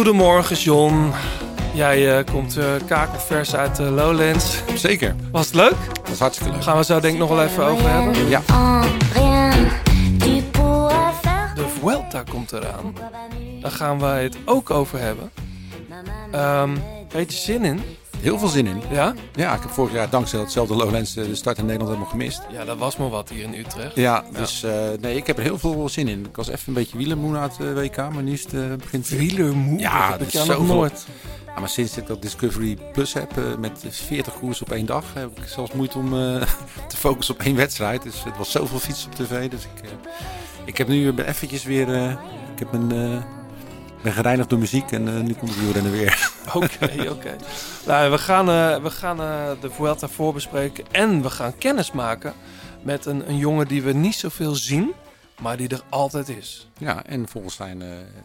Goedemorgen John. Jij uh, komt uh, kakelvers uit uh, Lowlands. Zeker. Was het leuk? Dat was hartstikke leuk. Gaan we zo denk ik nog wel even over hebben. Ja. De Vuelta komt eraan. Daar gaan wij het ook over hebben. Um, weet je zin in? Heel veel zin in. Ja? Ja, ik heb vorig jaar dankzij hetzelfde Lowlands de start in Nederland helemaal gemist. Ja, dat was maar wat hier in Utrecht. Ja, dus uh, nee, ik heb er heel veel zin in. Ik was even een beetje wielermoe na het WK, maar nu is het uh, begint... Wielermoe? Ja, dat is zo nooit. Ja, maar sinds ik dat Discovery Plus heb met 40 koers op één dag, heb ik zelfs moeite om te focussen op één wedstrijd. Dus het was zoveel fiets op tv. Dus ik, ik heb nu eventjes weer... ik heb mijn ben gereinigd door muziek en uh, nu komt het wielrennen weer. Oké, oké. Nou, we gaan, uh, we gaan uh, de Vuelta voorbespreken en we gaan kennis maken met een, een jongen die we niet zoveel zien, maar die er altijd is. Ja, en volgens zijn,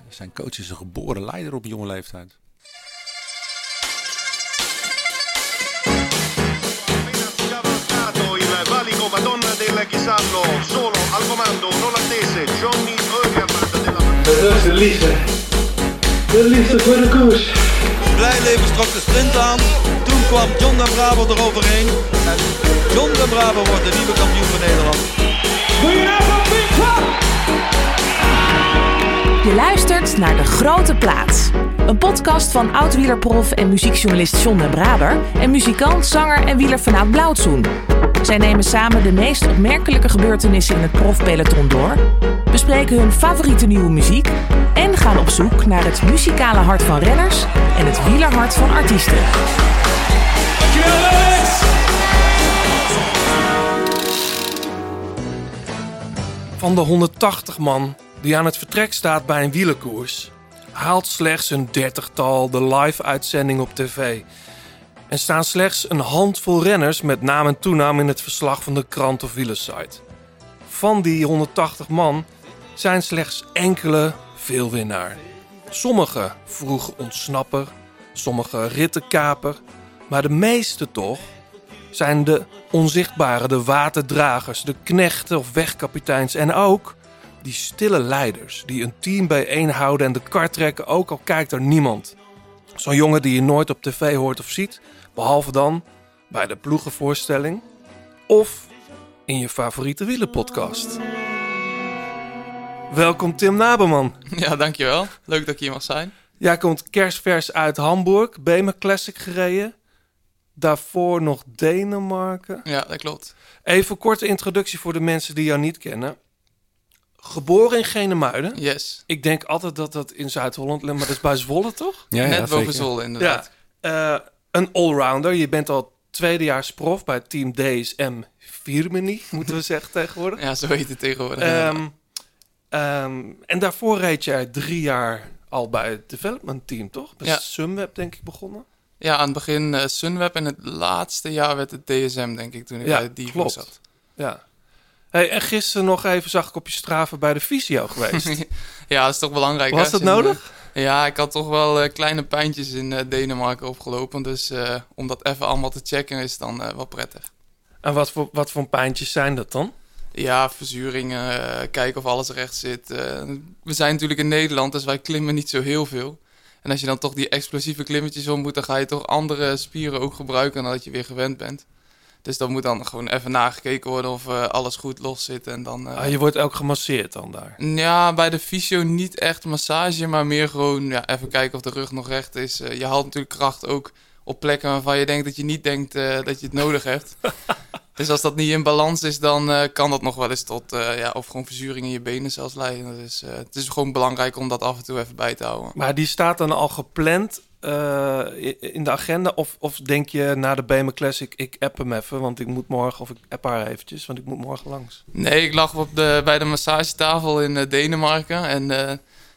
zijn coach is een geboren leider op jonge leeftijd. Solo al comando, Johnny Ogerman della de liefde. De liefde voor de koers. Blijleven trok de sprint aan. Toen kwam John de Bravo eroverheen. En John de Bravo wordt de nieuwe kampioen van Nederland. Je luistert naar De Grote Plaats. Een podcast van oud-wielerprof en muziekjournalist John de Braber... en muzikant, zanger en wieler vanuit Blauwtsoen. Zij nemen samen de meest opmerkelijke gebeurtenissen in het profpeloton door... bespreken hun favoriete nieuwe muziek... en gaan op zoek naar het muzikale hart van renners... en het wielerhart van artiesten. Van de 180 man die aan het vertrek staat bij een wielerkoers... haalt slechts een dertigtal de live-uitzending op tv... En staan slechts een handvol renners met naam en toenaam in het verslag van de krant of wielersite. Van die 180 man zijn slechts enkele veel winnaar. Sommige vroeg ontsnapper, sommige rittenkaper, maar de meeste toch zijn de onzichtbare, de waterdragers, de knechten of wegkapiteins en ook die stille leiders die een team bijeenhouden en de kar trekken ook al kijkt er niemand. Zo'n jongen die je nooit op tv hoort of ziet, behalve dan bij de ploegenvoorstelling of in je favoriete wielenpodcast. Welkom Tim Naberman. Ja, dankjewel. Leuk dat ik hier mag zijn. Jij komt kerstvers uit Hamburg, Bremen Classic gereden. Daarvoor nog Denemarken. Ja, dat klopt. Even een korte introductie voor de mensen die jou niet kennen. Geboren in Genemuiden. Yes. Ik denk altijd dat dat in Zuid-Holland ligt, maar dat is bij Zwolle toch? Ja, Net boven Zwolle inderdaad. Ja. Uh, een allrounder. Je bent al tweedejaars prof bij team DSM Firmini, moeten we zeggen tegenwoordig. Ja, zo heet het tegenwoordig. Um, um, en daarvoor reed jij drie jaar al bij het development team, toch? Bij ja. Sunweb denk ik begonnen. Ja, aan het begin uh, Sunweb en het laatste jaar werd het DSM, denk ik, toen ik ja, bij die klopt. zat. Ja. Hey, en gisteren nog even zag ik op je straven bij de fysio geweest. ja, dat is toch belangrijk. Was dat nodig? Ja, ik had toch wel uh, kleine pijntjes in uh, Denemarken opgelopen. Dus uh, om dat even allemaal te checken is dan wel prettig. En wat voor, wat voor pijntjes zijn dat dan? Ja, verzuringen, kijken of alles recht zit. we zijn natuurlijk in Nederland, dus wij klimmen niet zo heel veel. En als je dan toch die explosieve klimmetjes om moet, dan ga je toch andere spieren ook gebruiken dan dat je weer gewend bent. Dus dan moet dan gewoon even nagekeken worden of uh, alles goed los zit. En dan, uh... ah, je wordt ook gemasseerd dan daar? Ja, bij de fysio niet echt massage, maar meer gewoon ja, even kijken of de rug nog recht is. Uh, je haalt natuurlijk kracht ook op plekken waarvan je denkt dat je niet denkt dat je het nodig hebt. dus als dat niet in balans is, dan kan dat nog wel eens tot ja, of gewoon verzuring in je benen zelfs leiden. Dus het is gewoon belangrijk om dat af en toe even bij te houden. Maar die staat dan al gepland uh, in de agenda? Of, of denk je na de BM Classic, ik app hem even, want ik moet morgen, of ik app haar eventjes, want ik moet morgen langs? Nee, ik lag op de, bij de massagetafel in uh, Denemarken en uh,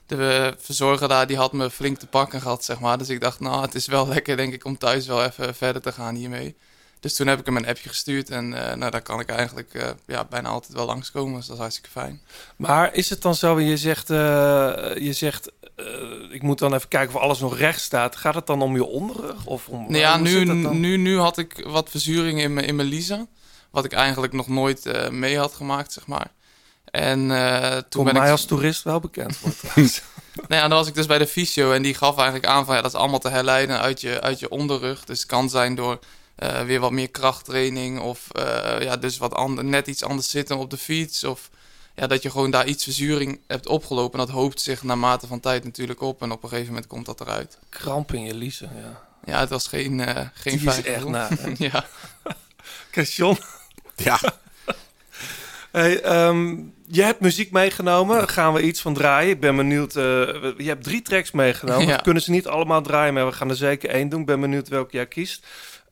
de verzorger daar, die had me flink te pakken gehad, zeg maar. Dus ik dacht, nou, het is wel lekker, denk ik, om thuis wel even verder te gaan hiermee. Dus toen heb ik hem een appje gestuurd en nou, daar kan ik eigenlijk ja, bijna altijd wel langskomen. Dus dat is hartstikke fijn. Maar is het dan zo, je zegt, je zegt ik moet dan even kijken of alles nog recht staat. Gaat het dan om je onderrug? Of om, nou ja, nu, nu, nu had ik wat verzuring in mijn, in mijn liezen. Wat ik eigenlijk nog nooit mee had gemaakt, zeg maar. En toen Kom ben mij ik... als toerist wel bekend wordt Nou ja, dan was ik dus bij de fysio en die gaf eigenlijk aan van ja, dat is allemaal te herleiden uit je, uit je onderrug. Dus het kan zijn door eh, weer wat meer krachttraining of eh, ja, dus wat ander, net iets anders zitten op de fiets. Of ja, dat je gewoon daar iets verzuring hebt opgelopen. En dat hoopt zich naarmate van tijd natuurlijk op en op een gegeven moment komt dat eruit. Kramp in je liezen, ja. Ja, het was geen, eh geen Die is fijn echt na, ja. John, Ja, Hey, ehm, je hebt muziek meegenomen. Daar gaan we iets van draaien. Ik ben benieuwd. eh, we- je hebt drie tracks meegenomen. Ja. We kunnen ze niet allemaal draaien, maar we gaan er zeker één doen. Ik ben benieuwd welke jij kiest.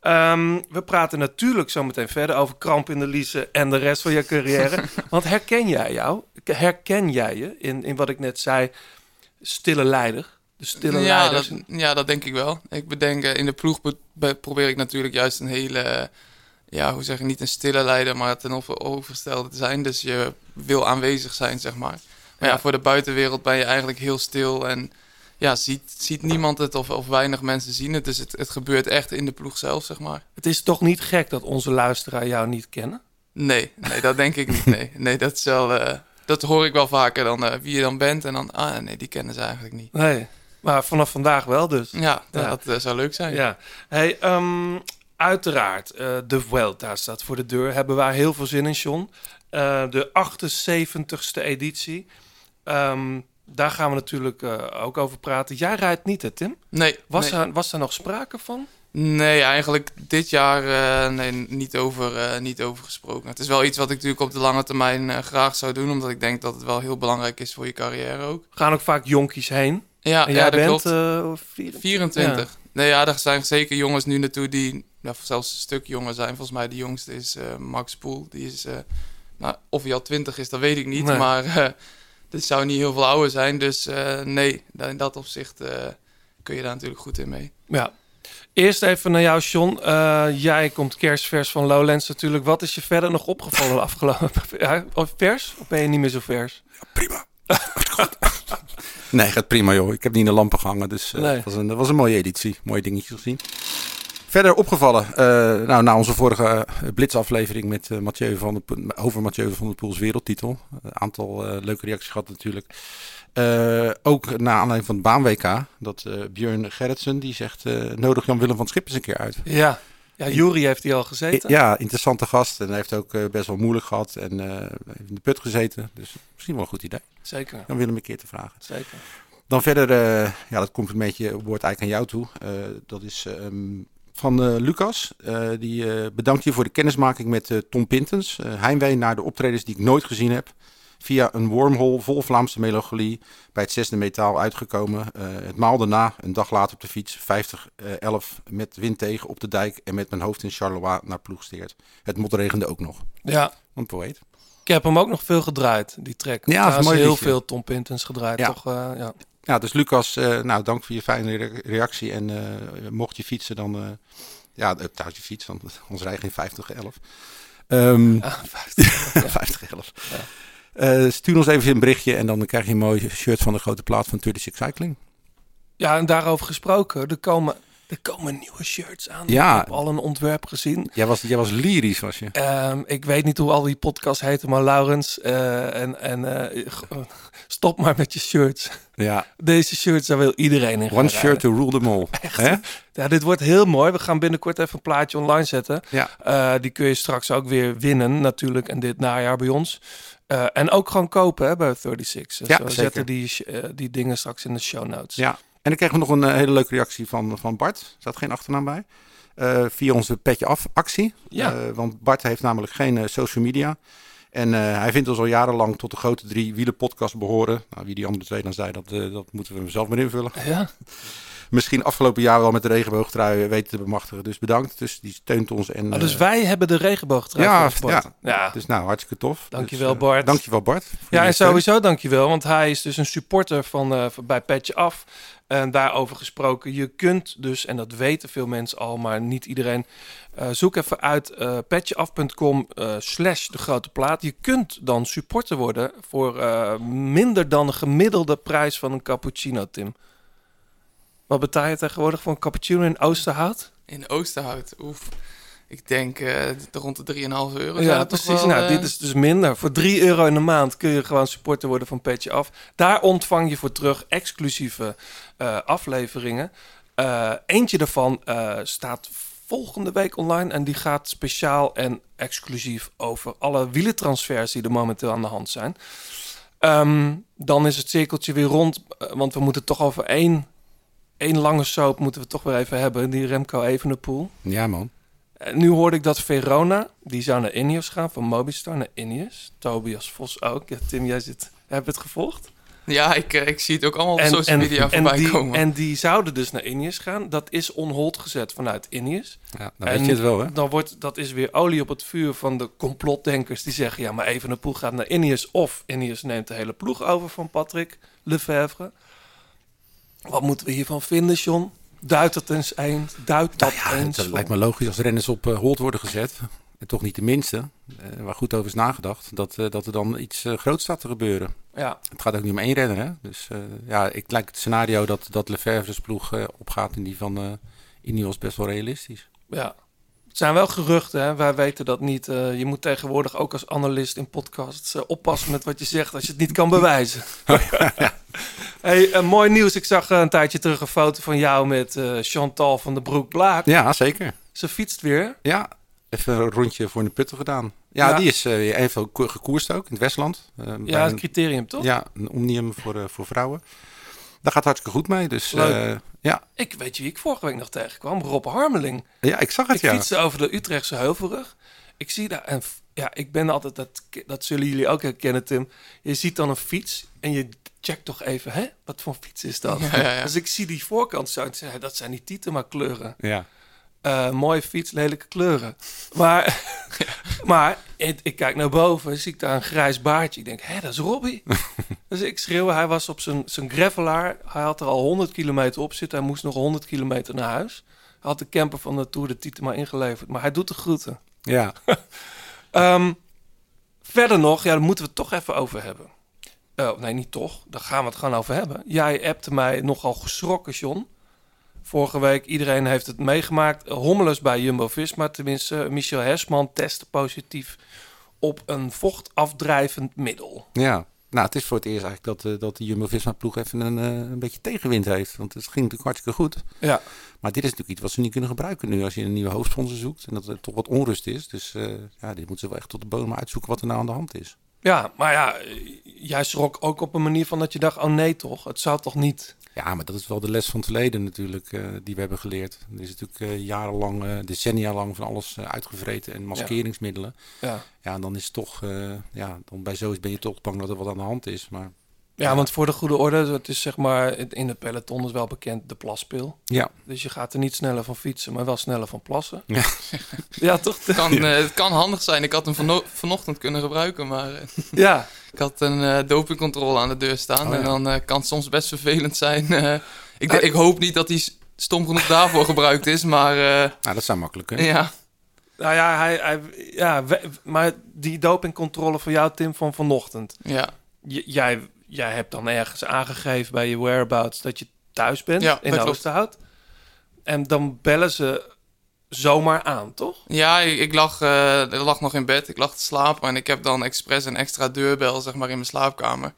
Ehm, we praten natuurlijk zo meteen verder over kramp in de liezen en de rest van je carrière. Want herken jij jou? Herken jij je in, in wat ik net zei? Stille leider. De stille ja, leiders. dat, ja, dat denk ik wel. Ik bedenk, eh, in de ploeg be- be- probeer ik natuurlijk juist een hele, ja, hoe zeg je, niet een stille leider, maar ten over- overgestelde te zijn. Dus je wil aanwezig zijn, zeg maar. Maar ja, Ja. voor de buitenwereld ben je eigenlijk heel stil en ja, ziet, ziet niemand het of, of weinig mensen zien het. Dus het, het gebeurt echt in de ploeg zelf, zeg maar. Het is toch niet gek dat onze luisteraar jou niet kennen? Nee, nee, dat denk ik niet. Nee, nee dat is wel, eh, dat hoor ik wel vaker dan eh, wie je dan bent en dan, ah nee, die kennen ze eigenlijk niet. Nee. Maar vanaf vandaag wel dus. Ja, Ja. dat eh, zou leuk zijn. Ja, hey, ehm, uiteraard, de Vuelta staat voor de deur. Hebben wij heel veel zin in, John. De 78ste editie. Ehm, daar gaan we natuurlijk eh, ook over praten. Jij rijdt niet, hè, Tim? Nee, Was, nee. er, was er nog sprake van? Nee, eigenlijk dit jaar eh, nee, niet, over, eh, niet over gesproken. Het is wel iets wat ik natuurlijk op de lange termijn graag zou doen, omdat ik denk dat het wel heel belangrijk is voor je carrière ook. Gaan ook vaak jonkies heen. Ja, en ja jij dat bent klopt. eh, vier- 24. Nee, ja, er zijn zeker jongens nu naartoe die ja, zelfs een stuk jonger zijn. Volgens mij de jongste is Max Poel. Die is, nou, of hij al 20 is, dat weet ik niet. Nee. Maar dit zou niet heel veel ouder zijn. Dus eh, nee, in dat opzicht eh, kun je daar natuurlijk goed in mee. Ja. Eerst even naar jou, John. Eh, jij komt kerstvers van Lowlands natuurlijk. Wat is je verder nog opgevallen afgelopen? Ja, of vers? Of ben je niet meer zo vers? prima. nee, gaat prima joh. Ik heb niet in de lampen gehangen, dus eh, Nee. was een, het was een mooie editie. Mooie dingetjes gezien. Verder opgevallen, eh, nou, na onze vorige uh, blitzaflevering met eh, Mathieu van de, over Mathieu van der Poels wereldtitel. Een aantal eh, leuke reacties gehad natuurlijk. Eh, ook na aanleiding van het baan-WK, dat eh Björn Gerritsen, die zegt, eh, nodig Jan-Willem van Schip eens een keer uit. Ja. Ja, Jury heeft hier al gezeten. Ja, interessante gast. En hij heeft ook eh, best wel moeilijk gehad en eh, heeft in de put gezeten. Dus misschien wel een goed idee. Zeker, Jan-Willem een keer te vragen. zeker. Dan verder, eh, ja, dat complimentje wordt eigenlijk aan jou toe. Eh, dat is ehm, van eh, Lucas. Eh, die eh, bedankt je voor de kennismaking met Tom Pintens. Heimwee naar de optredens die ik nooit gezien heb. Via een wormhole vol Vlaamse melancholie bij het zesde metaal uitgekomen. Het maal daarna, een dag later op de fiets, 50-11 met wind tegen op de dijk en met mijn hoofd in Charleroi naar Ploegsteert. Het motregende ook nog. Ja, Een poëet. ik heb hem ook nog veel gedraaid, die track. Ja, is heel veel Tom Pintens gedraaid, Ja. toch? ja. Ja, dus Lucas, eh, nou dank voor je fijne re- reactie. En eh, mocht je fietsen, dan... eh ja, trouwens je fiets, want ons rijdt geen 50-11. Ehm Ah, 50. 50-11. Eh, stuur ons even een berichtje en dan krijg je een mooi shirt van de grote plaat van 36 Cycling. Ja, en daarover gesproken, er komen, er komen nieuwe shirts aan. Ja. Ik heb al een ontwerp gezien. Jij was, jij was lyrisch, was je. Ehm, ik weet niet hoe al die podcasts heten, maar Laurens, eh, en, en eh, stop maar met je shirts. Ja, Deze shirts, daar wil iedereen in one shirt to rule them all. Hè? Ja, dit wordt heel mooi. We gaan binnenkort even een plaatje online zetten. Ja. Eh, die kun je straks ook weer winnen, natuurlijk. En dit najaar bij ons. En ook gewoon kopen hè, bij 36. Dus Ja, we zeker. zetten die, die dingen straks in de show notes. Ja, en dan kregen we nog een eh, hele leuke reactie van, van Bart. Er staat geen achternaam bij. Eh, via onze Petje Af actie. Ja. Eh, want Bart heeft namelijk geen social media. En hij vindt ons al jarenlang tot de grote drie wielen podcast behoren. Nou, wie die andere twee dan zei, dat, dat moeten we hem zelf maar invullen. Ja, Misschien afgelopen jaar wel met de regenboogtrui weten te bemachtigen. Dus bedankt. Dus die steunt ons. En, Oh, dus eh, wij hebben de regenboogtrui ja, ja. ja. Dus nou, hartstikke tof. Dankjewel, dus, eh, Bart. Dankjewel Bart. Ja, en steun. sowieso dankjewel, want hij is dus een supporter van, eh, van bij Petje Af. En daarover gesproken, je kunt dus, en dat weten veel mensen al, maar niet iedereen. zoek even uit eh petjeaf.com eh, slash de grote plaat. Je kunt dan supporter worden voor minder dan de gemiddelde prijs van een cappuccino, Tim. Wat betaal je tegenwoordig voor een cappuccino in Oosterhout? In Oosterhout, oef. Ik denk eh, rond de 3,5 euro. Ja, precies. wel, nou, eh, dit is dus minder. Voor 3 euro in de maand kun je gewoon supporter worden van Petje Af. Daar ontvang je voor terug exclusieve eh, afleveringen. Eentje daarvan staat volgende week online. En die gaat speciaal en exclusief over alle wielentransfers die er momenteel aan de hand zijn. Ehm, dan is het cirkeltje weer rond. Want we moeten toch over één, één lange soap moeten we toch weer even hebben. Die Remco Evenepoel. Ja, man. Eh, Nu hoorde ik dat Verona, die zou naar Ineos gaan, van Mobistar naar Ineos. Tobias Vos ook. Ja, Tim, jij zit, heb je het gevolgd? Ja, ik, eh, ik zie het ook allemaal op social media en, voorbij die, komen. en die zouden dus naar Ineos gaan. Dat is on hold gezet vanuit Ineos. Ja, dan en weet je het wel, hè? Dan wordt, dat is weer olie op het vuur van de complotdenkers die zeggen... ja, maar even een ploeg gaat naar Ineos of Ineos neemt de hele ploeg over van Patrick Lefevre. Wat moeten we hiervan vinden, John? Duidt het eens? Duidt dat Nou ja, eens? het lijkt me logisch als renners op eh, hold worden gezet. En toch niet de minste. eh, waar goed over is nagedacht. Dat, eh, dat er dan iets groots staat te gebeuren. Ja, Het gaat ook niet om één renner, hè? Dus ja, ik lijkt het scenario dat, dat Lefebvre's ploeg opgaat in die van Ineos best wel realistisch. Ja. Zijn wel geruchten, hè? wij weten dat niet. Eh, je moet tegenwoordig ook als analist in podcasts eh, oppassen met wat je zegt als je het niet kan bewijzen. hey, eh, mooi nieuws. Ik zag een tijdje terug een foto van jou met Chantal van de Broek Blaak. Ja, zeker. Ze fietst weer. Ja, even een rondje voor in de putten gedaan. Ja, Ja. die is even ko- gekoerst ook in het Westland. Ja, het een- criterium toch? ja, een omnium voor, voor vrouwen. Daar gaat hartstikke goed mee. Dus eh, ja. Ik weet je wie ik vorige week nog tegenkwam? Rob Harmeling. ja, ik zag het Ik ja. fietste over de Utrechtse Heuvelrug. Ik zie daar en ja, ik ben altijd dat dat zullen jullie ook herkennen, Tim. Je ziet dan een fiets en je checkt toch even, hè? Wat voor fiets is dat? Ja, ja, ja. Dus ik zie die voorkant zo ik zeg, dat zijn niet Tietema kleuren. Ja. Eh, mooie fiets, lelijke kleuren. Maar, maar ik, ik kijk naar boven, zie ik daar een grijs baardje. Ik denk, hé, dat is Robbie. dus ik schreeuw, hij was op zijn, zijn gravelaar. Hij had er al 100 kilometer op zitten. Hij moest nog 100 kilometer naar huis. Hij had de camper van de Tour de Tietema ingeleverd. Maar hij doet de groeten. ja. Ehm, verder nog, ja, daar moeten we het toch even over hebben. Eh, nee, niet toch. Daar gaan we het gewoon over hebben. Jij appte mij nogal geschrokken, John. Vorige week, iedereen heeft het meegemaakt. Hommeles bij Jumbo-Visma, tenminste. Michel Hersman testte positief op een vochtafdrijvend middel. Ja, nou, het is voor het eerst eigenlijk dat, eh, dat de Jumbo-Visma-ploeg even een, eh, een beetje tegenwind heeft. Want het ging natuurlijk hartstikke goed. Ja, Maar dit is natuurlijk iets wat ze niet kunnen gebruiken nu als je een nieuwe hoofdsponsor zoekt. En dat er toch wat onrust is. Dus eh, ja, dit moeten ze wel echt tot de bodem uitzoeken wat er nou aan de hand is. ja maar ja, jij schrok ook op een manier van dat je dacht... oh nee toch, het zou toch niet... Ja, maar dat is wel de les van het verleden natuurlijk eh, die we hebben geleerd. Er is natuurlijk eh, jarenlang, eh, decennia lang van alles uitgevreten en maskeringsmiddelen. Ja. Ja, en dan is het toch, ja, dan bij zoiets ben je toch bang dat er wat aan de hand is. Maar Ja, want voor de goede orde, het is zeg maar... in de peloton is wel bekend de plaspil. ja, Dus je gaat er niet sneller van fietsen, maar wel sneller van plassen. Ja. ja toch? Het kan, eh, het kan handig zijn. Ik had hem vano- vanochtend kunnen gebruiken, maar eh, Ja, ik had een eh dopingcontrole aan de deur staan. Oh, ja. En dan eh, kan het soms best vervelend zijn. eh. ik, Ah. ik hoop niet dat hij stom genoeg daarvoor gebruikt is, maar eh, nou, dat zou makkelijk kunnen. ja. nou ja, hij, hij, ja we- maar die dopingcontrole van jou, Tim, van vanochtend. ja. J- jij, jij hebt dan ergens aangegeven bij je whereabouts dat je thuis bent Ja, in. Oosterhout. En dan bellen ze zomaar aan, toch? Ja, ik, ik lag, ik lag nog in bed. Ik lag te slapen en ik heb dan expres een extra deurbel zeg maar, in mijn slaapkamer.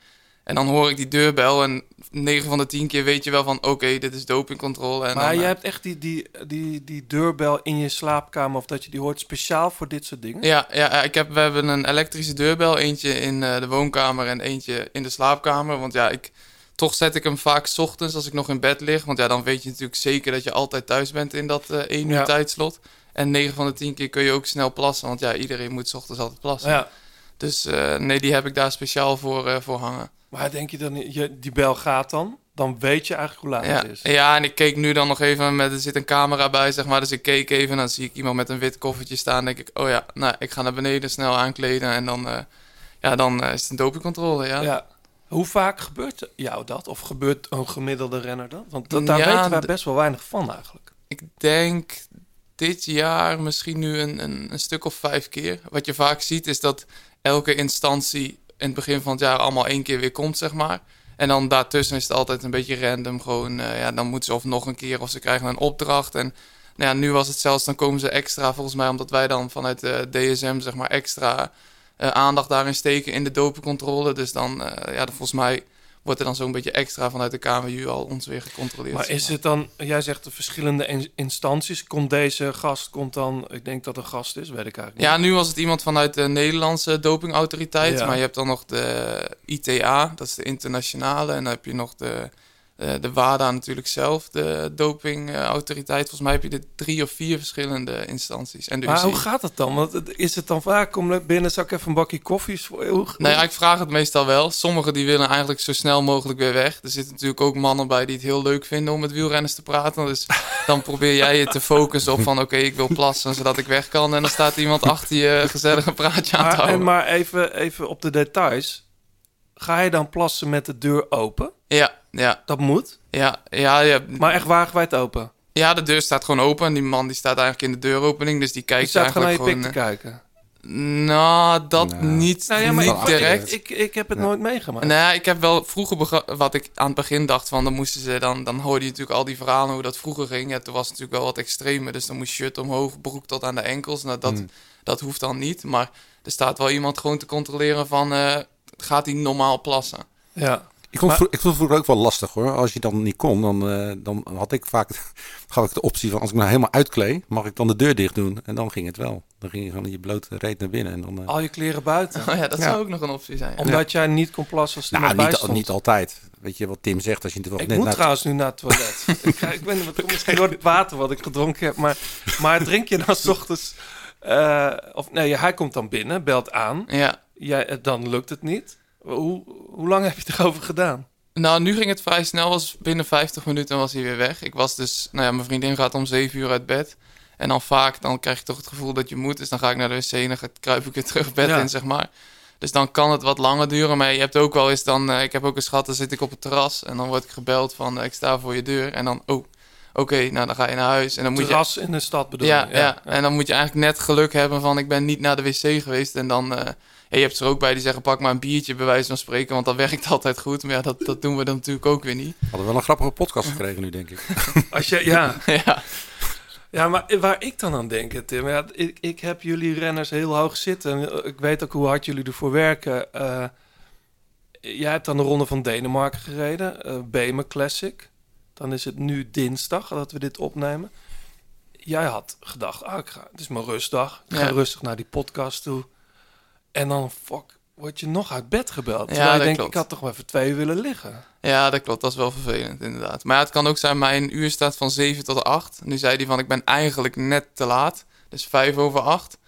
En dan hoor ik die deurbel en 9 van de 10 keer weet je wel van... oké, dit is dopingcontrole. En maar dan, jij eh, hebt echt die, die, die, die deurbel in je slaapkamer of dat je die hoort speciaal voor dit soort dingen? Ja, ja ik heb, we hebben een elektrische deurbel. Eentje in eh, de woonkamer en eentje in de slaapkamer. Want ja, ik, toch zet ik hem vaak 's ochtends als ik nog in bed lig. Want ja, dan weet je natuurlijk zeker dat je altijd thuis bent in dat eh 1 uur Ja. tijdslot. En 9 van de 10 keer kun je ook snel plassen. Want ja, iedereen moet 's ochtends altijd plassen. Ja. Dus eh, nee, die heb ik daar speciaal voor, eh, voor hangen. Maar denk je dan, je, die bel gaat dan, dan weet je eigenlijk hoe laat Ja, het is. ja, en ik keek nu dan nog even met, er zit een camera bij, zeg maar. Dus ik keek even en dan zie ik iemand met een wit koffertje staan. denk ik, oh ja, nou, ik ga naar beneden snel aankleden. En dan, eh, ja, dan eh, is het een dopingcontrole, ja. Ja. Hoe vaak gebeurt jou dat? Of gebeurt een gemiddelde renner dat? Want dat, daar Ja, weten wij best wel weinig van eigenlijk. Ik denk dit jaar misschien nu een, een, een stuk of vijf keer. Wat je vaak ziet is dat elke instantie in het begin van het jaar allemaal één keer weer komt, zeg maar. En dan daartussen is het altijd een beetje random. Gewoon, eh, ja, dan moeten ze of nog een keer of ze krijgen een opdracht. En Nou ja, nu was het zelfs, dan komen ze extra volgens mij, omdat wij dan vanuit de DSM zeg maar extra eh, aandacht daarin steken in de dopingcontrole. Dus dan, eh, ja, dan volgens mij wordt er dan zo'n beetje extra vanuit de KWU al ons weer gecontroleerd. Maar is het dan, jij zegt de verschillende in- instanties. Komt deze gast, komt dan, ik denk dat een gast is, weet ik eigenlijk Ja, nu was het iemand vanuit de Nederlandse dopingautoriteit. Ja. Maar je hebt dan nog de ITA, dat is de internationale. En dan heb je nog de, de WADA natuurlijk zelf, de dopingautoriteit. Volgens mij heb je de drie of vier verschillende instanties. En de Maar hoe gaat het dan? Want is het dan vaak, kom er binnen, zal ik even een bakje koffies voor je? Hoe, Nou ja, ik vraag het meestal wel. Sommigen die willen eigenlijk zo snel mogelijk weer weg. Er zitten natuurlijk ook mannen bij die het heel leuk vinden om met wielrenners te praten. Dus dan probeer jij je te focussen op van oké, ik wil plassen zodat ik weg kan. En dan staat iemand achter je gezellig een praatje aan te maar, en houden. maar even, even op de details. Ga je dan plassen met de deur open? Ja, ja, Dat moet. ja, ja, ja. Maar echt wagenwijd open. Ja, de deur staat gewoon open. En die man die staat eigenlijk in de deuropening. Dus die Je kijkt staat gewoon naar je eigenlijk pik te gewoon... kijken. eh, Nou, dat Nou. niet, Nou ja, maar niet ik, direct. Ik, ik, ik heb het Ja. nooit meegemaakt. Nou, ik heb wel vroeger wat ik aan het begin dacht van dan moesten ze dan dan hoorde je natuurlijk al die verhalen hoe dat vroeger ging. Ja, toen was het natuurlijk wel wat extremer, dus dan moest shirt omhoog, broek tot aan de enkels. Nou, dat, Hmm. dat hoeft dan niet, maar er staat wel iemand gewoon te controleren van eh, gaat hij normaal plassen? Ja. Ik vond, Maar- het ik vond het vroeger ook wel lastig hoor. Als je dan niet kon, dan, eh, dan had ik vaak gaf ik de optie van als ik me helemaal uitkleed, mag ik dan de deur dicht doen. En dan ging het wel. Dan ging je gewoon in je blote reet naar binnen. En dan, eh, Al je kleren buiten. Oh ja, dat Ja. zou ook nog een optie zijn. ja. Omdat jij niet kon plassen als er nou, niet, stond. niet altijd. Weet je wat Tim zegt als je natuurlijk Ik net moet naar- trouwens nu naar het toilet. ik, ga, ik ben wat- misschien door het water wat ik gedronken heb. Maar, maar drink je dan s ochtends... eh, of nee, hij komt dan binnen, belt aan. Ja. Jij, dan lukt het niet. Hoe, hoe lang heb je erover gedaan? Nou, nu ging het vrij snel. Was binnen 50 minuten was hij weer weg. Ik was dus, nou ja, mijn vriendin gaat om 7 uur uit bed. En dan vaak, dan krijg je toch het gevoel dat je moet. Dus dan ga ik naar de wc en dan kruip ik weer terug bed Ja. in, zeg maar. Dus dan kan het wat langer duren. Maar je hebt ook wel eens dan, eh, ik heb ook eens gehad, dan zit ik op het terras. En dan word ik gebeld van, eh, ik sta voor je deur. En dan, oh, oké, nou dan ga je naar huis. En dan moet je Terras in de stad bedoel ja, je? ja, en dan moet je eigenlijk net geluk hebben van ik ben niet naar de wc geweest. En dan, eh, ja, je hebt er ook bij die zeggen pak maar een biertje bij wijze van spreken, want dat werkt altijd goed. Maar ja, dat, dat doen we dan natuurlijk ook weer niet. Hadden we wel een grappige podcast gekregen nu, denk ik. Als je, ja. ja, ja, maar waar ik dan aan denk, Tim... Ja, ik, ik heb jullie renners heel hoog zitten. Ik weet ook hoe hard jullie ervoor werken. Eh, jij hebt dan de Ronde van Denemarken gereden. eh Bemer Classic. Dan is het nu dinsdag dat we dit opnemen. Jij had gedacht, ah, ik ga, het is mijn rustdag. Ik ga Ja. rustig naar die podcast toe. En dan, fuck, word je nog uit bed gebeld. Ja, dat denkt, klopt. ik had toch wel even twee willen liggen. ja, dat klopt. Dat is wel vervelend inderdaad. Maar ja, het kan ook zijn, mijn uur staat van 7 tot 8. Nu zei hij van ik ben eigenlijk net te laat. Dus 5 over 8.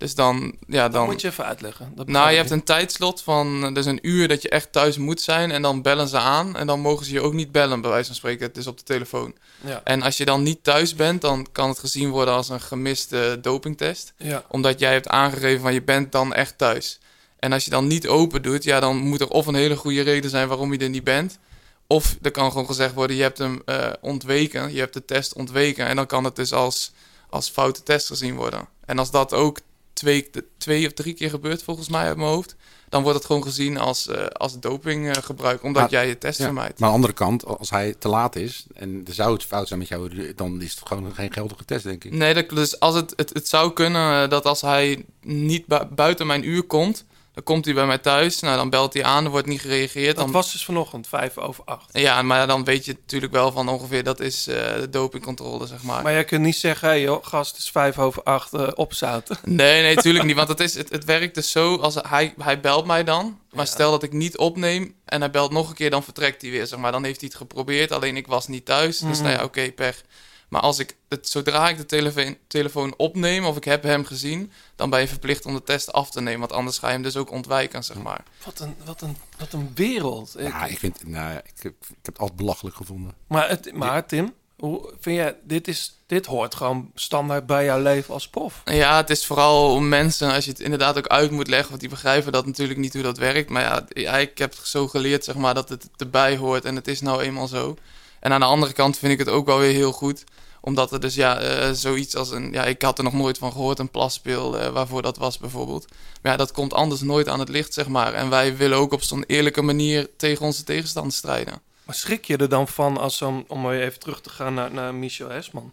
Dus dan, ja, Dat dan... moet je even uitleggen. Dat Nou, je hebt een tijdslot van dus een uur dat je echt thuis moet zijn. En dan bellen ze aan. En dan mogen ze je ook niet bellen, bij wijze van spreken. Het is op de telefoon. Ja, En als je dan niet thuis bent, dan kan het gezien worden als een gemiste dopingtest. ja. Omdat jij hebt aangegeven van je bent dan echt thuis. En als je dan niet open doet, ja, dan moet er of een hele goede reden zijn waarom je er niet bent. Of er kan gewoon gezegd worden, je hebt hem eh, ontweken. Je hebt de test ontweken. En dan kan het dus als, als foute test gezien worden. En als dat ook twee, twee of drie keer gebeurt, volgens mij uit mijn hoofd... dan wordt het gewoon gezien als, eh als dopinggebruik, omdat Maar- jij je test Ja. vermijdt. Maar aan de andere kant, als hij te laat is en er zou het fout zijn met jou, dan is het gewoon geen geldige test, denk ik. Nee, dat, dus als het, het, het zou kunnen eh, dat als hij niet bu- buiten mijn uur komt, dan komt hij bij mij thuis. Nou, dan belt hij aan, er wordt niet gereageerd. Dat Dan, was dus vanochtend, vijf over acht. Ja, maar dan weet je natuurlijk wel van ongeveer dat is eh, de dopingcontrole, zeg maar. Maar jij kunt niet zeggen, hé joh, gast, is vijf over acht, eh, opzouten. Nee, nee, natuurlijk niet. Want het, is, het, het werkt dus zo, als hij, hij belt mij dan. Maar Ja. stel dat ik niet opneem en hij belt nog een keer, dan vertrekt hij weer, zeg maar. Dan heeft hij het geprobeerd, alleen ik was niet thuis. Dus Mhm. nou ja, oké, pech. Maar als ik het, zodra ik de telefoon, telefoon opneem of ik heb hem gezien, dan ben je verplicht om de test af te nemen. Want anders ga je hem dus ook ontwijken, zeg maar. Wat een, wat een, wat een wereld. Ik- Ja, ik, vind, nou, ik, heb, ik heb het altijd belachelijk gevonden. maar, het, maar Tim, hoe vind jij, dit, is, dit hoort gewoon standaard bij jouw leven als prof. Ja, het is vooral om mensen, als je het inderdaad ook uit moet leggen, want die begrijpen dat natuurlijk niet hoe dat werkt. Maar ja, ja, ik heb het zo geleerd, zeg maar, dat het erbij hoort en het is nou eenmaal zo. En aan de andere kant vind ik het ook wel weer heel goed, omdat er dus ja, eh, zoiets als een, ja, ik had er nog nooit van gehoord, een plasspeel, eh, waarvoor dat was bijvoorbeeld. Maar ja, dat komt anders nooit aan het licht, zeg maar. En wij willen ook op zo'n eerlijke manier tegen onze tegenstander strijden. Maar schrik je er dan van als, om, om even terug te gaan naar, naar Michel Hesman.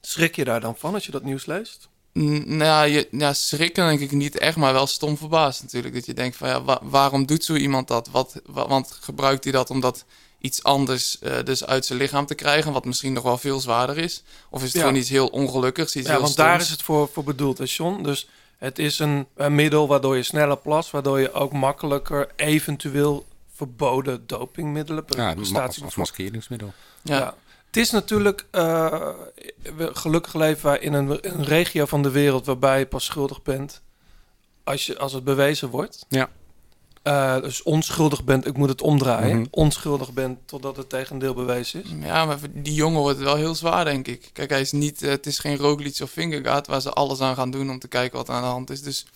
Schrik je daar dan van als je dat nieuws leest? Nou ja, je, ja, schrikken denk ik niet echt, maar wel stom verbaasd natuurlijk. Dat je denkt van ja, wa- waarom doet zo iemand dat? Wat, wa- want gebruikt hij dat omdat iets anders eh, dus uit zijn lichaam te krijgen, wat misschien nog wel veel zwaarder is? Of is het Ja. gewoon iets heel ongelukkigs, iets Ja, heel want daar is het voor, voor bedoeld, hè, John? Dus het is een, een middel waardoor je sneller plast, waardoor je ook makkelijker eventueel verboden dopingmiddelen, Ja, als, prestatie- als maskeringsmiddel. Ja. Ja. Het is natuurlijk, eh, we- gelukkig leven wij in een, een regio van de wereld waarbij je pas schuldig bent als, je, als het bewezen wordt. Ja. Eh, dus onschuldig bent, ik moet het omdraaien, Mhm. onschuldig bent totdat het tegendeel bewezen is. Ja, maar voor die jongen wordt het wel heel zwaar, denk ik. Kijk, hij is niet, eh, het is geen Roglic of Vingegaard waar ze alles aan gaan doen om te kijken wat er aan de hand is. Dus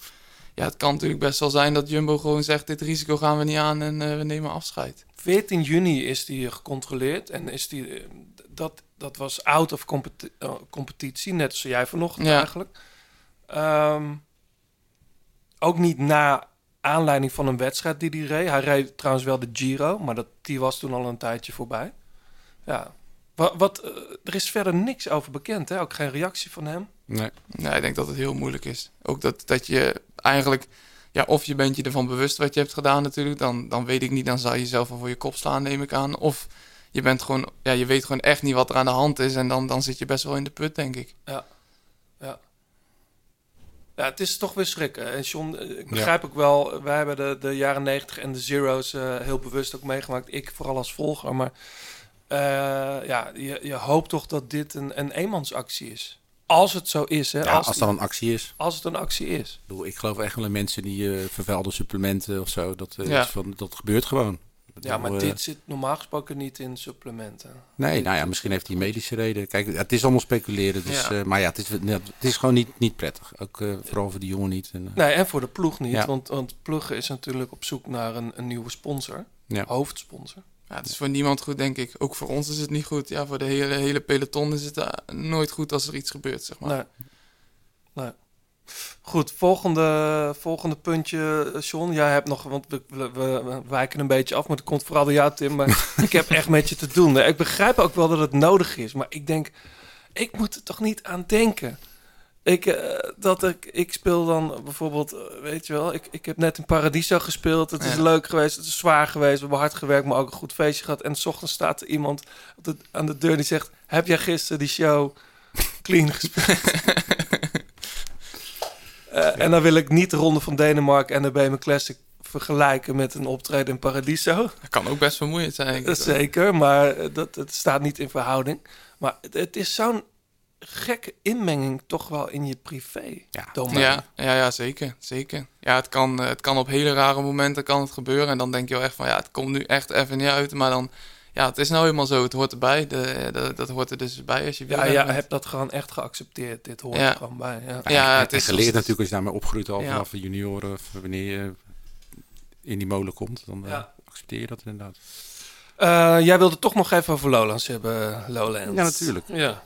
ja, het kan natuurlijk best wel zijn dat Jumbo gewoon zegt, dit risico gaan we niet aan en eh, we nemen afscheid. 14 juni is die gecontroleerd en is die, dat, dat was out of competi- competitie, net als jij vanochtend Ja. eigenlijk. Ehm, ook niet na aanleiding van een wedstrijd die hij reed. Hij reed trouwens wel de Giro, maar dat, die was toen al een tijdje voorbij. Ja. Wat, wat, eh, er is verder niks over bekend, hè? ook geen reactie van hem. Nee. Nee, ik denk dat het heel moeilijk is. Ook dat, dat je eigenlijk, ja, of je bent je ervan bewust wat je hebt gedaan natuurlijk, dan, dan weet ik niet, dan zou je jezelf wel voor je kop slaan, neem ik aan. Of je bent gewoon, ja, je weet gewoon echt niet wat er aan de hand is en dan, dan zit je best wel in de put, denk ik. Ja, het is toch weer schrikken. En John, eh, ik begrijp ook wel, wij hebben de, de jaren 90 en de zero's eh, heel bewust ook meegemaakt. Ik vooral als volger. Maar eh, ja, je, je hoopt toch dat dit een, een eenmansactie is. Als het zo is, hè? Ja, als, als dat een actie is. als het een actie is. Ik, bedoel, ik geloof echt wel in mensen die eh vervuilde supplementen of zo. Dat, eh, Ja. is van, dat gebeurt gewoon. Ja, maar eh, dit zit normaal gesproken niet in supplementen. Nee, nou ja, misschien heeft hij medische reden. Kijk, het is allemaal speculeren. Dus, Ja. eh, maar ja, het is, het is gewoon niet, niet prettig. Ook eh, vooral voor die jongen niet. En, Nee, en voor de ploeg niet. Ja. Want, want Plugge is natuurlijk op zoek naar een, een nieuwe sponsor. ja. Hoofdsponsor. Ja, het is voor niemand goed, denk ik. Ook voor ons is het niet goed. Ja, voor de hele, hele peloton is het nooit goed als er iets gebeurt, zeg maar. Nee. nee. Goed, volgende, volgende puntje, John. Jij hebt nog, want we, we, we wijken een beetje af, maar dat komt vooral door jou, Tim. Maar ik heb echt met je te doen. Ik begrijp ook wel dat het nodig is, maar ik denk, ik moet er toch niet aan denken. Ik, eh, dat ik, ik speel dan bijvoorbeeld, eh, weet je wel, ik, ik heb net in Paradiso gespeeld. Het is leuk geweest, het is zwaar geweest. We hebben hard gewerkt, maar ook een goed feestje gehad. En s ochtends staat er iemand op de, aan de deur die zegt: Heb jij gisteren die show clean gespeeld? Eh, En dan wil ik niet de Ronde van Denemarken en de BM Classic vergelijken met een optreden in Paradiso. Dat kan ook best vermoeiend zijn, ik. Zeker, maar eh, dat, het staat niet in verhouding. Maar het, het is zo'n gekke inmenging toch wel in je privé Ja. domein. Ja, ja, ja, zeker. zeker. Ja, het kan, eh, het kan op hele rare momenten kan het gebeuren. En dan denk je wel echt van, ja, het komt nu echt even niet uit. Maar dan, ja, het is nou helemaal zo. Het hoort erbij. De, de- dat hoort er dus bij als je Ja, ja, heb dat gewoon echt geaccepteerd. Dit hoort Ja. er gewoon bij. Ja. Ja, het is geleerd als- natuurlijk als je daarmee opgroeit al vanaf de junioren. Of wanneer je in die molen komt, dan eh, accepteer je dat inderdaad. Eh, jij wilde toch nog even over Lowlands hebben, Lowlands. Ja, natuurlijk. Ja.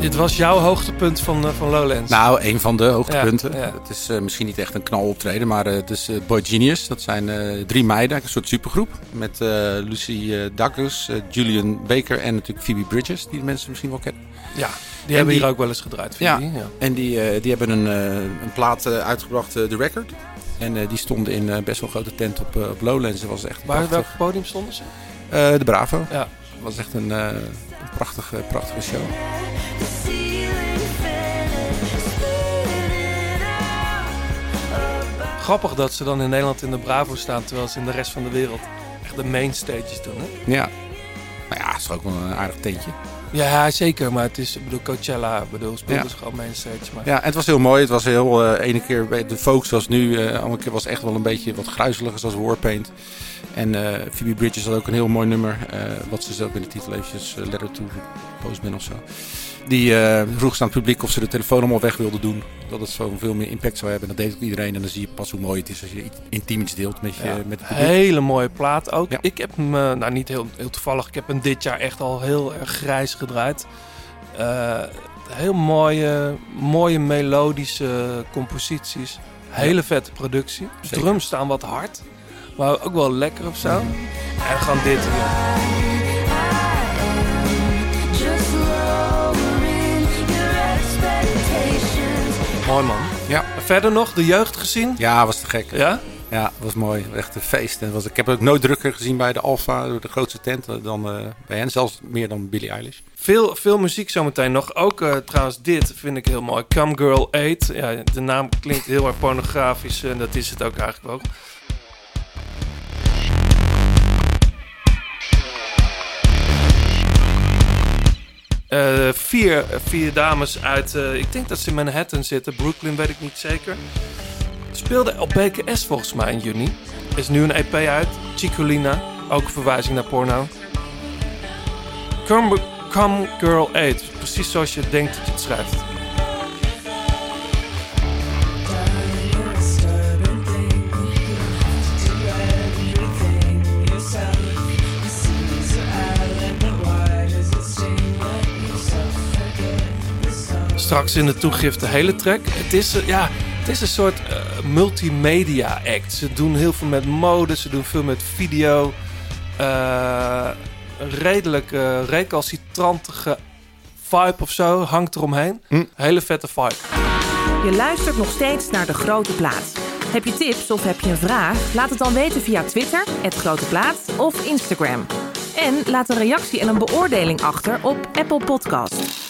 Dit was jouw hoogtepunt van, eh, van Lowlands. Nou, een van de hoogtepunten. Ja, ja. Het is eh, misschien niet echt een knaloptreden, maar eh, het is Boy Genius. Dat zijn drie meiden, een soort supergroep. Met Lucy Douglas, eh, Julian Baker en natuurlijk Phoebe Bridges, die de mensen misschien wel kennen. ja, die hebben die- hier ook wel eens gedraaid, Ja. ja. En die, die hebben een, een plaat uitgebracht, The Record. En die stonden in best wel een grote tent op, op Lowlands. Dat was echt Waar, welk podium stonden ze? De Bravo. Ja. Dat was echt een, een prachtige, prachtige show. Grappig dat ze dan in Nederland in de Bravo staan, terwijl ze in de rest van de wereld echt de main stages doen. Hè? Ja. Nou ja, het is ook wel een aardig tentje. Ja, zeker. Maar het is, ik bedoel, Coachella, ik bedoel, speelde Ja. ze gewoon main stage. Maar... Ja, en het was heel mooi. Het was heel, eh ene keer, de Folks was nu, eh andere keer was echt wel een beetje wat gruizeliger zoals Warpaint. En eh Phoebe Bridges had ook een heel mooi nummer, eh, wat ze zelf in de titel eventjes, eh, Letter to Postman of zo. Die vroeg ze aan het publiek of ze de telefoon allemaal weg wilden doen. Dat het zo veel meer impact zou hebben. Dat deed ook iedereen. En dan zie je pas hoe mooi het is als je iets intiem iets deelt met, je, Ja. met het publiek. Hele mooie plaat ook. Ja. Ik heb hem, nou niet heel, heel toevallig, ik heb hem dit jaar echt al heel erg grijs gedraaid. Heel mooie, mooie melodische composities. Hele vette productie. Zeker. Drums staan wat hard, maar ook wel lekker of zo. En gewoon dit hier. Mooi man. Ja. Verder nog de jeugd gezien? Ja, was te gek. Ja? Ja, was mooi. Echt een feest. En was, ik heb het ook nooit drukker gezien bij de Alfa, de grootste tent, eh, dan eh, bij hen. Zelfs meer dan Billie Eilish. Veel, veel muziek zometeen nog. Ook eh, trouwens dit vind ik heel mooi. Come Girl 8. Ja, de naam klinkt heel erg pornografisch en dat is het ook eigenlijk ook. Eh, vier, vier dames uit, eh, ik denk dat ze in Manhattan zitten. Brooklyn weet ik niet zeker. Speelde op BKS volgens mij in juni. Is nu een EP uit. Chicolina. Ook een verwijzing naar porno. Come, come Girl 8. Precies zoals je denkt dat je het schrijft. Straks in de toegift de hele track. Het is, eh, ja, het is een soort eh, multimedia act. Ze doen heel veel met mode, ze doen veel met video. Eh, een redelijk eh, recalcitrantige vibe of zo hangt eromheen. Hm. Hele vette vibe. Je luistert nog steeds naar De Grote Plaat. Heb je tips of heb je een vraag? Laat het dan weten via Twitter, het Grote Plaat of Instagram. En laat een reactie en een beoordeling achter op Apple Podcast.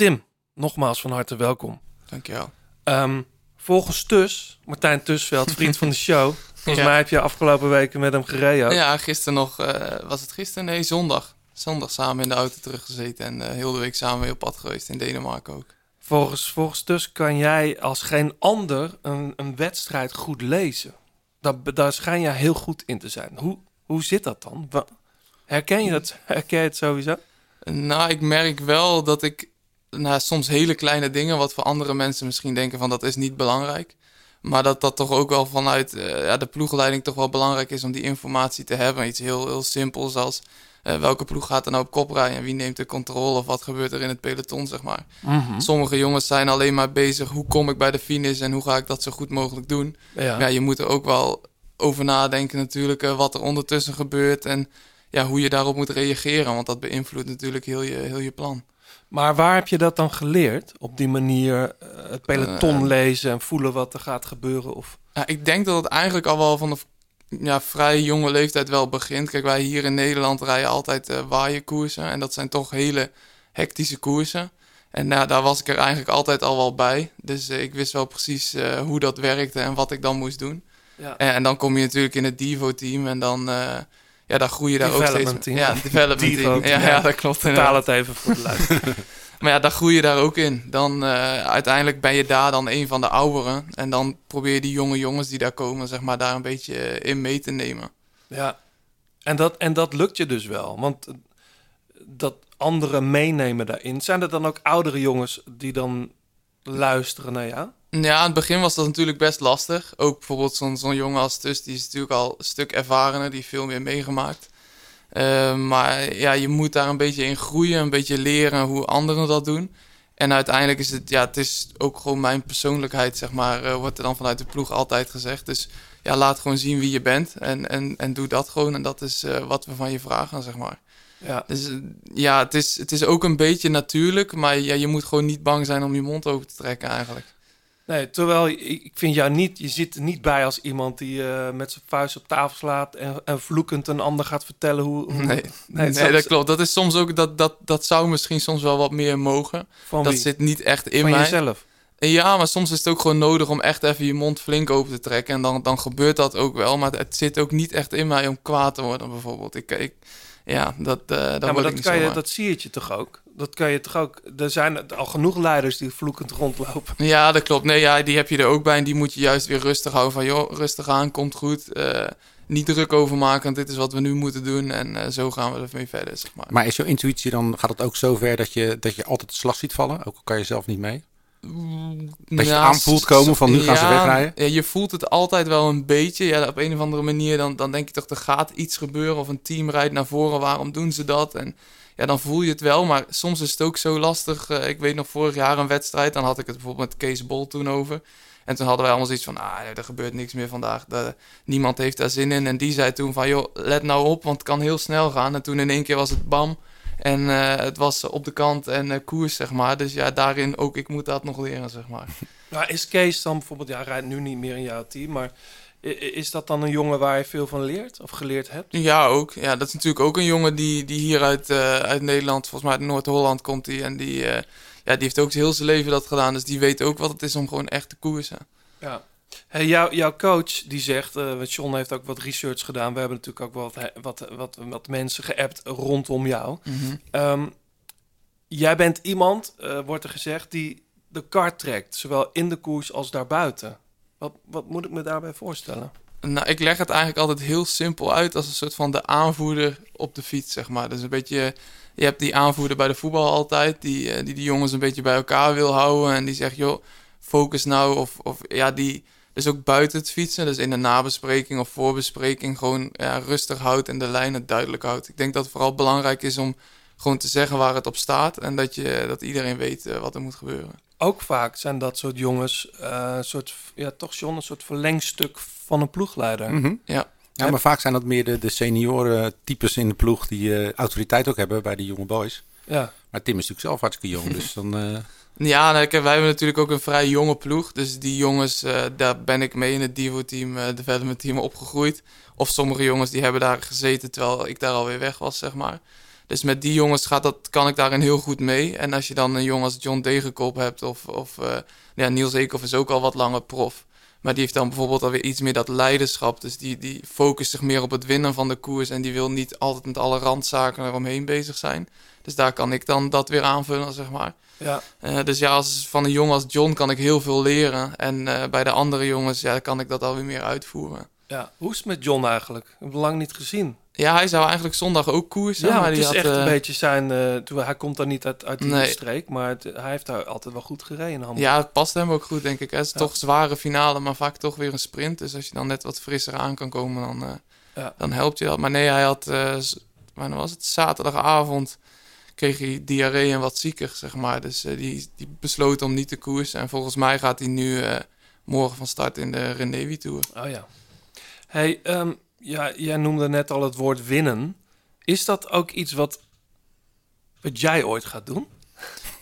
Tim, nogmaals van harte welkom. Dankjewel. Ehm, volgens Tus, Martijn Tusveld, vriend van de show. Volgens Ja. mij heb je afgelopen weken met hem gereden. ook. Ja, gisteren nog, eh, was het gisteren? Nee, zondag. Zondag samen in de auto teruggezeten en eh, heel de week samen weer op pad geweest in Denemarken ook. Volgens, volgens Tus kan jij als geen ander een, een wedstrijd goed lezen. Daar, daar schijn jij heel goed in te zijn. Hoe, hoe zit dat dan? Herken je dat? Herken je het sowieso? Nou, ik merk wel dat ik nou, soms hele kleine dingen, wat voor andere mensen misschien denken van dat is niet belangrijk. Maar dat dat toch ook wel vanuit eh, ja, de ploegleiding toch wel belangrijk is om die informatie te hebben. Iets heel, heel simpels als eh, welke ploeg gaat er nou op kop rijden en wie neemt de controle of wat gebeurt er in het peloton, zeg maar. Sommige jongens zijn alleen maar bezig, hoe kom ik bij de finish en hoe ga ik dat zo goed mogelijk doen. Ja. Ja, je moet er ook wel over nadenken natuurlijk eh, wat er ondertussen gebeurt en ja, hoe je daarop moet reageren. Want dat beïnvloedt natuurlijk heel je, heel je plan. Maar waar heb je dat dan geleerd? Op die manier eh, het peloton Eh. lezen en voelen wat er gaat gebeuren? Of... Ja, ik denk dat het eigenlijk al wel van de ja, vrij jonge leeftijd wel begint. Kijk, wij hier in Nederland rijden altijd eh waaienkoersen. En dat zijn toch hele hectische koersen. En nou, daar was ik er eigenlijk altijd al wel bij. Dus ik wist wel precies hoe dat werkte en wat ik dan moest doen. Ja. En, en dan kom je natuurlijk in het Divo-team. En dan, ja, dan groei je daar ook steeds... Development team. Ja, development team. Ja, ja. dat klopt Vertaal inderdaad. het even voor de luisteraar. Maar ja, daar groei je daar ook in. Dan eh, uiteindelijk ben je daar dan een van de ouderen. En dan probeer je die jonge jongens die daar komen, zeg maar, daar een beetje eh, in mee te nemen. ja. En dat, en dat lukt je dus wel. Want eh, dat anderen meenemen daarin. Zijn er dan ook oudere jongens die dan luisteren naar jou? Ja, aan het begin was dat natuurlijk best lastig. Ook bijvoorbeeld zo'n zo'n jongen als Tus, die is natuurlijk al een stuk ervarener, die heeft veel meer meegemaakt. Eh, maar ja, je moet daar een beetje in groeien, een beetje leren hoe anderen dat doen. En uiteindelijk is het, ja, het is ook gewoon mijn persoonlijkheid, zeg maar, eh, wordt er dan vanuit de ploeg altijd gezegd. Dus ja, laat gewoon zien wie je bent en, en, en doe dat gewoon. En dat is eh, wat we van je vragen, zeg maar. Ja. Dus ja, het is, het is ook een beetje natuurlijk, maar ja, je moet gewoon niet bang zijn om je mond open te trekken eigenlijk. Nee, terwijl ik vind jou niet, je zit er niet bij als iemand die eh, met zijn vuist op tafel slaat en, en vloekend een ander gaat vertellen hoe. hoe Nee, nee, zo- dat klopt. Dat is soms ook, dat, dat, dat zou misschien soms wel wat meer mogen. Van dat wie? zit niet echt in van mij. jezelf. Ja, maar soms is het ook gewoon nodig om echt even je mond flink open te trekken. En dan, dan gebeurt dat ook wel. Maar het zit ook niet echt in mij om kwaad te worden, bijvoorbeeld. Ik, ik, ja, dat, eh dat Ja, maar dat, kan je, dat zie je toch ook? Dat kan je toch ook. Er zijn al genoeg leiders die vloekend rondlopen. Ja, dat klopt. Nee, ja, die heb je er ook bij. En die moet je juist weer rustig houden. Van, joh, rustig aan, komt goed. Eh, niet druk over maken. Want dit is wat we nu moeten doen. En eh, zo gaan we ermee verder, zeg maar. Maar is jouw intuïtie dan, gaat het ook zo ver dat je, dat je altijd de slag ziet vallen? Ook al kan je zelf niet mee? Dat je Ja, aanvoelt komen van nu gaan ze wegrijden? ja, je voelt het altijd wel een beetje. Ja, op een of andere manier dan, dan denk je toch, er gaat iets gebeuren. Of een team rijdt naar voren, waarom doen ze dat? En ja, dan voel je het wel. Maar soms is het ook zo lastig. Eh, ik weet nog vorig jaar een wedstrijd. Dan had ik het bijvoorbeeld met Kees Bol toen over. En toen hadden wij allemaal zoiets van, ah, er gebeurt niks meer vandaag. De, niemand heeft daar zin in. En die zei toen van, joh, let nou op, want het kan heel snel gaan. En toen in één keer was het bam. En eh, het was op de kant en eh, koers, zeg maar. Dus ja, daarin ook, ik moet dat nog leren, zeg maar. Nou, is Kees dan bijvoorbeeld, ja, rijdt nu niet meer in jouw team, maar is dat dan een jongen waar je veel van leert of geleerd hebt? Ja, ook. Ja, dat is natuurlijk ook een jongen die, die hier uit, eh, uit Nederland, volgens mij uit Noord-Holland komt hij. En die, eh, ja, die heeft ook heel zijn leven dat gedaan. Dus die weet ook wat het is om gewoon echt te koersen. Ja. Hey, jou, jouw coach die zegt, want John heeft ook wat research gedaan. We hebben natuurlijk ook wat, wat, wat, wat mensen geappt rondom jou. Ehm, jij bent iemand, wordt er gezegd, die de kart trekt, zowel in de koers als daarbuiten. Wat, wat moet ik me daarbij voorstellen? Nou, ik leg het eigenlijk altijd heel simpel uit als een soort van de aanvoerder op de fiets, zeg maar. Dus een beetje, je hebt die aanvoerder bij de voetbal altijd, die eh, die, jongens een beetje bij elkaar wil houden. En die zegt, joh, focus nou. Of, of ja, die dus ook buiten het fietsen, dus in de nabespreking of voorbespreking, gewoon ja, rustig houdt en de lijnen duidelijk houdt. Ik denk dat het vooral belangrijk is om gewoon te zeggen waar het op staat en dat, je, dat iedereen weet eh, wat er moet gebeuren. Ook vaak zijn dat soort jongens, eh, een soort, ja, toch John, een soort verlengstuk van een ploegleider. Mhm. Ja. Ja, maar vaak zijn dat meer de, de senioren types in de ploeg die eh, autoriteit ook hebben bij de jonge boys. Ja. Maar Tim is natuurlijk zelf hartstikke jong, dus dan... eh, Ja, nou, wij hebben natuurlijk ook een vrij jonge ploeg. Dus die jongens, eh, daar ben ik mee in het Divo-team, development team opgegroeid. Of sommige jongens die hebben daar gezeten terwijl ik daar alweer weg was, zeg maar. Dus met die jongens gaat dat, kan ik daarin heel goed mee. En als je dan een jongen als John Degenkop hebt of, of eh, ja, Niels Eekhoff is ook al wat langer prof. Maar die heeft dan bijvoorbeeld alweer iets meer dat leiderschap. Dus die, die focust zich meer op het winnen van de koers. En die wil niet altijd met alle randzaken eromheen bezig zijn. Dus daar kan ik dan dat weer aanvullen, zeg maar. Ja. Eh, dus ja, als, van een jongen als John kan ik heel veel leren. En eh, bij de andere jongens ja, kan ik dat alweer meer uitvoeren. ja. Hoe is het met John eigenlijk? Ik heb hem lang niet gezien. Ja, hij zou eigenlijk zondag ook koersen. Ja, maar het die is had, echt eh, een beetje zijn... eh, toen- hij komt daar niet uit, uit die Nee. streek, maar het- hij heeft daar altijd wel goed gereden. Hamburg. Ja, het past hem ook goed, denk ik. hè. Het is Ja. toch zware finale, maar vaak toch weer een sprint. Dus als je dan net wat frisser aan kan komen, dan, eh, Ja. dan helpt je dat. Maar nee, hij had, eh, wanneer was het? Zaterdagavond kreeg hij diarree en wat zieker, zeg maar. Dus eh, die, die besloot om niet te koersen. En volgens mij gaat hij nu eh, morgen van start in de Renewi Tour. Oh ja. Hey, ehm, ja, jij noemde net al het woord winnen. Is dat ook iets wat, wat jij ooit gaat doen?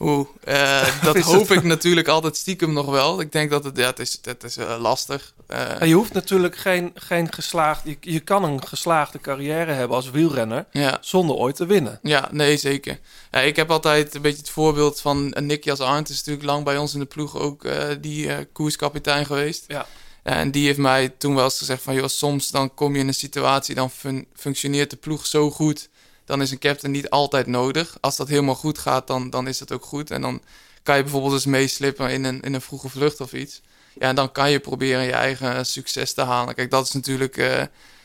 Oeh, eh, dat hoop ik natuurlijk altijd stiekem nog wel. Ik denk dat het, ja, het is, het is eh, lastig. Eh, je hoeft natuurlijk geen, geen geslaagd... Je, je kan een geslaagde carrière hebben als wielrenner... ja. zonder ooit te winnen. Ja, nee, zeker. Ja, ik heb altijd een beetje het voorbeeld van uh, Nick Jas Arndt. is natuurlijk lang bij ons in de ploeg ook die koerskapitein geweest. Ja. Ja, en die heeft mij toen wel eens gezegd van... joh, soms dan kom je in een situatie... dan fun- functioneert de ploeg zo goed... dan is een captain niet altijd nodig. Als dat helemaal goed gaat, dan, dan is dat ook goed. En dan kan je bijvoorbeeld eens meeslippen in een, in een vroege vlucht of iets. Ja, en dan kan je proberen je eigen succes te halen. Kijk, dat is natuurlijk... eh,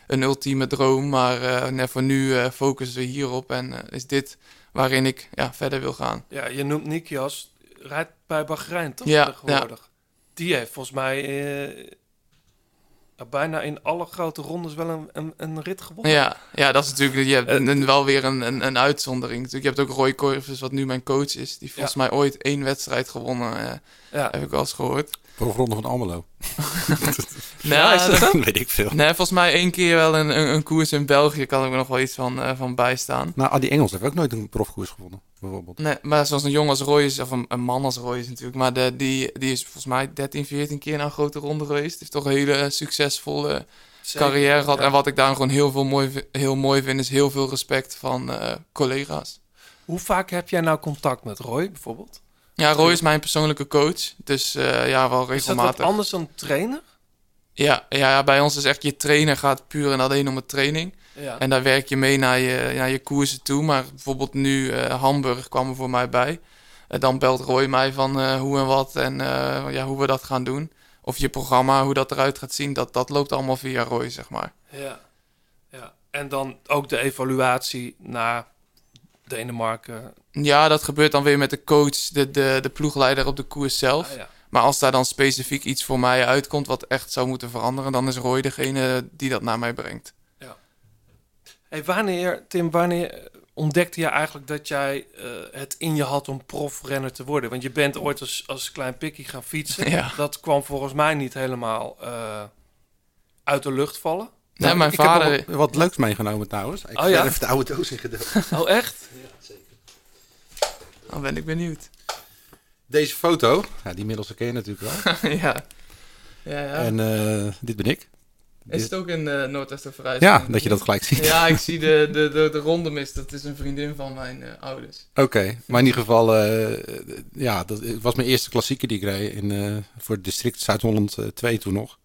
een ultieme droom, maar net voor nu eh, focussen we hierop en is dit waarin ik ja, verder wil gaan. Ja, je noemt Nikias, rijdt bij Bahrein toch Ja, tegenwoordig? Die heeft volgens mij bijna in alle grote rondes wel een, een, een rit gewonnen. Ja, ja, dat is natuurlijk je hebt Eh, wel weer een, een, een uitzondering. Natuurlijk, je hebt ook Roy Corvus, wat nu mijn coach is, die volgens mij ooit één wedstrijd gewonnen, eh, Ja. heb ik wel eens gehoord. Hoogronde van Almelo. Nou, is dat dat- Weet ik veel. Nee, volgens mij één keer wel een, een, een koers in België, kan ik me nog wel iets van, eh, van bijstaan. Nou, Adi Engels heeft ook nooit een profkoers gewonnen, bijvoorbeeld. Nee, maar zoals een jongen als Roy is, of een, een man als Roy is natuurlijk, maar de, die, die is volgens mij 13, 14 keer naar een grote ronde geweest. Heeft toch een hele succesvolle Zeker. carrière gehad. Ja. En wat ik daar gewoon heel, veel mooi, heel mooi vind, is heel veel respect van eh, collega's. Hoe vaak heb jij nou contact met Roy bijvoorbeeld? Ja, Roy is mijn persoonlijke coach. Dus eh, ja, wel Is dat regelmatig. wat anders dan trainer? Ja, ja, ja, bij ons is echt je trainer gaat puur en alleen om het training. Ja. En daar werk je mee naar je, naar je koersen toe. Maar bijvoorbeeld nu eh, Hamburg kwam er voor mij bij. Eh, dan belt Roy mij van hoe en wat en ja, hoe we dat gaan doen. Of je programma, hoe dat eruit gaat zien. Dat, dat loopt allemaal via Roy, zeg maar. ja. En dan ook de evaluatie naar Denemarken. Ja, dat gebeurt dan weer met de coach, de, de, de ploegleider op de koers zelf. Ah, ja. Maar als daar dan specifiek iets voor mij uitkomt wat echt zou moeten veranderen, dan is Roy degene die dat naar mij brengt. Hey, wanneer, Tim, wanneer ontdekte je eigenlijk dat jij eh, het in je had om profrenner te worden? Want je bent ooit als, als klein pikkie gaan fietsen. Ja. Dat kwam volgens mij niet helemaal eh, uit de lucht vallen. Nee, mijn ik vader... heb wat, leuks meegenomen trouwens. Ik Oh, heb ja? even de oude doos ingedeeld. Oh, echt? Dan ben ik benieuwd. Deze foto, ja, die inmiddels ken je natuurlijk wel. ja. Ja, ja. En eh, dit ben ik. Is het ook in uh, Noordwesterverijs? Ja, dat je dat gelijk ziet. Ja, ik zie de, de, de, de ronde mist. Dat is een vriendin van mijn eh, ouders. Oké, maar in ieder geval, eh, ja, dat het was mijn eerste klassieker die ik reed in, eh, voor het district Zuid-Holland eh, 2 toen nog.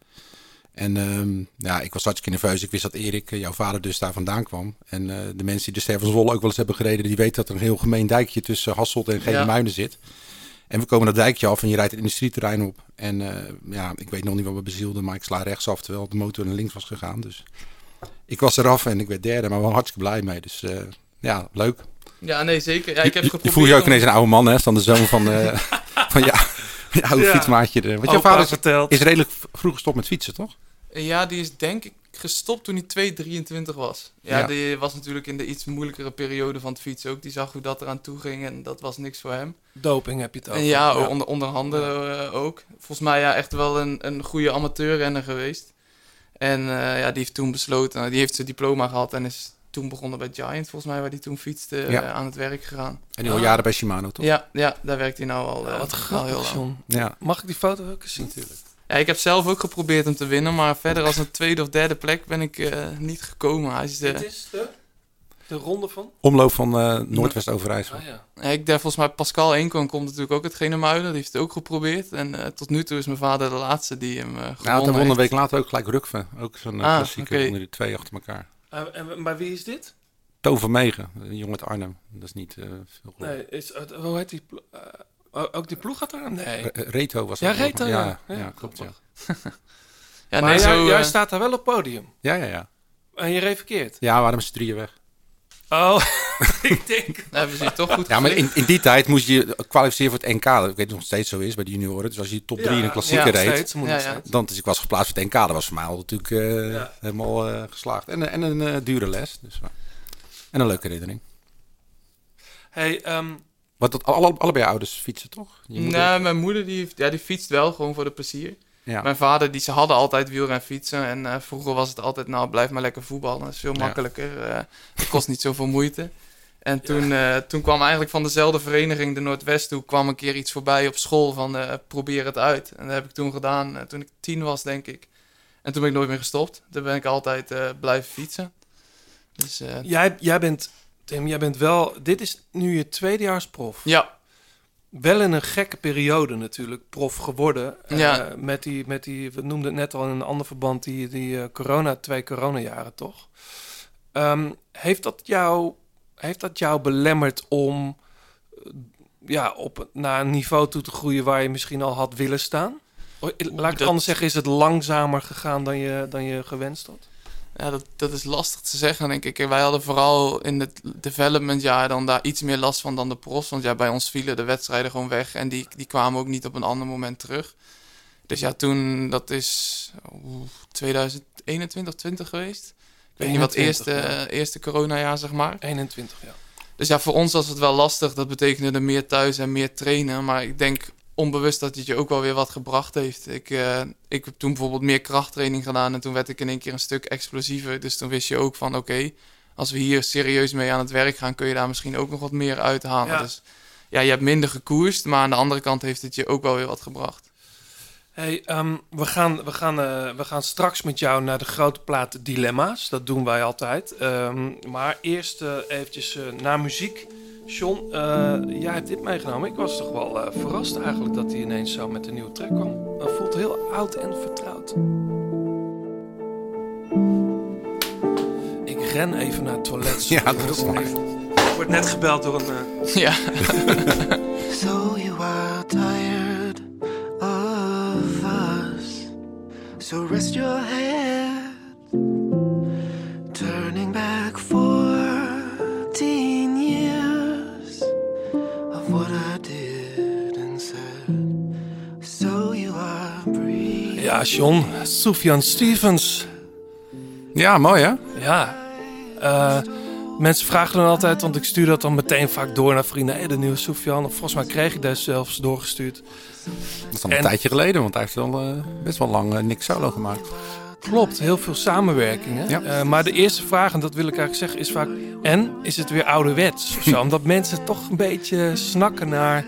En ehm, ja, ik was hartstikke nerveus. Ik wist dat Erik, eh, jouw vader, dus daar vandaan kwam. En eh, de mensen die de Ster van Zwolle ook wel eens hebben gereden, die weten dat er een heel gemeen dijkje tussen Hasselt en Genemuiden zit. En we komen dat dijkje af en je rijdt het industrieterrein op. En eh, ja, ik weet nog niet wat me bezielde, maar ik sla rechtsaf terwijl de motor naar links was gegaan. Dus ik was eraf en ik werd derde, maar wel hartstikke blij mee. Dus ja, leuk. Ja, nee, zeker. Ja, ik heb geprobeerd je voel je ook om- ineens een oude man, hè? Dan de zoon van, van ja, je oude Ja. fietsmaatje. Want jouw vader is, vertelt. is redelijk vroeg gestopt met fietsen, toch? Ja, die is denk ik gestopt toen hij 2,23 was. Ja, Ja. die was natuurlijk in de iets moeilijkere periode van het fietsen ook. Die zag hoe dat eraan toe ging en dat was niks voor hem. Doping heb je het over. En ja, Onder, onder handen eh, ook. Volgens mij ja, echt wel een, een goede amateurrenner geweest. En eh, ja, die heeft toen besloten, die heeft zijn diploma gehad en is toen begonnen bij Giant, volgens mij, waar hij toen fietste, Ja. eh, aan het werk gegaan. En nu al jaren bij Shimano, toch? Ja, ja, daar werkt hij nou al, eh, Wat al grappig, heel lang. Ja. Mag ik die foto ook eens zien? Ja, ik heb zelf ook geprobeerd hem te winnen, maar verder als een tweede of derde plek ben ik eh, niet gekomen. Hij is de, Dit is de, de ronde van... Omloop van eh Noordwest Overijssel. Ah, ja. Ja, ik daar volgens mij Pascal Eenkoon komt natuurlijk ook uit Genemuiden. Die heeft het ook geprobeerd. En eh, tot nu toe is mijn vader de laatste die hem eh gewonnen Nou, won een heeft. week later ook gelijk Rukve. Ook zo'n eh, Ah, klassieker onder die twee achter elkaar. Eh, en, maar wie is dit? Toon van Megen, een jongen uit Arnhem. Dat is niet eh, veel. Nee, is, eh, hoe heet die... eh, oh, ook die ploeg gaat er? Nee. Re- eh, Reto was Ja, Reto, ja. ja. Ja, Ja, klopt, ja. Ja, maar nee, jij, zo, jij eh, staat daar wel op podium. Ja, ja, ja. En je reed verkeerd. Ja, waren met z'n drieën weg. Oh, ik denk... hebben ze het toch goed Ja, maar in, in die tijd moest je kwalificeren voor het NK. Ik weet niet of het nog steeds zo is bij de junioren. Dus als je top 3 in een klassieker ja, reed, Steeds, moet Ja, dan dus ik was geplaatst voor het NK. Dat was voor mij al natuurlijk eh, Ja. helemaal eh, geslaagd. En, en een eh, dure les. Dus, en een leuke herinnering. Hey, ehm, Wat dat, alle, allebei ouders fietsen, toch? Je moeder- Nee, mijn moeder die, heeft- ja, die fietst wel gewoon voor de plezier. ja. Mijn vader, die, ze hadden altijd wielren fietsen. En eh, vroeger was het altijd, nou blijf maar lekker voetballen. Dat is veel Ja. makkelijker. eh, het kost niet zoveel moeite. En toen, eh, toen kwam eigenlijk van dezelfde vereniging, de Noordwest, toe kwam een keer iets voorbij op school van eh, probeer het uit. En dat heb ik toen gedaan, eh, toen ik tien was, denk ik. En toen ben ik nooit meer gestopt. Toen ben ik altijd eh, blijven fietsen. Dus eh, jij, jij bent... Tim, jij bent wel... Dit is nu je tweedejaars prof. ja, Wel in een gekke periode natuurlijk prof geworden. Eh, Ja. met, die, met die, we noemden het net al in een ander verband, die, die eh, corona, twee coronajaren toch? Ehm, heeft, dat jou, heeft dat jou belemmerd om eh, ja, op, naar een niveau toe te groeien waar je misschien al had willen staan? Laat ik het dat- anders zeggen, is het langzamer gegaan dan je, dan je gewenst had? Ja, dat, dat is lastig te zeggen, denk ik. Wij hadden vooral in het developmentjaar dan daar iets meer last van dan de profs. Want ja, bij ons vielen de wedstrijden gewoon weg en die, die kwamen ook niet op een ander moment terug. Dus ja, toen, dat is oeh, 2021 of 20 geweest. Ik weet niet wat 21, eerste, ja. eh, eerste coronajaar, zeg maar. 21, ja. Dus ja, voor ons was het wel lastig. Dat betekende er meer thuis en meer trainen. Maar ik denk onbewust dat het je ook wel weer wat gebracht heeft. Ik, eh, ik heb toen bijvoorbeeld meer krachttraining gedaan. En toen werd ik in één keer een stuk explosiever. Dus toen wist je ook van oké, als we hier serieus mee aan het werk gaan... kun je daar misschien ook nog wat meer uithalen. Ja. Dus ja, je hebt minder gekoerst. Maar aan de andere kant heeft het je ook wel weer wat gebracht. Hey, ehm, we, gaan, we, gaan, eh, we gaan straks met jou naar de grote plaat Dilemma's. Dat doen wij altijd. Ehm, maar eerst eh, eventjes naar muziek. John, eh, jij hebt dit meegenomen. Ik was toch wel eh, verrast eigenlijk dat hij ineens zo met een nieuwe track kwam. Dat voelt heel oud en vertrouwd. Ik ren even naar het toilet. Ja, dat maar. Ik word net gebeld door een... eh, ja. So you are tired of us. So rest your head, John. Sufjan Stevens. Ja, mooi hè? Ja. Eh, mensen vragen dan altijd, want ik stuur dat dan meteen vaak door naar vrienden. Hey, de nieuwe Sufjan. Of volgens mij kreeg ik dat zelfs doorgestuurd. Dat is al een En- tijdje geleden, want hij heeft wel eh, best wel lang eh, niks solo gemaakt. Klopt, heel veel samenwerkingen. Ja. Maar de eerste vraag, en dat wil ik eigenlijk zeggen, is vaak... En, is het weer ouderwets of zo? Omdat mensen toch een beetje snakken naar...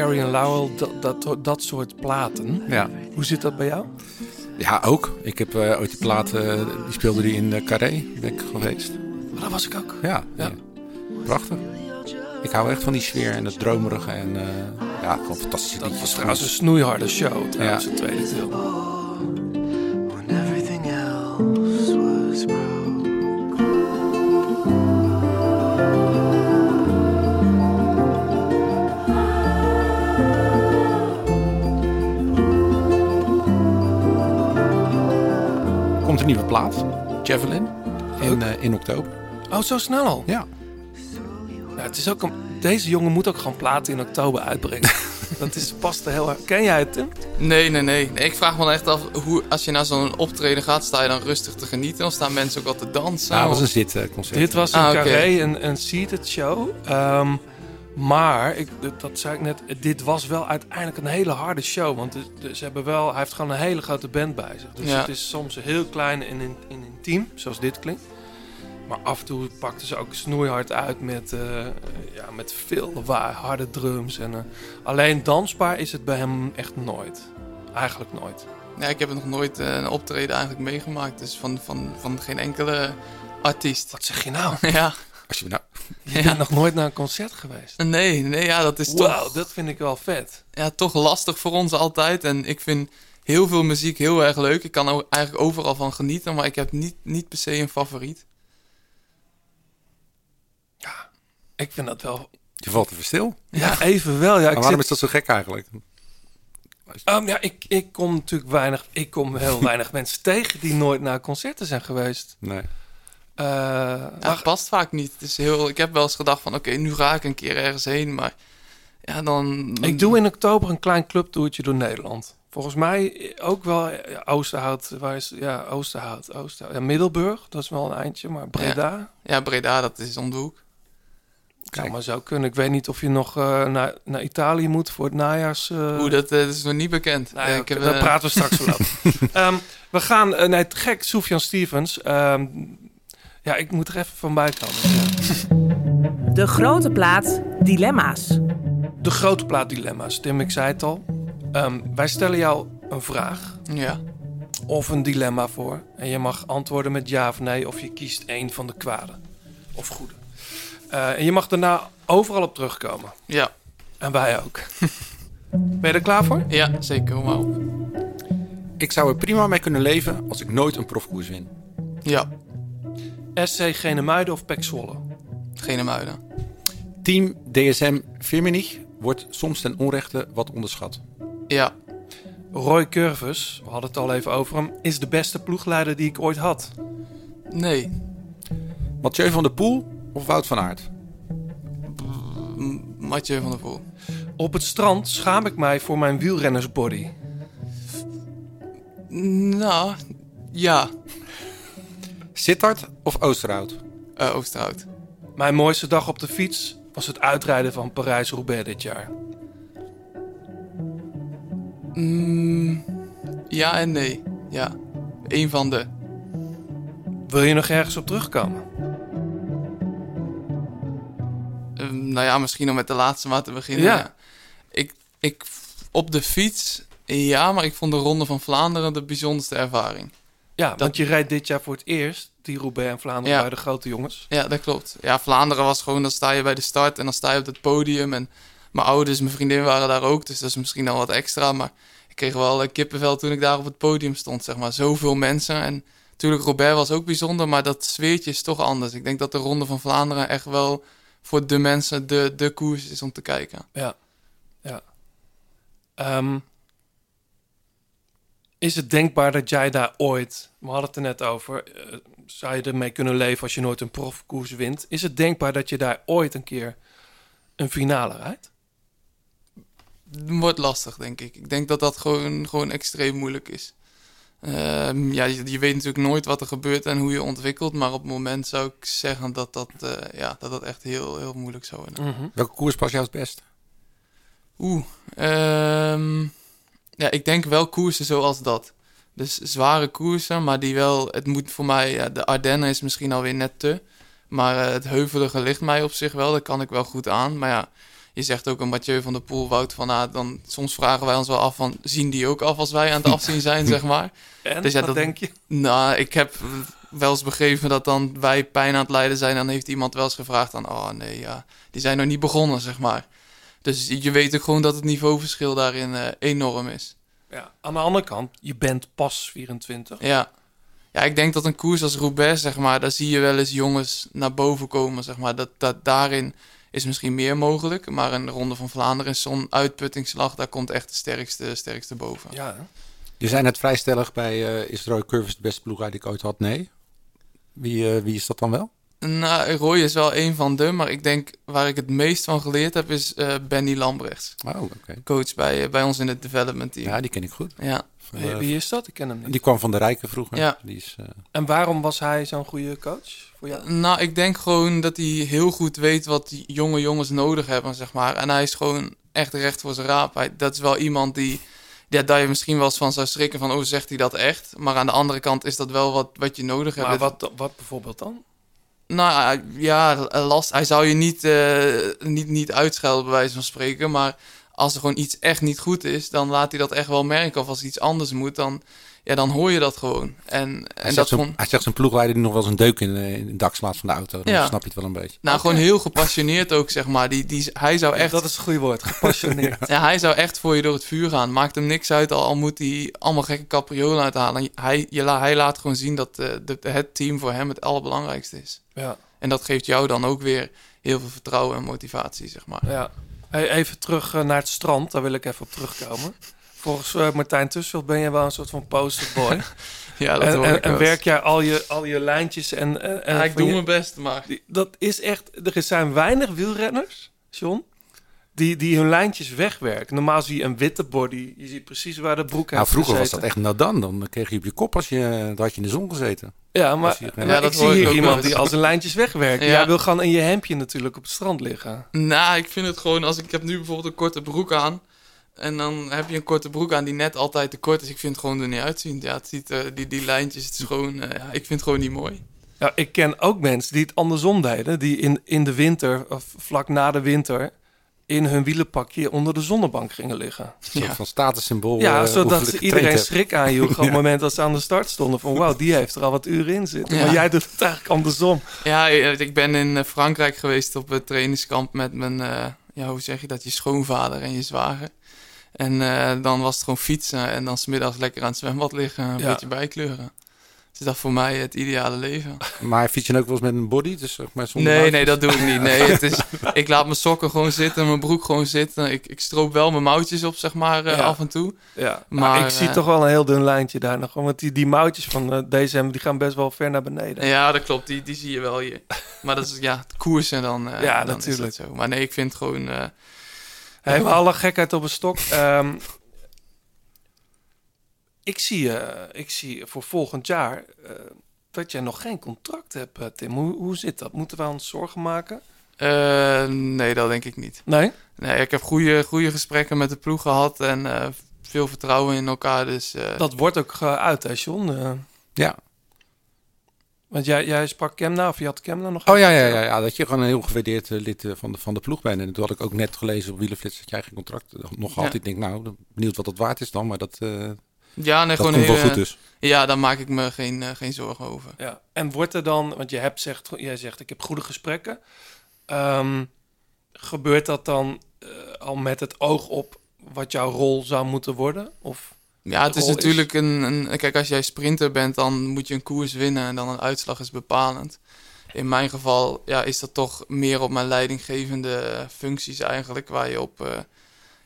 eh Carrie en Lowell, dat, dat, dat soort platen. Ja. Hoe zit dat bij jou? Ja, ook. Ik heb eh, ooit die plaat, eh, die speelde die in de Carré, ben ik geweest. Oh, dat was ik ook. Ja, Ja. ja. prachtig. Ik hou echt van die sfeer en het dromerige en eh, ja, gewoon fantastische Dat liedjes. was trouwens een snoeiharde show, trouwens, Ja. het tweede deel. Komt een nieuwe plaat, Javelin, in, eh, in oktober. Oh, zo snel al? Ja. Ja, het is ook een, deze jongen moet ook gewoon platen in oktober uitbrengen. dat is, past er heel erg. Ken jij het, Tim? Nee, nee, nee, nee. Ik vraag me dan echt af, hoe, als je naar zo'n optreden gaat, sta je dan rustig te genieten? Of staan mensen ook al te dansen? Ja, het was een zitconcert. Dit was een Ah, carré, een, een seated show. Ehm, maar, ik, dat- zei ik net, dit was wel uiteindelijk een hele harde show. Want ze hebben wel, hij heeft gewoon een hele grote band bij zich. Dus Ja. het is soms heel klein en, in, en intiem, zoals dit klinkt. Maar af en toe pakten ze ook snoeihard uit met, eh, ja, met veel lawaai, harde drums. En, eh, alleen dansbaar is het bij hem echt nooit. Eigenlijk nooit. Ja, ik heb nog nooit eh, een optreden eigenlijk meegemaakt. Dus van, van, van geen enkele artiest. Wat zeg je nou? Ja, Als je nou, Je Ja. bent nog nooit naar een concert geweest. nee, nee, ja, dat is Wauw, toch, dat vind ik wel vet. ja, toch lastig voor ons altijd. En ik vind heel veel muziek heel erg leuk. Ik kan er eigenlijk overal van genieten, maar ik heb niet, niet per se een favoriet. Ik vind dat wel je valt even stil. Ja, even wel. Ja, Maar ik waarom zit, is dat zo gek eigenlijk? Ehm, ja ik, ik kom natuurlijk weinig, ik kom heel weinig mensen tegen die nooit naar concerten zijn geweest. Nee. Eh, maar- het past vaak niet. Het is heel, ik heb wel eens gedacht van, oké, nu ga ik een keer ergens heen. Maar ja, dan... dan- ik doe in oktober een klein clubtoertje door Nederland. Volgens mij ook wel ja, Oosterhout, waar is ja Oosterhout, Oosterhout, ja Middelburg, dat is wel een eindje, maar Breda, Ja, Breda, dat is om de hoek. zou maar zo kunnen. Ik weet niet of je nog eh, naar, naar Italië moet voor het najaars. eh, Hoe dat, eh, dat is nog niet bekend. Nou ja, ik heb, daar eh, praten we straks wel over. Ehm, we gaan, uh, nee, gek, Sofian Stevens. Ehm, ja, ik moet er even van bij komen. Ja. De grote plaat Dilemma's. De grote plaat dilemma's. Tim, ik zei het al. Ehm, wij stellen jou een vraag Ja, of een dilemma voor. En je mag antwoorden met ja of nee, of je kiest één van de kwade of goede. Eh, en je mag daarna overal op terugkomen. ja, En wij ook. ben je er klaar voor? ja, zeker. Kom maar op. Ik zou er prima mee kunnen leven als ik nooit een profkoers win. Ja, SC Genemuiden of Pek Zwolle? geen muiden. Team DSM Firmenich wordt soms ten onrechte wat onderschat. Ja, Roy Curvus, we hadden het al even over hem, is de beste ploegleider die ik ooit had. nee. Mathieu van der Poel of Wout van Aert? Mathieu van der Poel. Op het strand schaam ik mij voor mijn wielrennersbody. Nou, ja, Sittard of Oosterhout? eh Oosterhout. Mijn mooiste dag op de fiets was het uitrijden van Parijs-Roubaix dit jaar. Mm, ja en nee. Ja, Eén van de. Wil je nog ergens op terugkomen? Ehm, nou ja, misschien om met de laatste maar te beginnen. Ja. Ik, ik, op de fiets, ja, maar ik vond de Ronde van Vlaanderen de bijzonderste ervaring. Ja, want je rijdt dit jaar voor het eerst die Roubaix en Vlaanderen Ja. bij de grote jongens. Ja, dat klopt. Ja, Vlaanderen was gewoon, dan sta je bij de start en dan sta je op het podium. En mijn ouders en mijn vriendin waren daar ook, dus dat is misschien al wat extra. Maar ik kreeg wel kippenvel toen ik daar op het podium stond, zeg maar. Zoveel mensen. En natuurlijk, Robert was ook bijzonder, maar dat sfeertje is toch anders. Ik denk dat de Ronde van Vlaanderen echt wel voor de mensen de, de koers is om te kijken. Ja, ja. Ehm, is het denkbaar dat jij daar ooit, we hadden het er net over, eh, zou je ermee kunnen leven als je nooit een profkoers wint? Is het denkbaar dat je daar ooit een keer een finale rijdt? wordt lastig, denk ik. Ik denk dat dat gewoon, gewoon extreem moeilijk is. Ehm, ja, je, je weet natuurlijk nooit wat er gebeurt en hoe je ontwikkelt. Maar op het moment zou ik zeggen dat dat, eh, ja, dat, dat echt heel, heel moeilijk zou worden. Mhm. Welke koers past jou het best? Oeh, ehm, ja, ik denk wel koersen zoals dat. Dus zware koersen, maar die wel... Het moet voor mij... Ja, de Ardennen is misschien alweer net te. Maar eh, het heuvelige ligt mij op zich wel. Dat kan ik wel goed aan. Maar ja, je zegt ook een Mathieu van der Poel, Wout van Aert... Dan soms vragen wij ons wel af van... Zien die ook af als wij aan het afzien zijn, zeg maar? En, Dus ja, wat dat- denk je? Nou, ik heb wel eens begrepen dat dan wij pijn aan het lijden zijn. Dan heeft iemand wel eens gevraagd aan, oh nee, ja, die zijn nog niet begonnen, zeg maar. Dus je weet ook gewoon dat het niveauverschil daarin eh, enorm is. Ja. Aan de andere kant, je bent pas 24. Ja. ja, ik denk dat een koers als Roubaix, zeg maar, daar zie je wel eens jongens naar boven komen, zeg maar. Dat, dat daarin is misschien meer mogelijk. Maar een Ronde van Vlaanderen is zo'n uitputtingsslag, daar komt echt de sterkste, sterkste boven. Ja, hè? Je zei net vrij stellig bij eh, is Roy Curvis de beste ploeg die ik ooit had? Nee. Wie, eh, wie is dat dan wel? Nou, Roy is wel een van de, maar ik denk waar ik het meest van geleerd heb, is eh, Benny Lambrechts. Oh, oké. coach bij, eh, bij ons in het development team. Ja, die ken ik goed. Ja, Van, Wie, eh, wie is dat? Ik ken hem niet. die kwam van de Rijken vroeger. Ja. Die is, eh, En waarom was hij zo'n goede coach voor jou? Nou, ik denk gewoon dat hij heel goed weet wat die jonge jongens nodig hebben, zeg maar. En hij is gewoon echt recht voor zijn raap. Hij, dat is wel iemand die, ja, daar je misschien wel eens van zou schrikken van, oh, zegt hij dat echt? Maar aan de andere kant is dat wel wat, wat je nodig hebt. Maar wat, wat bijvoorbeeld dan? Nou ja, last. Hij zou je niet, eh, niet, niet uitschelden, bij wijze van spreken. Maar als er gewoon iets echt niet goed is, dan laat hij dat echt wel merken. Of als iets anders moet, dan, ja, dan hoor je dat gewoon. En, hij, en zegt dat hij zegt zijn ploegleider die nog wel eens een deuk in, eh, in het dak slaat van de auto. Dan Ja. snap je het wel een beetje. nou, gewoon heel gepassioneerd ook, zeg maar. Die, die, hij zou echt... Dat is een goede woord, gepassioneerd. Ja, hij zou echt voor je door het vuur gaan. Maakt hem niks uit, al, al moet hij allemaal gekke capriolen uithalen. Hij, je, hij laat gewoon zien dat eh, de, het team voor hem het allerbelangrijkste is. ja, En dat geeft jou dan ook weer heel veel vertrouwen en motivatie, zeg maar. ja. Hey, even terug eh, naar het strand, daar wil ik even op terugkomen. Volgens eh, Martijn Tussveld ben je wel een soort van posterboy. Ja, dat en hoor en, ik en werk jij al je, al je lijntjes en... en, en Ja, ik doe je- mijn best, maar... Die- Dat is echt... Er zijn weinig wielrenners, John, die, die hun lijntjes wegwerken. Normaal zie je een witte body. Je ziet precies waar de broek Nou, vroeger was dat echt nadan. Dan kreeg je op je kop als je, dan had je in de zon gezeten. Ja, maar, je- maar Ja, dat ik zie ik hier iemand die al zijn lijntjes wegwerkt. Ja. Jij wil gewoon in je hemdje natuurlijk op het strand liggen. Nou, ik vind het gewoon... Als ik, ik heb nu bijvoorbeeld een korte broek aan... En dan heb je een korte broek aan die net altijd te kort is. Ik vind het gewoon er niet uitzien. Ja, het ziet, eh, die, die lijntjes, het is gewoon... eh, ja, ik vind het gewoon niet mooi. Ja, ik ken ook mensen die het andersom deden. Die in, in de winter, of vlak na de winter, in hun wielenpakje onder de zonnebank gingen liggen. Een soort Ja. van statussymbool. Ja, eh, zodat iedereen schrik aanjoegen op het moment dat ze aan de start stonden. Van wauw, die heeft er al wat uren in zitten. Ja. Maar jij doet het eigenlijk andersom. Ja, ik ben in Frankrijk geweest op het trainingskamp met mijn, eh, ja, hoe zeg je dat, je schoonvader en je zwager. En eh, dan was het gewoon fietsen en dan smiddags lekker aan het zwembad liggen, een Ja. beetje bijkleuren. Dus dat is voor mij het ideale leven. Maar fiets je ook wel eens met een body? Dus zeg maar zonder Nee, nee, dat doe ik niet. Nee, het is, ik laat mijn sokken gewoon zitten, mijn broek gewoon zitten. Ik, ik stroop wel mijn mouwtjes op, zeg maar, eh, Ja. af en toe. Ja, maar, Maar, ik zie eh, toch wel een heel dun lijntje daar nog. Want die, die mouwtjes van DSM die gaan best wel ver naar beneden. Ja, dat klopt. Die, die zie je wel hier. Maar dat is, ja, het koersen dan, Ja, dan natuurlijk. is dat zo. Maar nee, ik vind gewoon... Hey, maar alle gekheid op een stok. Ehm, ik, zie, eh, ik zie voor volgend jaar eh, dat jij nog geen contract hebt, eh, Tim. Hoe, hoe zit dat? Moeten we ons zorgen maken? eh, nee, dat denk ik niet. Nee? Nee, ik heb goede, goede gesprekken met de ploeg gehad en eh, veel vertrouwen in elkaar. Dus eh, Dat wordt ook geuit, hè, John? Eh, Ja. Want jij, jij sprak Kemna, of je had Kemna nog? Oh ja, ja, ja, ja, dat je gewoon een heel gewaardeerd eh, lid eh, van de, van de ploeg bent. En toen had ik ook net gelezen op Wielenflits dat jij geen contract eh, nog had. Ja. Ik denk, nou, benieuwd wat dat waard is dan. Maar dat, eh, ja, nee, dat gewoon komt wel heel, goed dus. Ja, daar maak ik me geen, geen zorgen over. Ja. En wordt er dan, want je hebt zegt, jij zegt ik heb goede gesprekken. Ehm, gebeurt dat dan al met het oog op wat jouw rol zou moeten worden? Of Ja, het is natuurlijk een, een... Kijk, als jij sprinter bent, dan moet je een koers winnen en dan een uitslag is bepalend. In mijn geval ja, is dat toch meer op mijn leidinggevende functies eigenlijk, waar je op, eh,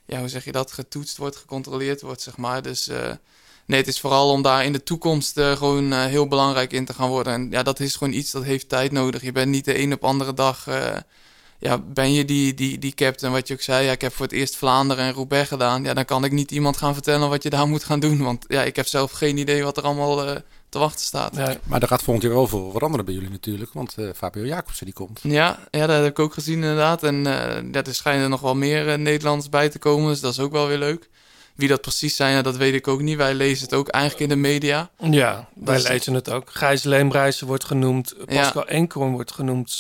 ja, hoe zeg je dat, getoetst wordt, gecontroleerd wordt, zeg maar. Dus eh, nee, het is vooral om daar in de toekomst eh, gewoon heel belangrijk in te gaan worden. En ja, dat is gewoon iets dat heeft tijd nodig. Je bent niet de een op andere dag, ja, ben je die, die, die captain, wat je ook zei. Ja, ik heb voor het eerst Vlaanderen en Roubaix gedaan. Ja, dan kan ik niet iemand gaan vertellen wat je daar moet gaan doen. Want ja, ik heb zelf geen idee wat er allemaal eh, te wachten staat. Nee. Maar er gaat volgend jaar wel veel veranderen bij jullie natuurlijk. Want eh, Fabio Jacobsen die komt. Ja, ja, dat heb ik ook gezien inderdaad. En eh ja, er schijnen er nog wel meer eh, Nederlanders bij te komen. Dus dat is ook wel weer leuk. Wie dat precies zijn, ja, dat weet ik ook niet. Wij lezen het ook eigenlijk in de media. Ja, wij Dus- lezen het ook. Gijs Leembrijzen wordt genoemd. Ja. Pascal Enkorn wordt genoemd.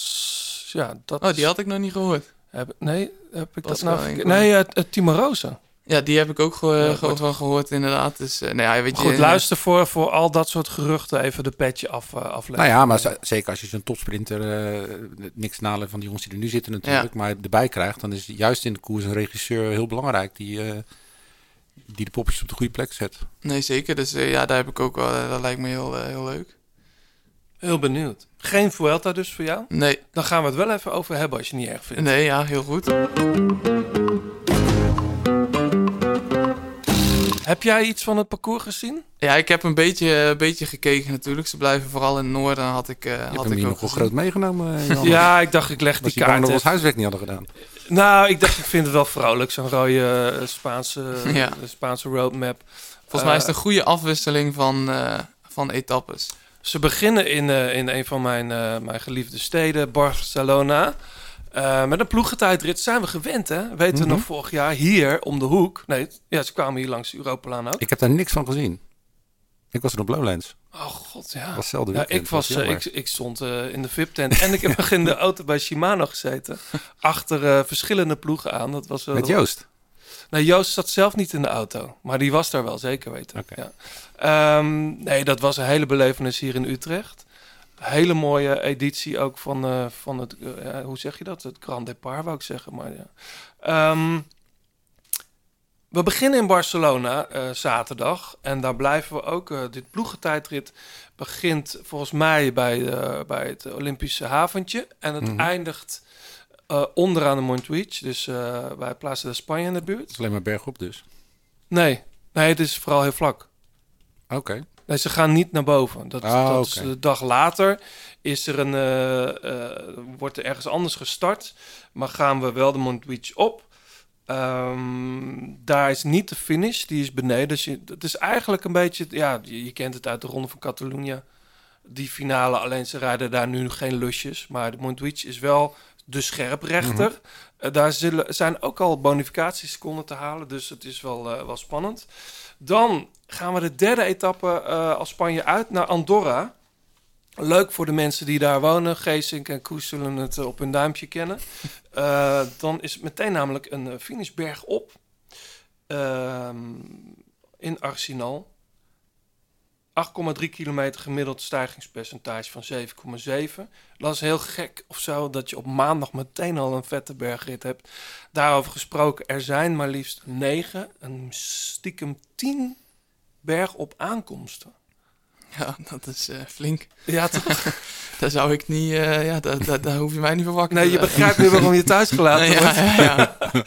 Ja, dat Oh, is- die had ik nog niet gehoord. Heb, nee, heb ik dat nou... Nee, het, het Timo Rosa. Ja, die heb ik ook ge- Ja, ge- wordt- van gehoord inderdaad. Dus eh, nou ja, weet je... Goed, luister voor, voor al dat soort geruchten even de petje af, eh, afleggen. Nou ja, maar zeker als je zo'n topsprinter, eh, niks nalen van die jongens die er nu zitten natuurlijk, maar erbij krijgt, dan is juist in de koers een regisseur heel belangrijk die, eh, die de poppetjes op de goede plek zet. Nee, zeker. Dus eh, ja, daar heb ik ook wel... eh, dat lijkt me heel, eh, heel leuk. Heel benieuwd. Geen Vuelta dus voor jou? Nee, Dan gaan we het wel even over hebben als je het niet erg vindt. nee, ja, heel goed. Heb jij iets van het parcours gezien? Ja, ik heb een beetje, een beetje gekeken natuurlijk. Ze blijven vooral in het noorden, had ik, eh Je hebt had hem ik hier ook nog wel gezien. groot meegenomen, eh, Jan. Ja, ik dacht ik leg die kaart dat we ons huiswerk niet hadden gedaan? Nou, ik dacht ik vind het wel vrolijk, zo'n rode eh, Spaanse, Ja. Spaanse roadmap. Volgens mij is het een goede afwisseling van, eh, van etappes. Ze beginnen in, eh, in een van mijn, eh, mijn geliefde steden, Barcelona. Eh, met een ploegentijdrit zijn we gewend, hè? Weten we Mhm. nog vorig jaar hier om de hoek. Nee, ja, ze kwamen hier langs de Europalaan ook. Ik heb daar niks van gezien. Ik was er op Lowlands. Oh god, ja. Dat was hetzelfde Ja, ik, was, ik, ik stond in de VIP-tent en ik heb nog in de auto bij Shimano gezeten. Achter verschillende ploegen aan. Dat was, Met Joost. Nee, Joost zat zelf niet in de auto. Maar die was daar wel, zeker weten. Oké. Ja. Ehm, nee, dat was een hele belevenis hier in Utrecht. Hele mooie editie ook van, eh, van het, eh, hoe zeg je dat? Het Grand Depart, wou ik zeggen. Maar ja. Ehm, we beginnen in Barcelona eh, zaterdag. En daar blijven we ook. eh, dit ploegentijdrit begint volgens mij bij, bij het Olympische haventje. En het Mhm. eindigt onderaan de Montjuïc. Dus bij Plaza de Spanje in de buurt. Het is alleen maar bergop dus. Nee, nee, het is vooral heel vlak. Oké. Nee, ze gaan niet naar boven. Dat, Ah, dat is de dag later. Is er een, eh, eh, wordt er ergens anders gestart. Maar gaan we wel de Montjuïc op. Ehm, daar is niet de finish, die is beneden. Dus je, het is eigenlijk een beetje, ja, je, je kent het uit de Ronde van Catalonië. Die finale, alleen ze rijden daar nu geen lusjes. Maar de Montjuïc is wel de scherprechter. Eh, daar zullen, zijn ook al bonificatieseconden te halen. Dus het is wel, wel spannend. Dan gaan we de derde etappe eh, als Spanje uit naar Andorra. Leuk voor de mensen die daar wonen. Geesink en Koes zullen het eh, op hun duimpje kennen. Eh, dan is het meteen namelijk een finishberg op. Ehm, in Arsenal. 8,3 kilometer gemiddeld stijgingspercentage van 7,7. Dat is heel gek of zo dat je op maandag meteen al een vette bergrit hebt. Daarover gesproken, er zijn maar liefst 9 en stiekem 10 berg op aankomsten. Ja, dat is eh, flink. Ja, toch? Daar zou ik niet... eh, ja, daar, daar, daar hoef je mij niet voor wakker Nee, je begrijpt nu waarom je thuis gelaten ja, wordt. ja, ja.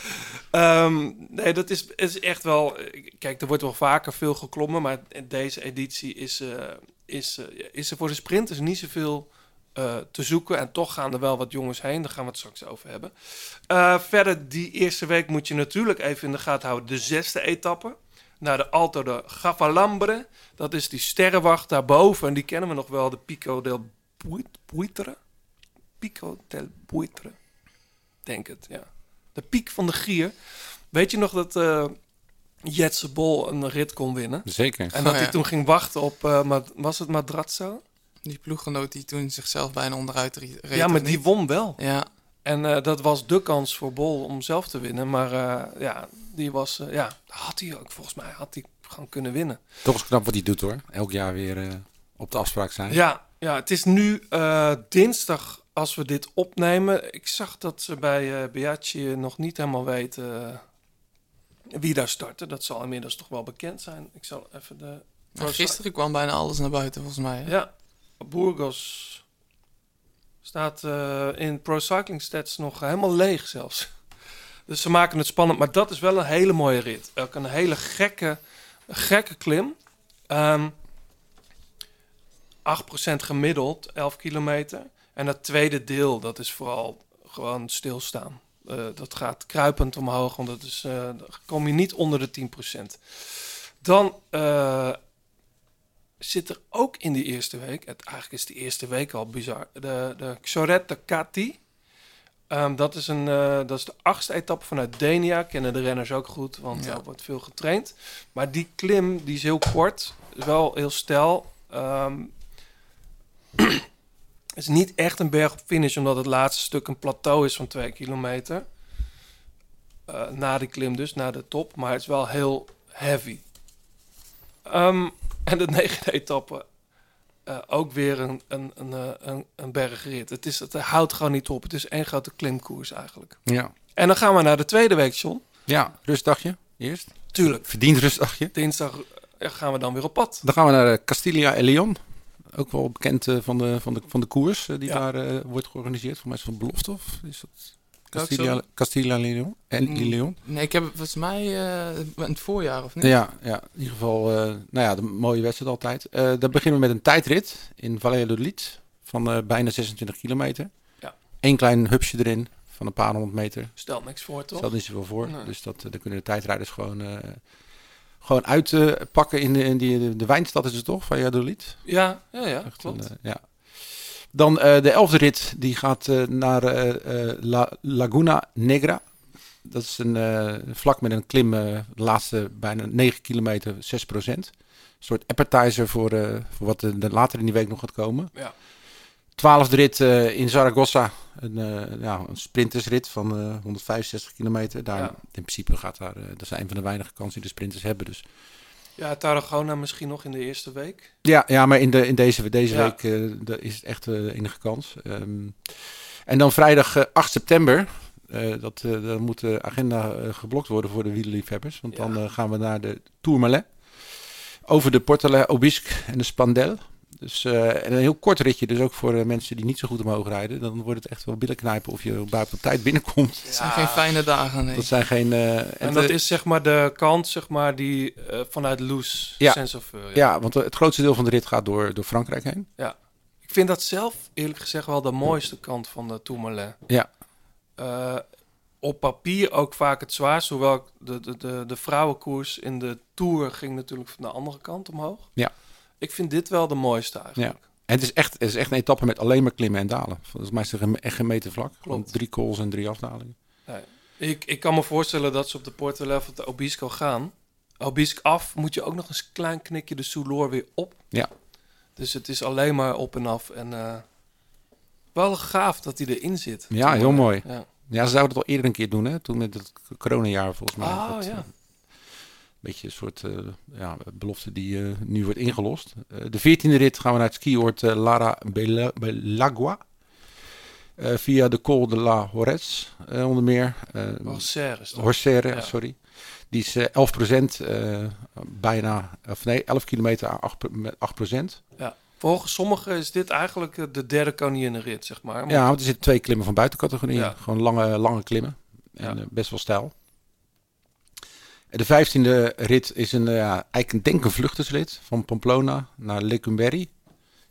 Ehm, nee, dat is, is echt wel. Kijk, er wordt wel vaker veel geklommen, maar deze editie is, eh, is, is er voor de sprinters niet zoveel te zoeken. En toch gaan er wel wat jongens heen. Daar gaan we het straks over hebben. Verder, die eerste week moet je natuurlijk even in de gaten houden. De zesde etappe. Naar de Alto de Gavalambre. Dat is die sterrenwacht daarboven. En die kennen we nog wel. De Pico del Buit- Buitre. Pico del Buitre. Denk het, ja. De piek van de gier. Weet je nog dat eh Jetse Bol een rit kon winnen? Zeker. En dat Oh, hij ja. toen ging wachten op, eh, Ma- was het Madrazzo? Die ploeggenoot die toen zichzelf bijna onderuit reed. Ja, maar die won wel. Ja, En eh, dat was de kans voor Bol om zelf te winnen. Maar eh, ja, die was, eh, ja, had hij ook volgens mij, had hij gewoon kunnen winnen. Toch is knap wat hij doet hoor. Elk jaar weer eh, op de afspraak zijn. Ja, ja het is nu eh, dinsdag als we dit opnemen. Ik zag dat ze bij eh Beatje nog niet helemaal weten wie daar startte. Dat zal inmiddels toch wel bekend zijn. Ik zal even de... Maar gisteren kwam bijna alles naar buiten volgens mij. hè? Ja, Burgos staat eh, in Pro Cycling Stats nog helemaal leeg zelfs. Dus ze maken het spannend, maar dat is wel een hele mooie rit. Ook een hele gekke, gekke klim. Ehm 8% gemiddeld, 11 kilometer. En dat tweede deel, dat is vooral gewoon stilstaan. Eh, dat gaat kruipend omhoog, want dat is, eh, kom je niet onder de 10%. Dan zit er ook in die eerste week, het, eigenlijk is die eerste week al bizar, de, de Kati. Ehm, dat, is een, eh, dat is de achtste etappe vanuit Denia. Kennen de renners ook goed, want Ja. er wordt veel getraind. Maar die klim, die is heel kort, is wel heel stijl. Ehm, het is niet echt een berg op finish, omdat het laatste stuk een plateau is van twee kilometer. Eh, na die klim dus, na de top. Maar het is wel heel heavy. Ehm, en de negende etappe eh, ook weer een, een, een, eh, een, een bergrit. Het, is, het houdt gewoon niet op. Het is één grote klimkoers eigenlijk. Ja. En dan gaan we naar de tweede week, John. Ja, rustdagje eerst. Tuurlijk. Verdiend rustdagje. Dinsdag eh, gaan we dan weer op pad. Dan gaan we naar Castilla en Leon. Ook wel bekend van, de, van, de, van de koers die Ja. daar wordt georganiseerd. Voor mij is van Belofte of is dat Castilla? Castilla en Leon? En Mm. Leon? Nee, ik heb volgens mij eh, in het voorjaar of niet? Ja, ja, in ieder geval, eh, nou ja, de mooie wedstrijd altijd. Eh dan beginnen we met een tijdrit in Valladolid van bijna 26 kilometer. Ja. Eén klein hupsje erin van een paar honderd meter. Stel niks voor, toch? Stelt niet zoveel voor. Nee. Dus dat, dan kunnen de tijdrijders gewoon, gewoon uitpakken in, de, in die, de, de wijnstad is het toch, Valladolid? Ja, ja, ja, Echt klopt. een, ja. Dan eh, de elfde rit, die gaat eh, naar eh, La, Laguna Negra. Dat is een vlak met een klim, de laatste bijna 9 kilometer, 6 procent. Een soort appetizer voor, voor wat er later in die week nog gaat komen. Ja. Twaalfde rit in Zaragoza, een, ja, een sprintersrit van eh, 165 kilometer. Daar, Ja. In principe gaat daar, dat is een van de weinige kansen die de sprinters hebben. Dus Ja, Tarragona misschien nog in de eerste week. ja, ja maar in, de, in deze, deze Ja. week eh, de- is het echt eh, de enige kans. Ehm, en dan vrijdag eh, 8 september. eh, dat, eh, dan moet de agenda eh, geblokt worden voor de wielerliefhebbers. Want Ja. dan eh, gaan we naar de Tourmalet. Over de Portale, Obisque en de Spandel. Dus eh, en een heel kort ritje, dus ook voor eh, mensen die niet zo goed omhoog rijden. Dan wordt het echt wel billen knijpen of je buiten op tijd binnenkomt. Het zijn geen fijne dagen, nee. Dat zijn geen... eh, En en dat de- is zeg maar de kant zeg maar, die eh, vanuit Loes, Ja. Saint-Sauveur, ja, want het grootste deel van de rit gaat door, door Frankrijk heen. Ik vind dat zelf eerlijk gezegd wel de mooiste kant van de Tourmalet. Ja. Eh, op papier ook vaak het zwaarst. Hoewel de, de, de, de vrouwenkoers in de Tour ging natuurlijk van de andere kant omhoog. Ja. Ik vind dit wel de mooiste eigenlijk. En het is, echt, het is echt een etappe met alleen maar klimmen en dalen. Volgens mij is een- echt geen meter vlak. Gewoon Klopt. drie calls en drie afdalingen. Ik, ik kan me voorstellen dat ze op de Porto Level de Obisco gaan. Obisque af moet je ook nog eens een klein knikje de Soulor weer op. Ja. Dus het is alleen maar op en af. En eh, wel gaaf dat hij erin zit. Ja, heel mooi. Ja. Ja, ze zouden het al eerder een keer doen, hè? Toen met het coronajaar volgens mij. Ah, Dat, ja. Beetje een soort eh, ja, belofte die eh, nu wordt ingelost. Eh, de veertiende rit gaan we naar het skioord Lara Bela- Belagua. Via de Col de la Horez, onder meer. Wel serre is dat. Horsere, Ja. sorry. Die is eh 11 procent, bijna, of nee, 11 kilometer aan 8, met 8 procent. Volgens sommigen is dit eigenlijk de derde koninginnenrit, zeg maar. Want- Ja, want er zitten twee klimmen van buitencategorieën. Ja. Gewoon lange, lange klimmen. En Ja. best wel stijl. De vijftiende rit is een, eh, ja, eigenlijk een, denk een vluchtersrit van Pamplona naar Lecumberri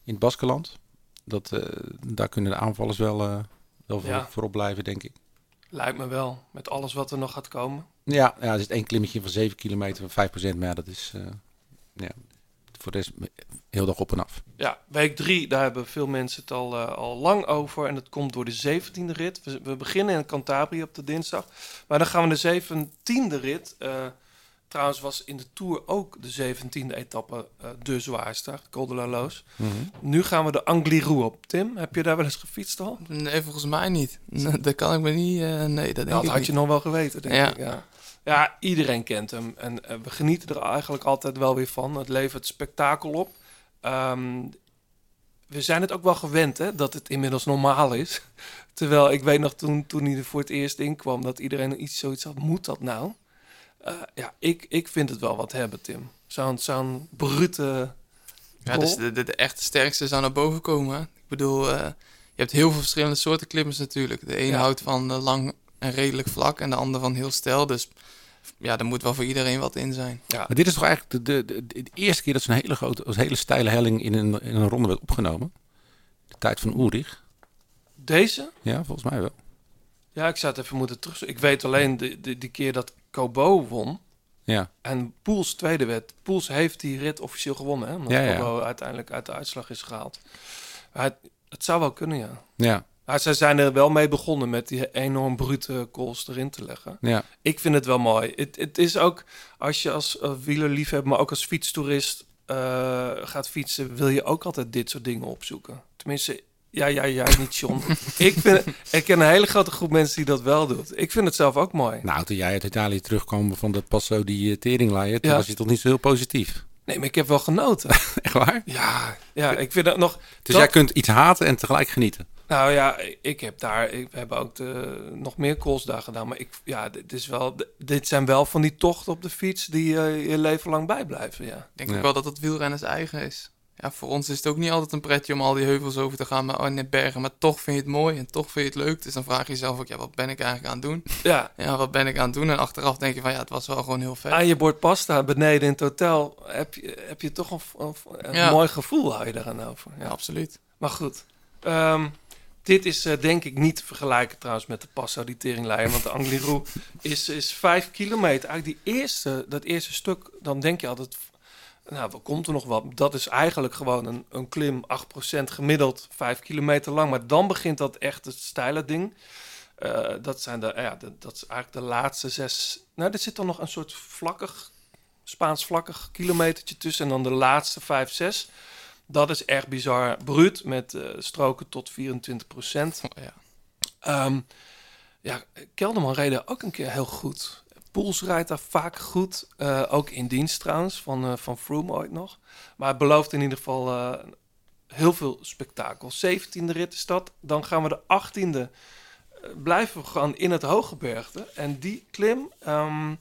in het Baskeland. Dat, eh, daar kunnen de aanvallers wel, eh, wel voor, Ja. voorop blijven, denk ik. Lijkt me wel, met alles wat er nog gaat komen. Ja, ja er zit één klimmetje van 7 kilometer van 5 procent. Maar ja, dat is ja, voor de rest heel dag op en af. Ja, week drie, daar hebben veel mensen het al, eh, al lang over. En dat komt door de zeventiende rit. We, we beginnen in Cantabria op de dinsdag. Maar dan gaan we de zeventiende rit. eh, trouwens was in de Tour ook de zeventiende etappe eh, de zwaarste. Col de la Loos. Nu gaan we de Angliru op. Tim, heb je daar wel eens gefietst al? Nee, volgens mij niet. Nee, dat kan ik me niet... eh, nee, dat denk Nou, dat ik had niet. je nog wel geweten, denk Ja. ik. Ja. Ja, iedereen kent hem. En eh, we genieten er eigenlijk altijd wel weer van. Het levert spektakel op. Ehm, we zijn het ook wel gewend, hè, dat het inmiddels normaal is. Terwijl ik weet nog toen, toen hij er voor het eerst inkwam... dat iedereen iets zoiets had, moet dat nou? Eh, ja, ik, ik vind het wel wat hebben, Tim. Zo'n zo'n brute... Ja, dus de, de, de echt sterkste zou naar boven komen. hè. Ik bedoel, eh, je hebt heel veel verschillende soorten klimmers natuurlijk. De een Ja. houdt van eh, lang en redelijk vlak en de ander van heel stijl. Dus ja, er moet wel voor iedereen wat in zijn. Maar dit is toch eigenlijk de, de, de, de eerste keer dat zo'n hele grote, een hele steile helling in een, in een ronde werd opgenomen. De tijd van Ulrich. Deze? Ja, volgens mij wel. Ja, ik zou het even moeten terug. Ik weet alleen de, de, die keer dat Kobo won Ja, en Poels tweede werd. Poels heeft die rit officieel gewonnen, hè? Omdat Ja, ja. Kobo uiteindelijk uit de uitslag is gehaald. Het, het zou wel kunnen, ja. ja, Maar zij zijn er wel mee begonnen met die enorm brute calls erin te leggen. ja. Ik vind het wel mooi. Het, het is ook, als je als uh, wielerliefhebber, maar ook als fietstoerist eh, gaat fietsen, wil je ook altijd dit soort dingen opzoeken. Tenminste, ja, ja, ja, niet John. ik, vind, ik ken een hele grote groep mensen die dat wel doet. Ik vind het zelf ook mooi. Nou, toen jij uit Italië terugkwam van dat Passo die uh, teringleier, toen Ja. was je toch niet zo heel positief? Nee, maar ik heb wel genoten. Echt waar? ja, ja, ik vind dat nog... Dus dat- jij kunt iets haten en tegelijk genieten. Nou ja, ik heb daar, ik, we hebben ook de, nog meer calls daar gedaan. Maar ik, ja, dit, is wel, dit zijn wel van die tochten op de fiets die eh, je leven lang bijblijven. Ja. Ik denk Ja. ook wel dat het wielrenners eigen is. Ja, voor ons is het ook niet altijd een pretje om al die heuvels over te gaan maar, oh, nee, bergen. Maar toch vind je het mooi en toch vind je het leuk. Dus dan vraag je jezelf ook, ja, wat ben ik eigenlijk aan het doen? ja, Ja, wat ben ik aan het doen? En achteraf denk je van, ja, het was wel gewoon heel vet. aan je bord pasta beneden in het hotel heb je, heb je toch een, een, een Ja. mooi gevoel, hou je daaraan over. Ja, Ja. absoluut. Maar goed, Ehm, dit is eh, denk ik niet te vergelijken trouwens met de Passo. Want de Angliru is, is vijf kilometer. Die eerste, dat eerste stuk, dan denk je altijd... Nou, wat komt er nog wat? Dat is eigenlijk gewoon een, een klim, 8% gemiddeld, 5 kilometer lang. Maar dan begint dat echt het steile ding. Eh, dat zijn de, ja, dat is eigenlijk de laatste zes. Nou, er zit dan nog een soort vlakkig, Spaans vlakkig kilometertje tussen. En dan de laatste vijf, zes. Dat is echt bizar. Bruut met eh, stroken tot 24 procent. Oh, ja. Ehm, ja, Kelderman reed er ook een keer heel goed. Poels rijdt daar vaak goed. Eh, ook in dienst trouwens, van, eh, van Froome ooit nog. Maar het belooft in ieder geval heel veel spektakel. 17e rit is dat. Dan gaan we de 18e. eh, blijven we gewoon in het Hogebergte. En die klim ehm,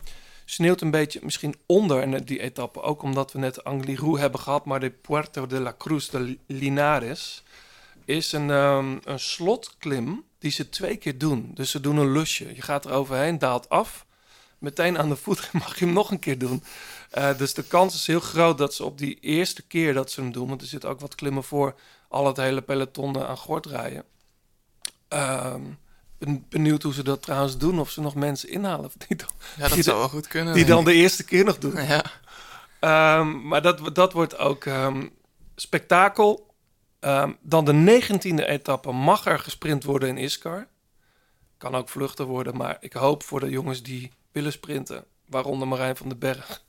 sneeuwt een beetje misschien onder in die etappe. Ook omdat we net Angliru hebben gehad. Maar de Puerto de la Cruz de Linares is een, ehm, een slotklim die ze twee keer doen. Dus ze doen een lusje. Je gaat er overheen, daalt af. Meteen aan de voet mag je hem nog een keer doen. Eh, dus de kans is heel groot dat ze op die eerste keer dat ze hem doen... want er zit ook wat klimmen voor al het hele peloton aan gort rijden. Ben- benieuwd hoe ze dat trouwens doen. Of ze nog mensen inhalen. Ja, dat zou wel goed kunnen. Die dan de eerste keer nog doen. Ja. Ehm, maar dat, dat wordt ook ehm, spektakel. Ehm, dan de negentiende etappe mag er gesprint worden in Iskar. Kan ook vluchten worden, maar ik hoop voor de jongens die willen sprinten, waaronder Marijn van den Berg,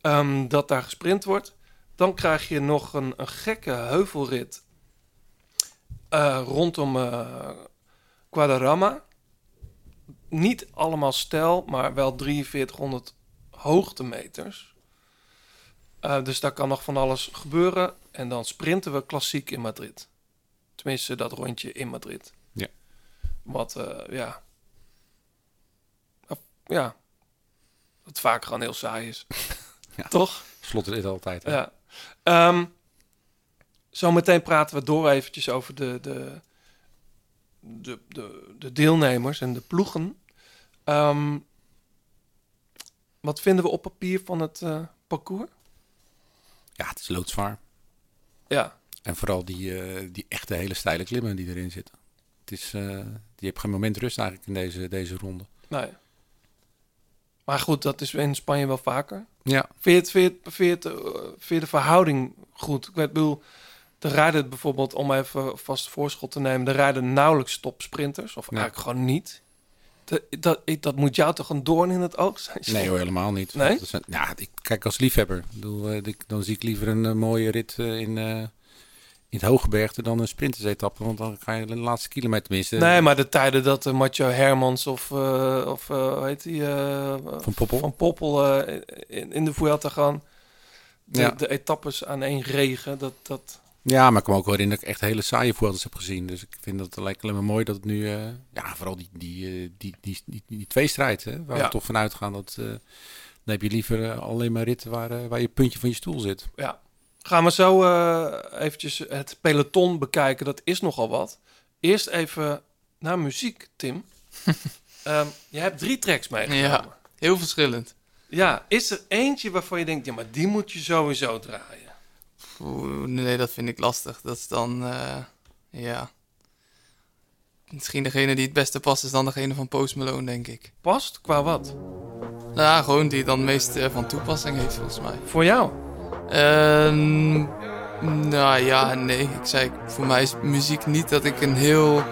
dat daar gesprint wordt. Dan krijg je nog een, een gekke heuvelrit eh, rondom eh Guadarrama. Niet allemaal stijl, maar wel 4300 hoogtemeters. Eh, dus daar kan nog van alles gebeuren. En dan sprinten we klassiek in Madrid. Tenminste, dat rondje in Madrid. Ja. Wat, eh, ja. Ja. Wat vaak gewoon heel saai is. Ja. Toch? Slot dit altijd. hè? Ja. Ehm zometeen praten we door eventjes over de, de, de, de, de deelnemers en de ploegen. Ehm, wat vinden we op papier van het eh, parcours? ja, het is loodzwaar. Ja, En vooral die, eh, die echte hele steile klimmen die erin zitten. Het is, eh, je hebt geen moment rust eigenlijk in deze, deze ronde. nee. Maar goed, dat is in Spanje wel vaker. Ja, Vind je, het, vind je, het, vind je, het, eh, vind je de verhouding goed? Ik bedoel, er rijden bijvoorbeeld, om even vast voorschot te nemen, er rijden nauwelijks topsprinters. Of eigenlijk gewoon niet. Dat, dat, moet jou toch een doorn in het oog zijn? nee hoor, helemaal niet. Nee? Dat zijn- ja, ik kijk als liefhebber. Bedoel, eh, ik- dan zie ik liever een eh, mooie rit eh, in, eh, in het Hogebergte dan een sprintersetappe. Want dan ga je de laatste kilometer tenminste. Nee, maar de tijden dat uh, Mathieu Hermans of, of hoe heet die? Van Poppel. Van Poppel in, in de Vuelta gaan. De, Ja. de etappes aan één regen, dat... dat Ja, maar ik kan me ook wel herinneren dat ik echt hele saaie voorbeelden heb gezien. Dus ik vind dat lijkt alleen maar mooi dat het nu... eh, ja, vooral die, die, eh, die, die, die, die, tweestrijd, hè, waar Ja. we toch van uitgaan. Dat, eh, dan heb je liever alleen maar ritten waar, waar je puntje van je stoel zit. ja. Gaan we zo eh, eventjes het peloton bekijken. Dat is nogal wat. Eerst even naar muziek, Tim. Ehm, je hebt drie tracks meegenomen. Ja. Heel verschillend. Ja, is er eentje waarvan je denkt, ja, maar die moet je sowieso draaien? Oeh, nee, dat vind ik lastig. Dat is dan, eh, ja. misschien degene die het beste past is dan degene van Post Malone, denk ik. Past? Qua wat? Nou ja, gewoon die dan het meest eh, van toepassing heeft, volgens mij. Voor jou? Ehm, nou ja, nee. Ik zei, voor mij is muziek niet dat ik een heel...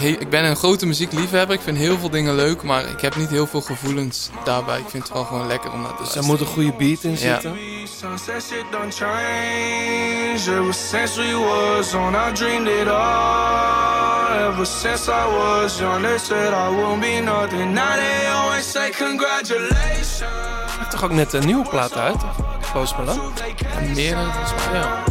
ik ben een grote muziekliefhebber. Ik vind heel veel dingen leuk, maar ik heb niet heel veel gevoelens daarbij. Ik vind het wel gewoon lekker om naar te Dus er luisteren. moet een goede beat in zitten. Sunset shit done change. Ever since we was on, I dreamed it all. Ever since I was young, they said I won't be nothing. Now they always say congratulations. Hij heeft toch ook net een nieuwe plaat uit? Post Malone? En meerdere, volgens mij. Ja.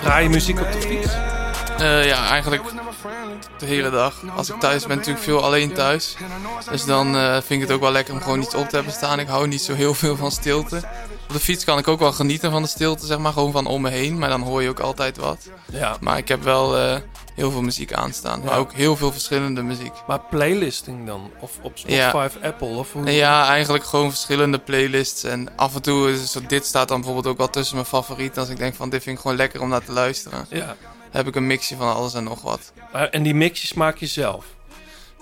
Draai je muziek op de fiets? Eh, ja, eigenlijk de hele dag. Als ik thuis ben, natuurlijk veel alleen thuis. Dus dan eh, vind ik het ook wel lekker om gewoon iets op te hebben staan. Ik hou niet zo heel veel van stilte. Op de fiets kan ik ook wel genieten van de stilte, zeg maar. Gewoon van om me heen. Maar dan hoor je ook altijd wat. Ja. Maar ik heb wel eh, heel veel muziek aanstaan. Maar ook heel veel verschillende muziek. Maar playlisting dan? Of op Spotify Ja. of Apple? Of hoe? Ja, eigenlijk gewoon verschillende playlists. En af en toe is zo, dit staat dan bijvoorbeeld ook wel tussen mijn favorieten. Als ik denk van dit vind ik gewoon lekker om naar te luisteren. Ja. heb ik een mixje van alles en nog wat. En die mixjes maak je zelf?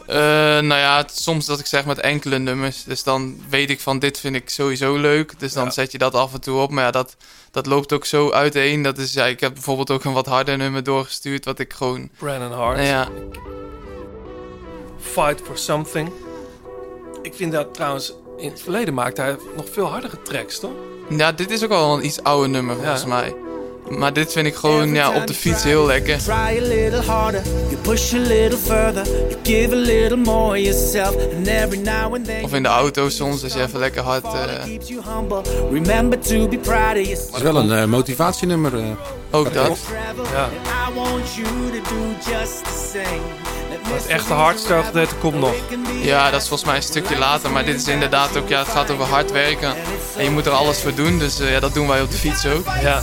Eh, nou ja, soms dat ik zeg met enkele nummers. Dus dan weet ik van dit vind ik sowieso leuk. Dus dan Ja. zet je dat af en toe op. Maar ja, dat, dat loopt ook zo uiteen. Dat is, ja, ik heb bijvoorbeeld ook een wat harder nummer doorgestuurd. Wat ik gewoon... Brandon Hart. Ja, Fight for Something. Ik vind dat trouwens... In het verleden maakte hij nog veel hardere tracks, toch? ja, dit is ook wel een iets ouder nummer volgens mij. Maar dit vind ik gewoon ja, op de fiets heel lekker. Try a little harder, you push a little further, you give a little more yourself, and every now and then Of in de auto soms, als je even lekker hard... eh, keeps you humble. Remember to be proud of yourself. Het is wel een eh, motivatienummer. eh. ook dat. Ja. Het echte hardstyle gedeelte komt nog. Ja, dat is volgens mij een stukje later. Maar dit is inderdaad ook, ja, het gaat over hard werken. En je moet er alles voor doen. Dus eh, ja, dat doen wij op de fiets ook. Ja.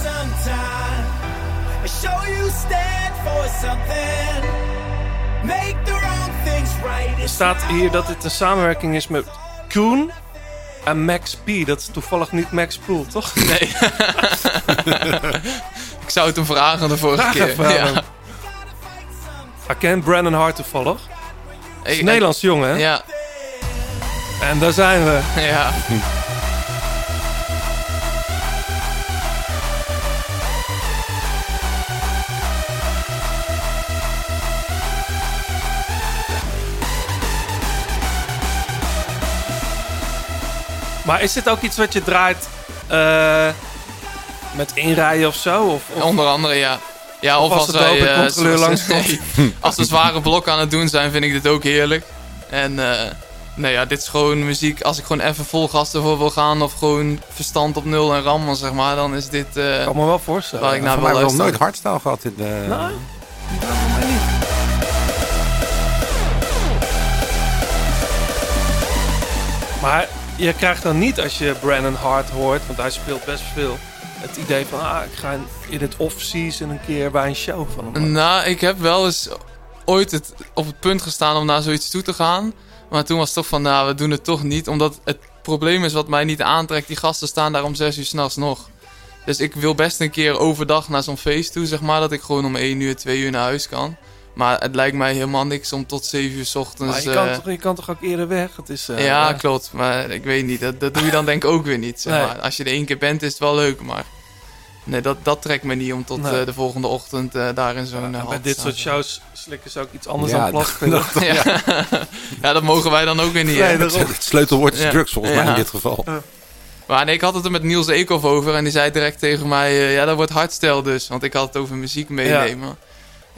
Er staat hier dat het een samenwerking is met Koen en Max P. Dat is toevallig niet Max Pool, toch? Nee. ik zou het hem vragen de vorige keer. Ja. Hij kent Brandon Hart toevallig. Ik- Is een Nederlands jongen, hè? Ja, En daar zijn we. ja. Maar is dit ook iets wat je draait eh, met inrijden of zo? Of, of- Onder andere, ja. Ja, of, als als er de eh, controleur nee. als we zware blokken aan het doen zijn, vind ik dit ook heerlijk. En eh, nee, ja, dit is gewoon muziek. Als ik gewoon even vol gas ervoor wil gaan... of gewoon verstand op nul en rammen, zeg maar... dan is dit eh, Ik kan me wel voorstellen. waar ik naar nog luisteren. nooit hardstyle gehad. In de, Nou, Maar je krijgt dan niet als je Brandon Hart hoort, want hij speelt best veel, het idee van ah, ik ga in, het off-season een keer bij een show van hem. Nou, ik heb wel eens ooit het, op het punt gestaan om naar zoiets toe te gaan. Maar toen was het toch van, nou, we doen het toch niet. Omdat het probleem is wat mij niet aantrekt. Die gasten staan daar om zes uur s'nachts nog. Dus ik wil best een keer overdag naar zo'n feest toe, zeg maar. Dat ik gewoon om één uur, twee uur naar huis kan. Maar het lijkt mij helemaal niks om tot zeven uur 's ochtends... Maar je kan, eh, toch, je kan toch ook eerder weg? Het is, eh, ja, klopt. Maar ik weet niet. Dat, dat doe je dan denk ik ook weer niet. Zeg Nee. maar. Als je er één keer bent, is het wel leuk. Maar nee, dat, dat trekt me niet om tot Nee. eh, de volgende ochtend eh, daar in zo'n uh, bij dit soort shows slikken ze ook iets anders Ja, dan plaspillen. ja. ja, dat mogen wij dan ook weer niet. Nee, het, sleutelwoord is Ja. drugs volgens mij Ja. in dit geval. Maar nee, ik had het er met Niels Eekhoff over en die zei direct tegen mij, eh, ja, dat wordt hardstyle dus. Want ik had het over muziek meenemen.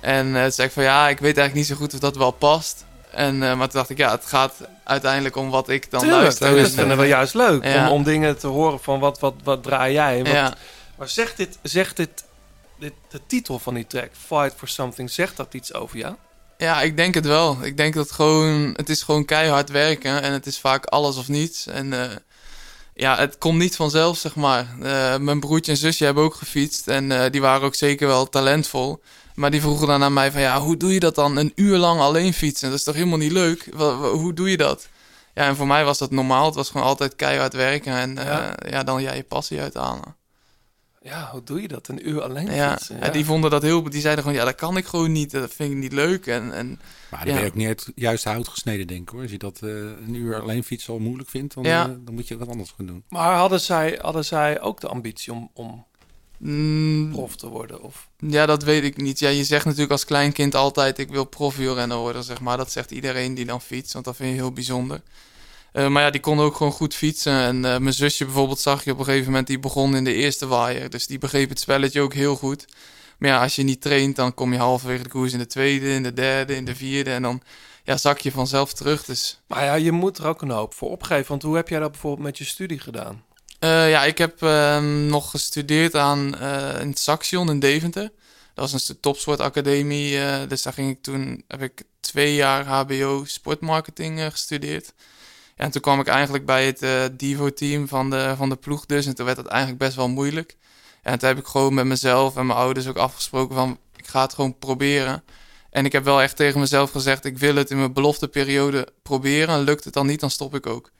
En toen zei ik van, ja, ik weet eigenlijk niet zo goed of dat wel past. En, eh, maar toen dacht ik, ja, het gaat uiteindelijk om wat ik dan Tuurlijk, luister. dat Dus, vinden we juist leuk. Ja. Om, om dingen te horen van wat, wat, wat draai jij. Wat, ja. Maar zegt dit, zegt dit, dit, de titel van die track, Fight for Something, zegt dat iets over jou? Ja, ik denk het wel. Ik denk dat gewoon, het is gewoon keihard werken en het is vaak alles of niets. En eh, ja, het komt niet vanzelf, zeg maar. Mijn broertje en zusje hebben ook gefietst en die waren ook zeker wel talentvol. Maar die vroegen dan aan mij van, ja, hoe doe je dat dan een uur lang alleen fietsen? Dat is toch helemaal niet leuk? Hoe doe je dat? Ja, en voor mij was dat normaal. Het was gewoon altijd keihard werken en eh, Ja. ja. dan ja, je passie uithalen. Ja, hoe doe je dat? Een uur alleen Ja, fietsen? ja, die vonden dat heel... Die zeiden gewoon, ja, dat kan ik gewoon niet. Dat vind ik niet leuk. En, en Maar dan ja. ben je ook niet het juiste hout gesneden, denk ik hoor. Als je dat eh, een uur alleen fietsen al moeilijk vindt, dan, Ja. eh, dan moet je wat anders gaan doen. Maar hadden zij, hadden zij ook de ambitie om, om Mm, prof te worden? Of? Ja, dat weet ik niet. Ja, je zegt natuurlijk als kleinkind altijd... ik wil profielrenner worden, zeg maar. Dat zegt iedereen die dan fietst, want dat vind je heel bijzonder. Eh, maar ja, die kon ook gewoon goed fietsen. En eh, mijn zusje bijvoorbeeld zag je op een gegeven moment... die begon in de eerste waaier. Dus die begreep het spelletje ook heel goed. Maar ja, als je niet traint, dan kom je halverwege de koers... in de tweede, in de derde, in de vierde... en dan ja, zak je vanzelf terug. Dus Maar ja, je moet er ook een hoop voor opgeven. Want hoe heb jij dat bijvoorbeeld met je studie gedaan? Eh, ja, ik heb ehm, nog gestudeerd aan eh, in Saxion in Deventer. Dat was een topsportacademie. eh, dus daar ging ik toen, heb ik twee jaar HBO sportmarketing gestudeerd. En toen kwam ik eigenlijk bij het Divo-team van de, van de ploeg dus. En toen werd het eigenlijk best wel moeilijk. En toen heb ik gewoon met mezelf en mijn ouders ook afgesproken van... ik ga het gewoon proberen. En ik heb wel echt tegen mezelf gezegd... ik wil het in mijn belofteperiode proberen. En lukt het dan niet, dan stop ik ook.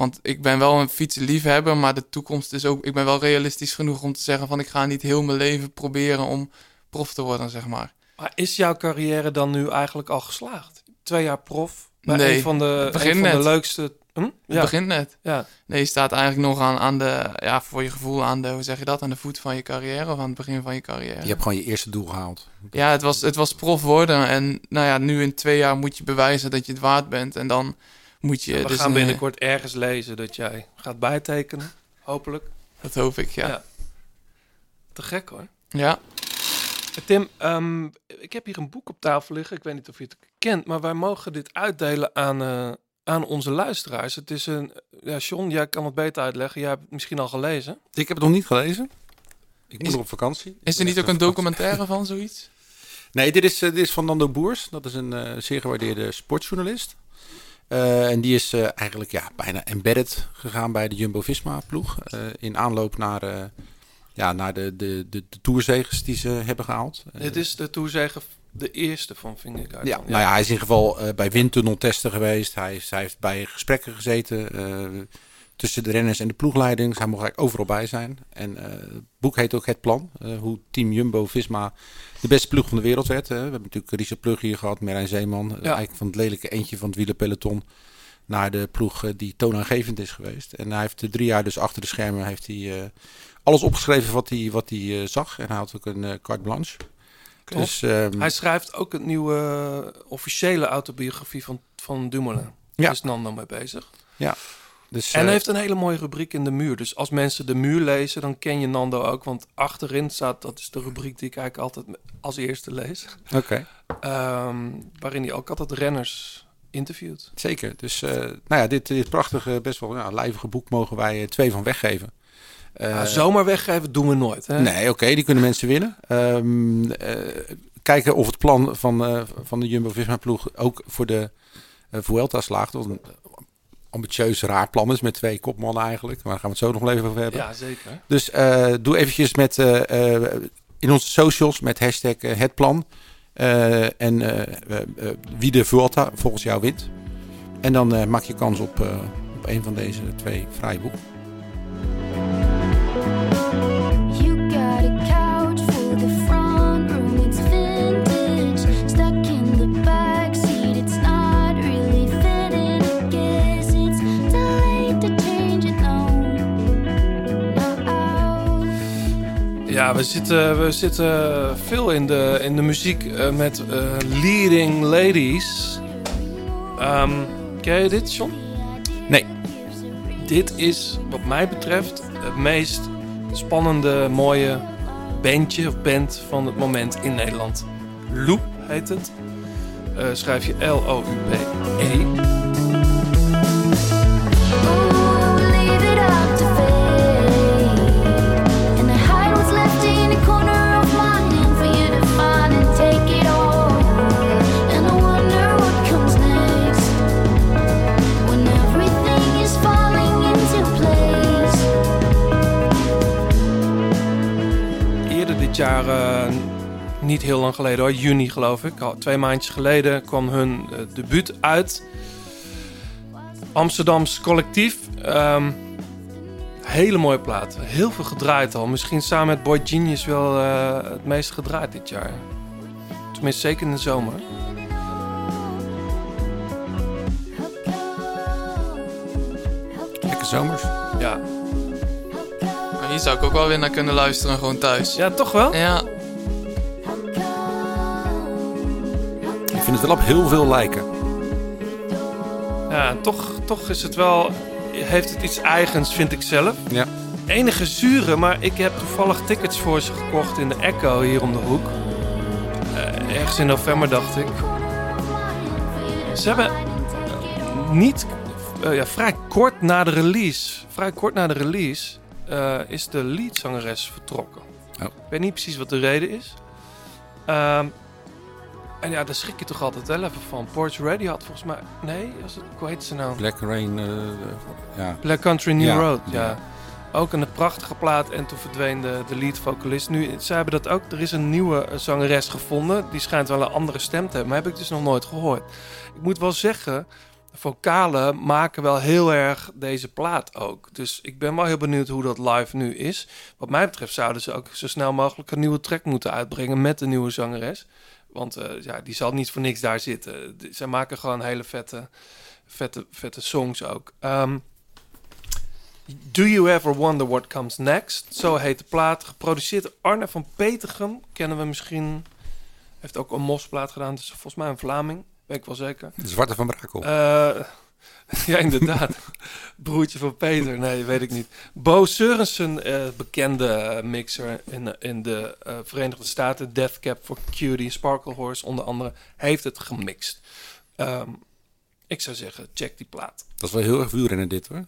Want ik ben wel een fietsenliefhebber, maar de toekomst is ook... Ik ben wel realistisch genoeg om te zeggen van... ik ga niet heel mijn leven proberen om prof te worden, zeg maar. Maar is jouw carrière dan nu eigenlijk al geslaagd? Twee jaar prof? Bij Nee, een van de, het een begint van de leukste... Hm? Het Ja. begint net. Ja. Nee, je staat eigenlijk nog aan, aan de... Ja, voor je gevoel aan de... Hoe zeg je dat? Aan de voet van je carrière of aan het begin van je carrière. Je hebt gewoon je eerste doel gehaald. Ja, het was, het was prof worden. En nou ja, nu in twee jaar moet je bewijzen dat je het waard bent. En dan moet je... We dus gaan een- binnenkort ergens lezen dat jij gaat bijtekenen. Hopelijk. Dat hoop ik, ja. Te gek hoor. Ja. Tim, ehm, ik heb hier een boek op tafel liggen. Ik weet niet of je het kent, maar wij mogen dit uitdelen aan, eh, aan onze luisteraars. Het is een... Ja, John, jij kan het beter uitleggen. Jij hebt het misschien al gelezen. Ik heb het nog niet gelezen. Ik moet Is- op vakantie. Is er niet ben ook een documentaire van zoiets? Nee, dit is, eh, dit is van Nando Boers. Dat is een eh, zeer gewaardeerde sportjournalist. Eh, en die is eh, eigenlijk ja, bijna embedded gegaan bij de Jumbo-Visma-ploeg. eh, in aanloop naar, ja, naar de, de, de, de die ze hebben gehaald. Eh, Dit is de toezegen, de eerste van Vingegaard. ja, dan. nou ja, hij is in ieder geval bij windtunneltesten geweest. Hij, hij heeft bij gesprekken gezeten tussen de renners en de ploegleiding. Hij mocht eigenlijk overal bij zijn. En eh, het boek heet ook Het Plan. eh, hoe Team Jumbo-Visma de beste ploeg van de wereld werd. We hebben natuurlijk Richard Plug hier gehad, Merijn Zeeman. eh, Eigenlijk van het lelijke eentje van het wielerpeloton naar de ploeg die toonaangevend is geweest. En hij heeft eh, drie jaar dus achter de schermen heeft hij, alles opgeschreven wat hij, wat hij zag. En hij had ook een carte blanche. Dus, ehm, Hij schrijft ook een nieuwe officiële autobiografie van, van Dumoulin. Ja. Daar is Nando mee bezig. ja, dus, En eh, hij heeft een hele mooie rubriek in de muur. Dus als mensen de muur lezen, dan ken je Nando ook. Want achterin staat, dat is de rubriek die ik eigenlijk altijd als eerste lees. Oké. Ehm, waarin hij ook altijd renners interviewt. Zeker. Dus eh, nou ja, dit, dit prachtige, best wel ja, lijvige boek mogen wij eh, twee van weggeven. Nou, zomaar weggeven doen we nooit. Hè? Nee, oké, die kunnen mensen winnen. Ehm, eh, kijken of het plan van, van de Jumbo-Visma-ploeg ook voor de Vuelta slaagt. Ambitieus, raar plan is met twee kopmannen eigenlijk. Maar daar gaan we het zo nog wel even over hebben. Ja, zeker. Dus eh, doe eventjes met, eh, eh, in onze socials met hashtag het plan. En wie de Vuelta volgens jou wint. En dan maak je kans op, op een van deze twee fraaie Ja, we zitten, we zitten veel in de, in de muziek eh, met eh, leading ladies. Ehm ken je dit, John? Nee. Dit is, wat mij betreft, het meest spannende, mooie bandje of band van het moment in Nederland. Loop heet het. Eh, schrijf je L-O-U-P-E. Jaar, eh, niet heel lang geleden hoor, juni geloof ik, al twee maandjes geleden kwam hun eh, debuut uit. Amsterdams collectief. Ehm, Hele mooie plaat. Heel veel gedraaid al. Misschien samen met Boy Genius wel eh, het meest gedraaid dit jaar. Tenminste, zeker in de zomer. Lekker zomers. Hier zou ik ook wel weer naar kunnen luisteren, gewoon thuis. Ja, toch wel? Ja, Ik vind het wel op heel veel lijken. Ja, toch, toch is het wel... Heeft het iets eigens, vind ik zelf. Ja. Enige zure, maar ik heb toevallig tickets voor ze gekocht in de Echo hier om de hoek. Eh, ergens in november, dacht ik. Ze hebben eh, niet... eh, ja, vrij kort na de release... Vrij kort na de release... eh, is de leadzangeres vertrokken. Oh. Ik weet niet precies wat de reden is. Ehm, en ja, daar schrik je toch altijd wel even van. Porch Radio had volgens mij... Nee, was het, hoe heet ze nou? Black Rain, eh, ja. Black Country New Ja, Road, ja. ja. Ook een prachtige plaat en toen verdween de, de lead vocalist. Nu, ze hebben dat ook, er is een nieuwe eh, zangeres gevonden. Die schijnt wel een andere stem te hebben, maar heb ik dus nog nooit gehoord. Ik moet wel zeggen, vocalen maken wel heel erg deze plaat ook. Dus ik ben wel heel benieuwd hoe dat live nu is. Wat mij betreft zouden ze ook zo snel mogelijk een nieuwe track moeten uitbrengen met de nieuwe zangeres. Want eh, ja, die zal niet voor niks daar zitten. Zij maken gewoon hele vette, vette, vette songs ook. Ehm, Do You Ever Wonder What Comes Next? Zo heet de plaat. Geproduceerd door Arne van Petergem. Kennen we misschien. Heeft ook een mosplaat gedaan. Dus volgens mij een Vlaming. Weet ik wel zeker. De Zwarte van Brakel. Eh, ja, inderdaad. Broertje van Peter. Nee, weet ik niet. Bo Sørensen, eh, bekende eh, mixer in, in de Verenigde Staten. Death Cab for Cutie, Sparkle Horse onder andere. Heeft het gemixt. Ehm, ik zou zeggen, check die plaat. Dat is wel heel erg wielrennen dit hoor.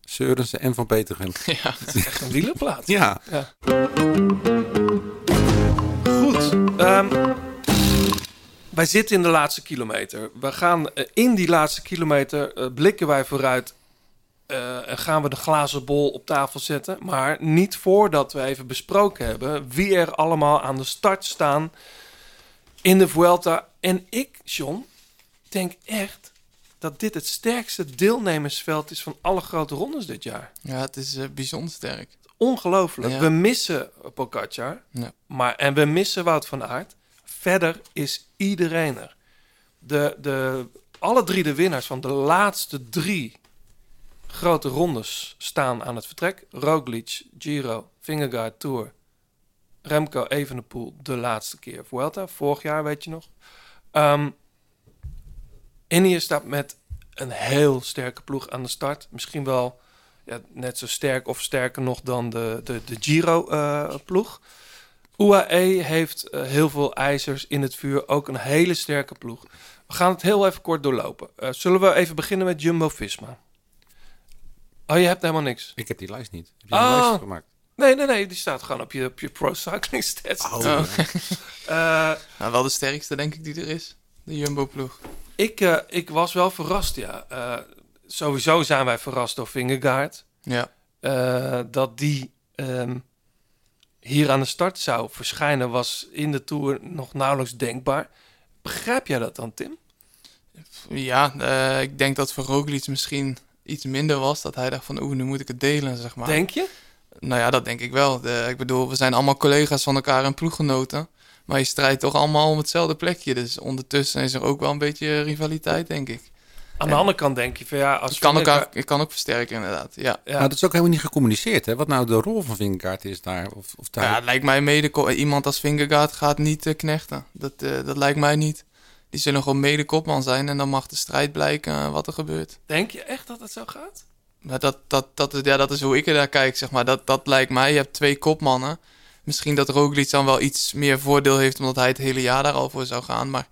Seurensen en Van Petergem. Ja. Echt een wielerplaat. Ja. Ja. Goed. ehm, wij zitten in de laatste kilometer. We gaan eh, in die laatste kilometer eh, blikken wij vooruit eh, en gaan we de glazen bol op tafel zetten. Maar niet voordat we even besproken hebben wie er allemaal aan de start staan in de Vuelta. En ik, John, denk echt dat dit het sterkste deelnemersveld is van alle grote rondes dit jaar. ja het is bijzonder sterk. Ongelooflijk. Ja. We missen Pogacar. Ja. Maar, en we missen Wout van Aert. Verder is iedereen er. De, de, alle drie de winnaars van de laatste drie grote rondes staan aan het vertrek. Roglic, Giro, Vingegaard, Tour. Remco Evenepoel de laatste keer. Vuelta, vorig jaar weet je nog. Ehm Ineos staat met een heel sterke ploeg aan de start. Misschien wel ja, net zo sterk of sterker nog dan de, de, de Giro-ploeg. UAE heeft eh, heel veel ijzers in het vuur. Ook een hele sterke ploeg. We gaan het heel even kort doorlopen. Eh, zullen we even beginnen met Jumbo-Visma? Oh, je hebt helemaal niks? Ik heb die lijst niet. Heb je een Oh. lijst gemaakt? Nee, nee, nee. Die staat gewoon op je, op je Pro Cycling Stats. Oh. Eh, Nou, wel de sterkste, denk ik, die er is. De Jumbo-ploeg. ik, eh, ik was wel verrast, ja. Eh, sowieso zijn wij verrast door Vingegaard. Ja. Eh, dat die ehm, hier aan de start zou verschijnen, was in de Tour nog nauwelijks denkbaar. Begrijp jij dat dan, Tim? Ja, eh, ik denk dat voor Roglic misschien iets minder was. Dat hij dacht van, oeh, nu moet ik het delen, zeg maar. Denk je? Nou ja, dat denk ik wel. De, ik bedoel, we zijn allemaal collega's van elkaar en ploeggenoten. Maar je strijdt toch allemaal om hetzelfde plekje. Dus ondertussen is er ook wel een beetje rivaliteit, denk ik. Aan de andere kant denk je van ja, als kan, Vingegaard- elkaar, het kan ook versterken, inderdaad. Ja. Ja. Nou, dat is ook helemaal niet gecommuniceerd, hè? Wat nou de rol van Vingegaard is daar. Of, of daar... Ja, het lijkt mij mede iemand als Vingegaard gaat niet eh, knechten. Dat, eh, dat lijkt mij niet. Die zullen gewoon mede kopman zijn en dan mag de strijd blijken eh, wat er gebeurt. Denk je echt dat het zo gaat? Maar dat, dat, dat, is, ja, dat is hoe ik er naar kijk, zeg maar. Dat, dat lijkt mij. Je hebt twee kopmannen. Misschien dat Roglic dan wel iets meer voordeel heeft... omdat hij het hele jaar daar al voor zou gaan. Maar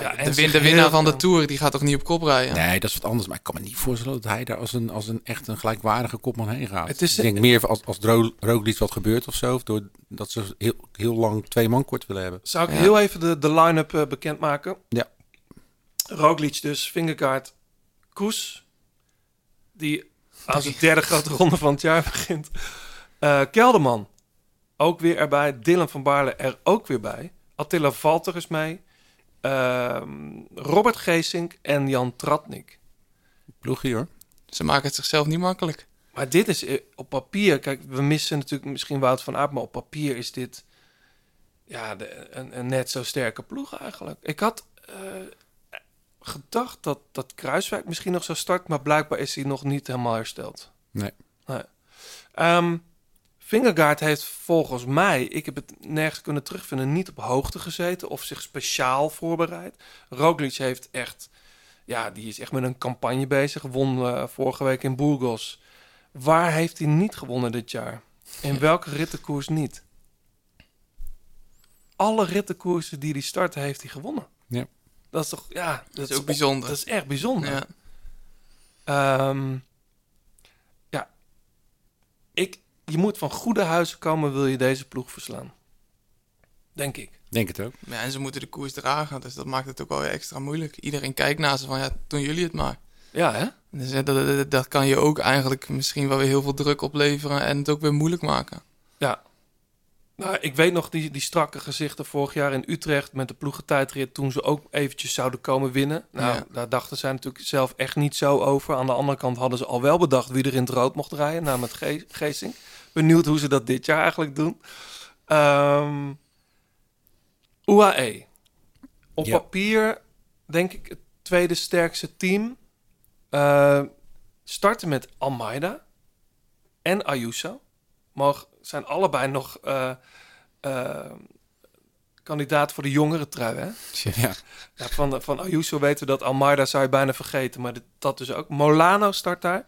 ja, Ja, en de, zich win, de winnaar van de Tour... die gaat toch niet op kop rijden? Nee, dat is wat anders. Maar ik kan me niet voorstellen dat hij daar als een, als een echt een gelijkwaardige kopman heen gaat. Het is- ik denk meer als, als Roglic wat gebeurt of zo. Of door, dat ze heel, heel lang twee man kort willen hebben. Zou ik Ja. heel even de, de line-up eh, bekendmaken? Ja. Roglic dus, Vingegaard, Koes. Die aan zijn derde grote ronde van het jaar begint. Eh, Kelderman, ook weer erbij. Dylan van Baarle er ook weer bij. Attila Valter is mee. Ehm, Robert Geesink en Jan Tratnik. Ploegie hoor. Ze maken het zichzelf niet makkelijk. Maar dit is eh, op papier, kijk, we missen natuurlijk misschien Wout van Aert, maar op papier is dit ja, de, een, een net zo sterke ploeg eigenlijk. Ik had eh, gedacht dat, dat Kruiswijk misschien nog zou starten, maar blijkbaar is hij nog niet helemaal hersteld. Nee. Nee. Ehm, Vingegaard heeft volgens mij, ik heb het nergens kunnen terugvinden, niet op hoogte gezeten of zich speciaal voorbereid. Roglic heeft echt, ja, die is echt met een campagne bezig. Won eh, vorige week in Burgos. Waar heeft hij niet gewonnen dit jaar? In welke rittenkoers niet? Alle rittenkoersen die hij startte, heeft hij gewonnen. Ja. Dat is toch, ja, dat, is ook bijzonder. Dat is echt bijzonder. Ja. Ehm, ja, ik, je moet van goede huizen komen, wil je deze ploeg verslaan. Denk ik. Denk het ook. Ja, en ze moeten de koers dragen, dus dat maakt het ook wel weer extra moeilijk. Iedereen kijkt naar ze van, ja, doen jullie het maar. Ja, hè? Dus eh, dat, dat, dat kan je ook eigenlijk misschien wel weer heel veel druk opleveren en het ook weer moeilijk maken. Nou, ik weet nog die, die strakke gezichten vorig jaar in Utrecht met de ploegentijdrit toen ze ook eventjes zouden komen winnen. Nou, Ja. daar dachten zij natuurlijk zelf echt niet zo over. Aan de andere kant hadden ze al wel bedacht wie er in het rood mocht rijden, namelijk Ge Geesing. Benieuwd hoe ze dat dit jaar eigenlijk doen. Ehm UAE. Op Ja. papier denk ik het tweede sterkste team. Eh, starten met Almeida en Ayuso. Mogen, zijn allebei nog eh, eh, kandidaat voor de jongere trui, hè? Ja. Ja, van, van Ayuso weten we dat Almeida zou je bijna vergeten, maar dit, dat dus ook. Molano start daar.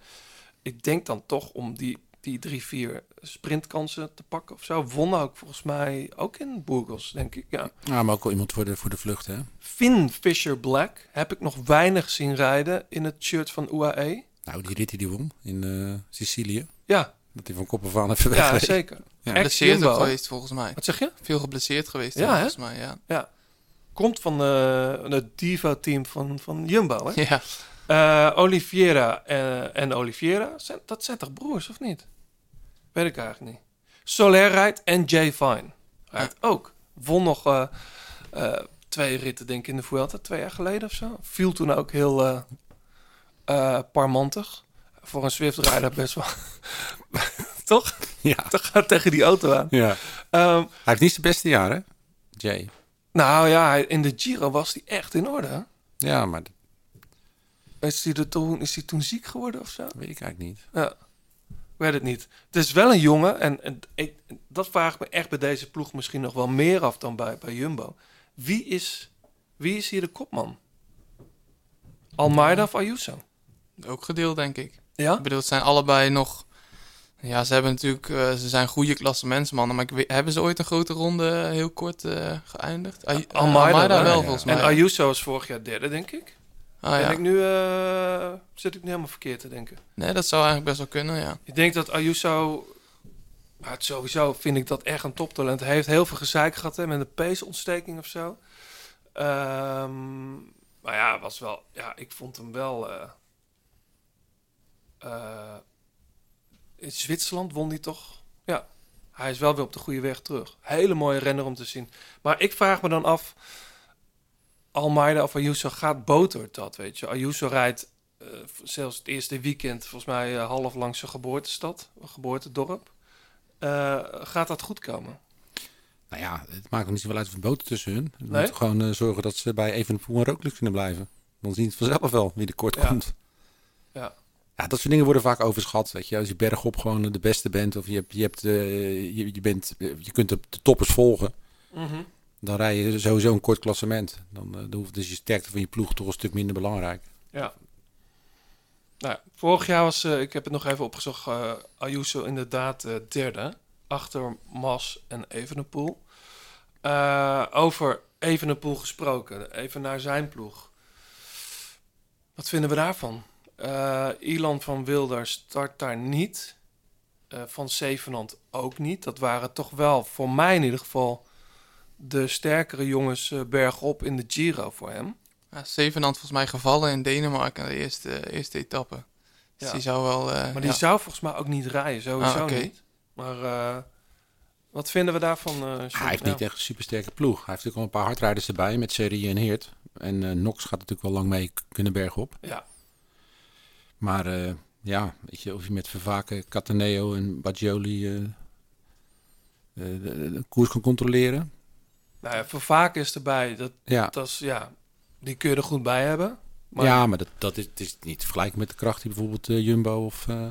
Ik denk dan toch om die, die drie, vier sprintkansen te pakken of zo. Wonnen ook volgens mij ook in Burgos, denk ik. Ja. Ja, maar ook wel iemand voor de, voor de vlucht, hè? Finn Fisher Black heb ik nog weinig zien rijden in het shirt van UAE. Nou, die rit die die won in eh, Sicilië. Ja, Dat hij van kop af aan even ja wegreed. zeker. Ja. Echt Geblesseerd geweest volgens mij. Wat zeg je? Veel geblesseerd geweest Ja, volgens mij, ja. Ja. Komt van eh, het Divo-team van, van Jumbo, hè? Ja, Eh, Oliveira eh, en Oliveira, zijn, dat zijn toch broers of niet? Weet ik eigenlijk niet. Soler rijdt en Jay Fine rijdt ook. Won nog eh, eh, twee ritten, denk ik, in de Vuelta, twee jaar geleden of zo. Viel toen ook heel eh eh, parmantig. Voor een Swift-rijder best wel. toch? Ja. Toch gaat tegen die auto aan. ja. Ehm, Hij heeft niet zijn beste jaar, hè? Jay. nou ja, hij- in de Giro was hij echt in orde. Ja, maar Is hij, er toen, is hij toen ziek geworden of zo? weet ik eigenlijk niet. Ja, ik weet het niet. Het is wel een jongen en, en ik, dat vraag ik me echt bij deze ploeg misschien nog wel meer af dan bij, bij Jumbo. Wie is, wie is hier de kopman? Almeida of Ayuso? ook gedeeld denk ik. Ja? Ik bedoel, het zijn allebei nog... Ja, ze hebben natuurlijk... eh, ze zijn goede klassementsmannen, maar ik weet- hebben ze ooit een grote ronde eh, heel kort eh, geëindigd? Ay- Almeida, wel, volgens En mij. Ayuso is vorig jaar derde, denk ik. Ah, Ben ja. ik nu, eh, zit ik nu helemaal verkeerd te denken. Nee, dat zou eigenlijk best wel kunnen, ja. Ik denk dat Ayuso, maar het sowieso vind ik dat echt een toptalent. Hij heeft heel veel gezeik gehad hè, met een peesontsteking of zo. Ehm, maar ja, was wel, ja, ik vond hem wel. Eh, in Zwitserland won hij toch? Ja, hij is wel weer op de goede weg terug. Hele mooie renner om te zien. Maar ik vraag me dan af, Almeida of Ayuso gaat Botert dat, weet je? Ayuso rijdt eh, zelfs het eerste weekend volgens mij eh, half langs zijn geboortestad, geboortedorp. Eh, gaat dat goed komen? Nou ja, het maakt niet zoveel uit een boter tussen hun. We Nee? moeten gewoon zorgen dat ze bij Evenepoel en Rooklucht kunnen blijven. Dan zien het vanzelf wel wie er kort Ja. komt. Ja. Dat soort dingen worden vaak overschat. Weet je, als je bergop gewoon de beste bent of je, hebt, je, hebt, eh, je, je, bent, eh, je kunt de, de toppers volgen, dan rij je sowieso een kort klassement. Dan, eh, dan hoeft dus je sterkte van je ploeg toch een stuk minder belangrijk. Ja. Nou, vorig jaar was, ik heb het nog even opgezocht, Ayuso inderdaad derde. Achter Mas en Evenepoel. Over Evenepoel gesproken, even naar zijn ploeg. Wat vinden we daarvan? Eh Ilan van Wilder start daar niet. Eh, van Zevenand ook niet. Dat waren toch wel, voor mij in ieder geval, de sterkere jongens eh, bergop in de Giro voor hem. ja Zevenand volgens mij gevallen in Denemarken, de eerste, eerste etappe. Dus Ja. die zou wel... eh, Maar die ja. zou volgens mij ook niet rijden, sowieso Ah, oké. niet. Maar eh, wat vinden we daarvan? eh hij heeft niet echt een supersterke ploeg. Hij heeft natuurlijk al een paar hardrijders erbij met Serie en Heert. En eh Nox gaat natuurlijk wel lang mee kunnen bergop. Ja. Maar eh, ja, weet je, of je met Vervaken, Cataneo en Baggioli eh, eh, de, de- de koers kan controleren. Nou ja, Vervaken is erbij. Dat, Ja. dat is, ja, die kun je er goed bij hebben. Maar ja, maar dat, dat is, niet te vergelijken met de kracht die bijvoorbeeld Jumbo of eh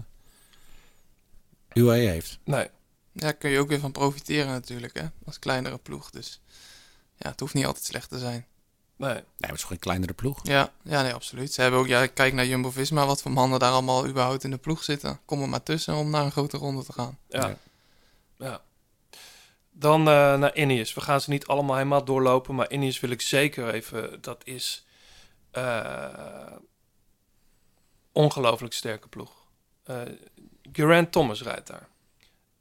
UAE heeft. Nee. Daar kun je ook weer van profiteren natuurlijk, hè. Als kleinere ploeg, dus... Ja, het hoeft niet altijd slecht te zijn. Nee. Nee, maar het is gewoon een kleinere ploeg. Ja, ja nee, absoluut. Ze hebben ook, ja, kijk naar Jumbo-Visma, wat voor mannen daar allemaal überhaupt in de ploeg zitten. Kom er maar tussen om naar een grote ronde te gaan. Ja. ja. Dan eh, naar Ineos. We gaan ze niet allemaal helemaal doorlopen, maar Ineos wil ik zeker even. Dat is eh ongelooflijk sterke ploeg. Eh Geraint Thomas rijdt daar.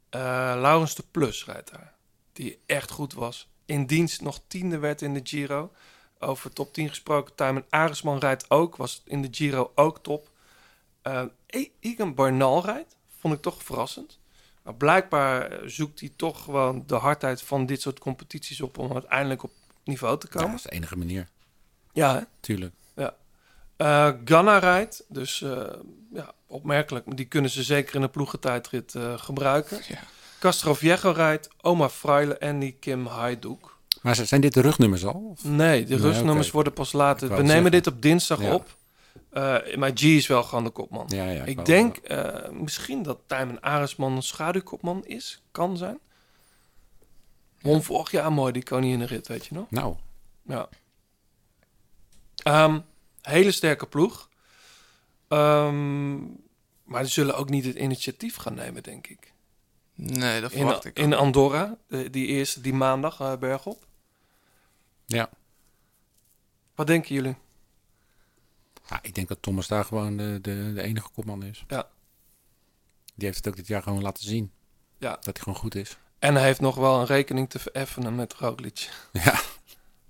Eh Laurens de Plus rijdt daar. Die echt goed was. In dienst nog tiende werd in de Giro. Over top 10 gesproken. Timon Aresman rijdt ook. Was in de Giro ook top. E- Egan Bernal rijdt. Vond ik toch verrassend. Maar blijkbaar eh, zoekt hij toch gewoon de hardheid van dit soort competities op om uiteindelijk op niveau te Ja, komen. dat is de enige manier. Ja, hè? Tuurlijk. Ja. Ganna rijdt, dus ja, opmerkelijk. Die kunnen ze zeker in een ploegentijdrit eh gebruiken. Ja. Castro Viejo rijdt, Oma Fraile en die Kim Hajduk. Maar zijn dit de rugnummers al? Of? Nee, de Nee, rustnummers oké. worden pas later. Ik We nemen zeggen. dit op dinsdag Ja. op. Eh, maar G is wel gewoon de kopman. Ja, ja, ik ik denk eh, misschien dat Tijmen Aresman een schaduwkopman is. Kan zijn. Won vorig jaar mooi die koninginrit, weet je nog? Nou, Ja. Ehm, hele sterke ploeg. Ehm, maar die zullen ook niet het initiatief gaan nemen, denk ik. Nee, dat In, verwacht ik ook. in Andorra, de- die eerste, die maandag, eh, bergop. Ja. Wat denken jullie? ja. Ik denk dat Thomas daar gewoon de, de, de enige kopman is. Ja. Die heeft het ook dit jaar gewoon laten zien. Ja. Dat hij gewoon goed is. En hij heeft nog wel een rekening te vereffenen met Roglic. Ja.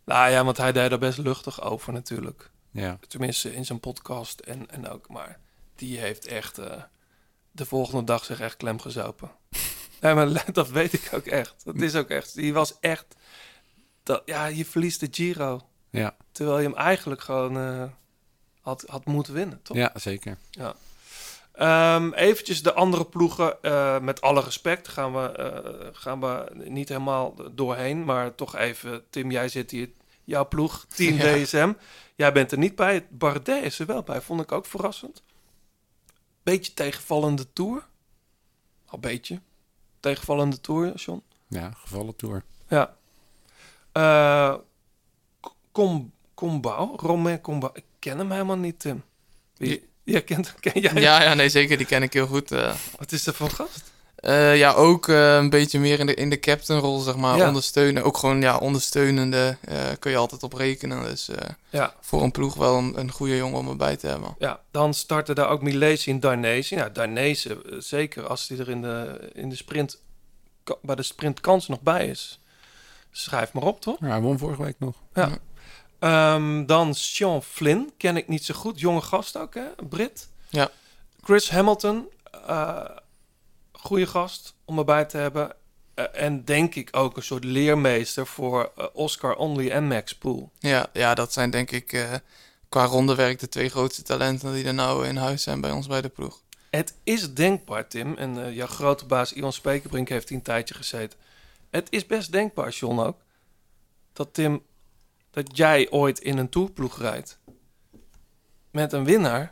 Nou ja, want hij deed er best luchtig over natuurlijk. Ja. Tenminste in zijn podcast en, en ook. Maar die heeft echt eh, de volgende dag zich echt klem gezopen. nee, maar dat weet ik ook echt. Dat is ook echt. Die was echt... Dat, ja, je verliest de Giro. Ja. Terwijl je hem eigenlijk gewoon eh, had, had moeten winnen, toch? ja, zeker. Ja. Ehm, eventjes de andere ploegen. eh, met alle respect gaan we, eh, gaan we niet helemaal doorheen. Maar toch even, Tim, jij zit hier. Jouw ploeg, Team Ja. DSM. Jij bent er niet bij. Bardet is er wel bij. Vond ik ook verrassend. Beetje tegenvallende tour. Al beetje. Tegenvallende tour, John. Ja, gevallen tour. Ja. Eh Com, Combau, Romain Combau. Ik ken hem helemaal niet, Tim. Wie, jij kent ken jij? Ja, ja, nee, zeker. Die ken ik heel goed. eh. Wat is er van gast? Eh, ja, ook een beetje meer in de, in de captainrol, zeg maar. Ja. Ondersteunen. Ook gewoon, ja, ondersteunende. kun je altijd op rekenen. Dus Ja. voor een ploeg wel een, een goede jongen om erbij te hebben. Ja, dan startte daar ook Milesi en Darnese. Ja, Darnese, zeker als hij er in de, in de sprint, bij de sprintkans nog bij is. Schrijf maar op, toch? Ja, hij won vorige week nog. Ja. Ehm, dan Sean Flynn, ken ik niet zo goed. Jonge gast ook, hè? Brit. Ja. Chris Hamilton, eh goede gast om erbij te hebben. Eh, en denk ik ook een soort leermeester voor eh, Oscar Only en Max Pool. Ja, ja, dat zijn denk ik eh, qua rondewerk de twee grootste talenten die er nou in huis zijn bij ons bij de ploeg. Het is denkbaar, Tim. En jouw grote baas Ivan Spekerbrink heeft hier een tijdje gezeten. Het is best denkbaar, John ook. Dat Tim, dat jij ooit in een tourploeg rijdt. Met een winnaar.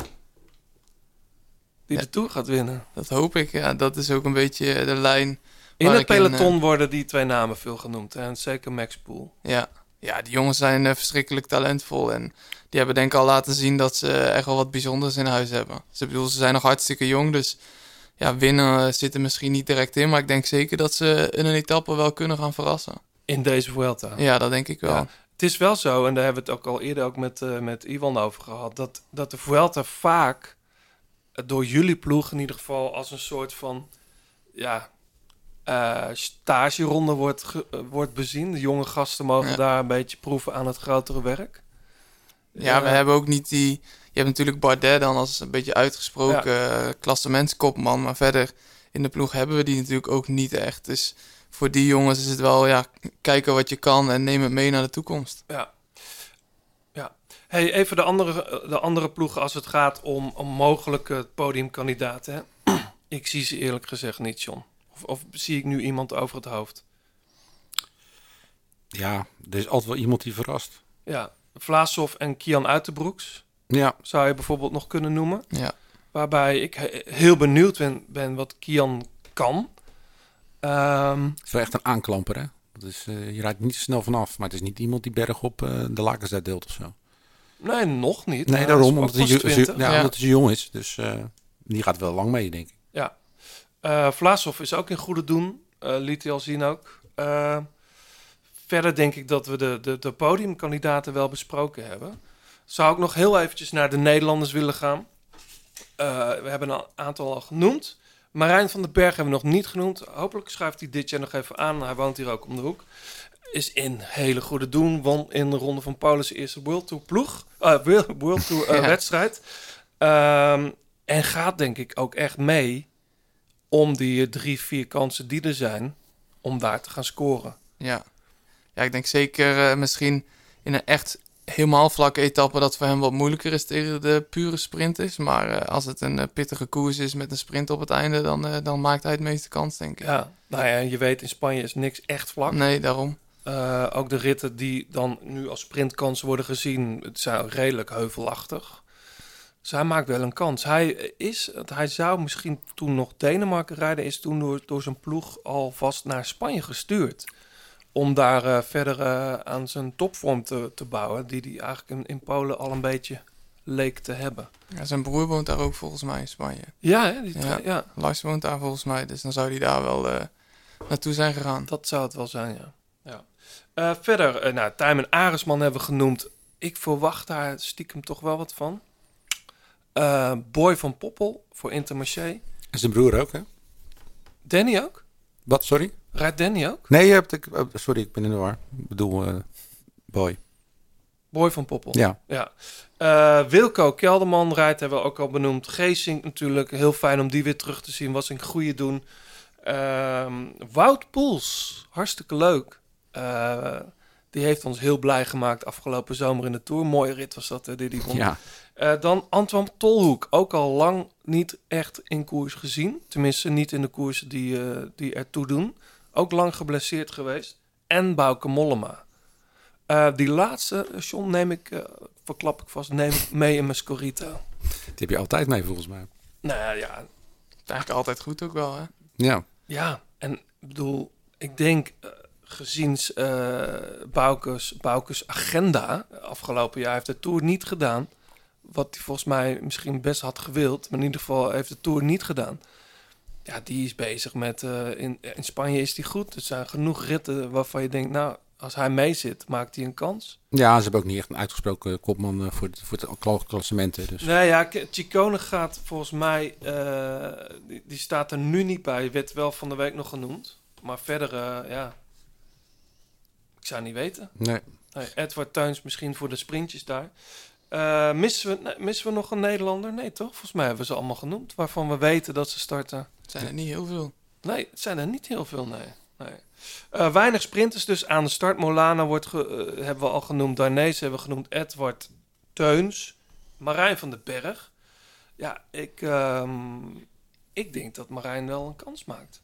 Die de Tour gaat winnen. Dat hoop ik, ja. Dat is ook een beetje de lijn. In het peloton eh, worden die twee namen veel genoemd. En zeker Max Pool. Ja, ja die jongens zijn eh, verschrikkelijk talentvol. En die hebben denk ik al laten zien dat ze echt wel wat bijzonders in huis hebben. Ze, bedoel, ze zijn nog hartstikke jong, dus ja, winnen eh, zit er misschien niet direct in. Maar ik denk zeker dat ze in een etappe wel kunnen gaan verrassen. In deze Vuelta. Ja, dat denk ik wel. Ja, het is wel zo, en daar hebben we het ook al eerder ook met, eh, met Ivan over gehad, dat, dat de Vuelta vaak door jullie ploeg in ieder geval als een soort van ja, eh stageronde wordt, ge- wordt bezien. De jonge gasten mogen Ja. daar een beetje proeven aan het grotere werk. Ja, we hebben ook niet die... Je hebt natuurlijk Bardet dan als een beetje uitgesproken eh, klassementskopman. Maar verder in de ploeg hebben we die natuurlijk ook niet echt. Dus voor die jongens is het wel, ja, kijken wat je kan en neem het mee naar de toekomst. Ja. ja. Hey, even de andere, de andere ploegen als het gaat om, om mogelijke podiumkandidaten. Hè? Ik zie ze eerlijk gezegd niet, John. Of, of zie ik nu iemand over het hoofd? Ja, er is altijd wel iemand die verrast. Ja, Vlaasov en Kian Uiterbroeks Ja, zou je bijvoorbeeld nog kunnen noemen. Ja. Waarbij ik he- heel benieuwd ben, ben wat Kian kan. Ehm, het is wel echt een aanklamper, hè? Dat is, eh, je rijdt niet snel vanaf, maar het is niet iemand die bergop eh de lakens uitdeelt of zo. nee, nog niet. Nee, daarom, omdat hij, ook ju- pas 20. ja, Ja. omdat hij jong is. Dus eh, die gaat wel lang mee, denk ik. Ja. Eh Vlaasov is ook in goede doen. eh, liet hij al zien ook. Verder denk ik dat we de, de, de podiumkandidaten wel besproken hebben. Zou ik nog heel eventjes naar de Nederlanders willen gaan. Eh, we hebben een aantal al genoemd. Marijn van den Berg hebben we nog niet genoemd. Hopelijk schuift hij dit jaar nog even aan. Hij woont hier ook om de hoek. Is in hele goede doen. Won in de ronde van Paulus' eerste World Tour ploeg. eh, World Tour eh, Ja. wedstrijd. Ehm, en gaat denk ik ook echt mee om die drie, vier kansen die er zijn, om daar te gaan scoren. Ja. ja, ik denk zeker misschien in een echt helemaal vlakke etappe dat voor hem wat moeilijker is tegen de pure sprinters. Maar eh, als het een eh, pittige koers is met een sprint op het einde, dan, eh, dan maakt hij het meeste kans, denk ik. Ja, nou ja, je weet in Spanje is niks echt vlak. Nee, daarom. Ook de ritten die dan nu als sprintkansen worden gezien, het zijn redelijk heuvelachtig. Dus hij maakt wel een kans. Hij, is, hij zou misschien toen nog Denemarken rijden, is toen door, door zijn ploeg alvast naar Spanje gestuurd. Om daar eh, verder eh, aan zijn topvorm te, te bouwen, die hij eigenlijk in, in Polen al een beetje leek te hebben. Ja, zijn broer woont daar ook volgens mij in Spanje. Ja, hè, die Ja. Lars woont daar volgens mij, dus dan zou hij daar wel eh, naartoe zijn gegaan. dat zou het wel zijn, ja. ja. Eh, verder, nou, Tijmen Aresman hebben we genoemd. Ik verwacht daar stiekem toch wel wat van. Eh, Boy van Poppel voor Intermarché. En zijn broer ook, hè? Danny ook? Wat, sorry? Rijdt Danny ook? Nee, je hebt, ik, oh, sorry, ik ben in de war. Ik bedoel, eh, boy. Boy van Poppel. Ja. ja. Eh, Wilco Kelderman rijdt, hebben we ook al benoemd. Geesink natuurlijk, heel fijn om die weer terug te zien. Was een goede doen. Ehm, Wout Poels, hartstikke leuk. Eh, die heeft ons heel blij gemaakt afgelopen zomer in de Tour. Mooie rit was dat, die die. Ja. Dan Antoine Tolhoek, ook al lang niet echt in koers gezien. Tenminste, niet in de koersen die, die ertoe doen. Ook lang geblesseerd geweest. En Bauke Mollema. Eh, die laatste, eh, John, neem ik, eh, verklap ik vast, neem ik mee in mijn Scorito. Die heb je altijd mee, volgens mij. Nou ja, Het is eigenlijk altijd goed ook wel, hè? Ja. ja. En ik bedoel, ik denk, gezien eh Baukes, Baukes agenda afgelopen jaar, heeft de Tour niet gedaan. Wat hij volgens mij misschien best had gewild. Maar in ieder geval heeft de Tour niet gedaan. Ja, die is bezig met... eh, in, in Spanje is die goed. Er zijn genoeg ritten waarvan je denkt... Nou, als hij mee zit, maakt hij een kans. Ja, ze hebben ook niet echt een uitgesproken kopman eh, voor, het, voor het kla- klassementen. Dus. Nee, ja, Chicone gaat volgens mij... eh, die, die staat er nu niet bij. Werd wel van de week nog genoemd. Maar verder, ja... Ik zou niet weten. Nee. Nee, Edward Tuins misschien voor de sprintjes daar. Missen, we, missen we nog een Nederlander? Nee, toch? Volgens mij hebben we ze allemaal genoemd. Waarvan we weten dat ze starten. Het zijn er niet heel veel. Nee, het zijn er niet heel veel, nee. nee. Eh, weinig sprinters dus aan de start. Molana wordt ge- eh, hebben we al genoemd. Darnees hebben we genoemd. Edward Teuns. Marijn van den Berg. Ja, ik, ehm, ik denk dat Marijn wel een kans maakt.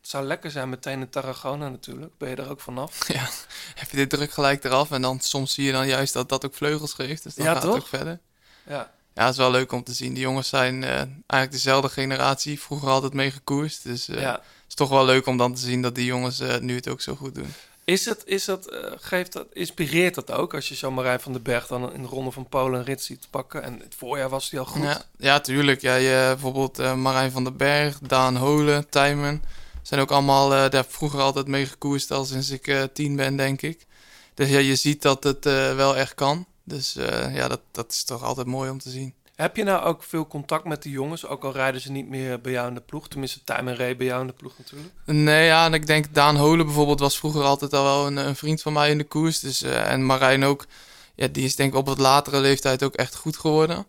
Het zou lekker zijn meteen in Tarragona natuurlijk. Ben je er ook vanaf? Ja, heb je dit druk gelijk eraf en dan soms zie je dan juist dat dat ook vleugels geeft. Dus dan Ja, gaat het toch? ook verder. Ja. Ja, het is wel leuk om te zien. Die jongens zijn eh, eigenlijk dezelfde generatie. Vroeger altijd mee gekoerst. Dus eh, Ja. het is toch wel leuk om dan te zien dat die jongens eh, nu het ook zo goed doen. Is het, is dat, geeft dat, inspireert dat ook als je zo Marijn van den Berg dan in de Ronde van Polen een rit ziet pakken? En het voorjaar was hij al goed. Ja, ja, tuurlijk. Ja, je, bijvoorbeeld Marijn van den Berg, Daan Holen, Tijmen. Zijn ook allemaal, daar vroeger altijd mee gekoerst al sinds ik tien ben, denk ik. Dus ja, je ziet dat het wel echt kan. Dus eh, ja, dat, dat is toch altijd mooi om te zien. Heb je nou ook veel contact met de jongens? Ook al rijden ze niet meer bij jou in de ploeg. Tenminste, Tijmen reed bij jou in de ploeg natuurlijk. Nee, ja, en ik denk Daan Holen bijvoorbeeld was vroeger altijd al wel een, een vriend van mij in de koers. Dus, eh, en Marijn ook, ja, die is denk ik op wat latere leeftijd ook echt goed geworden.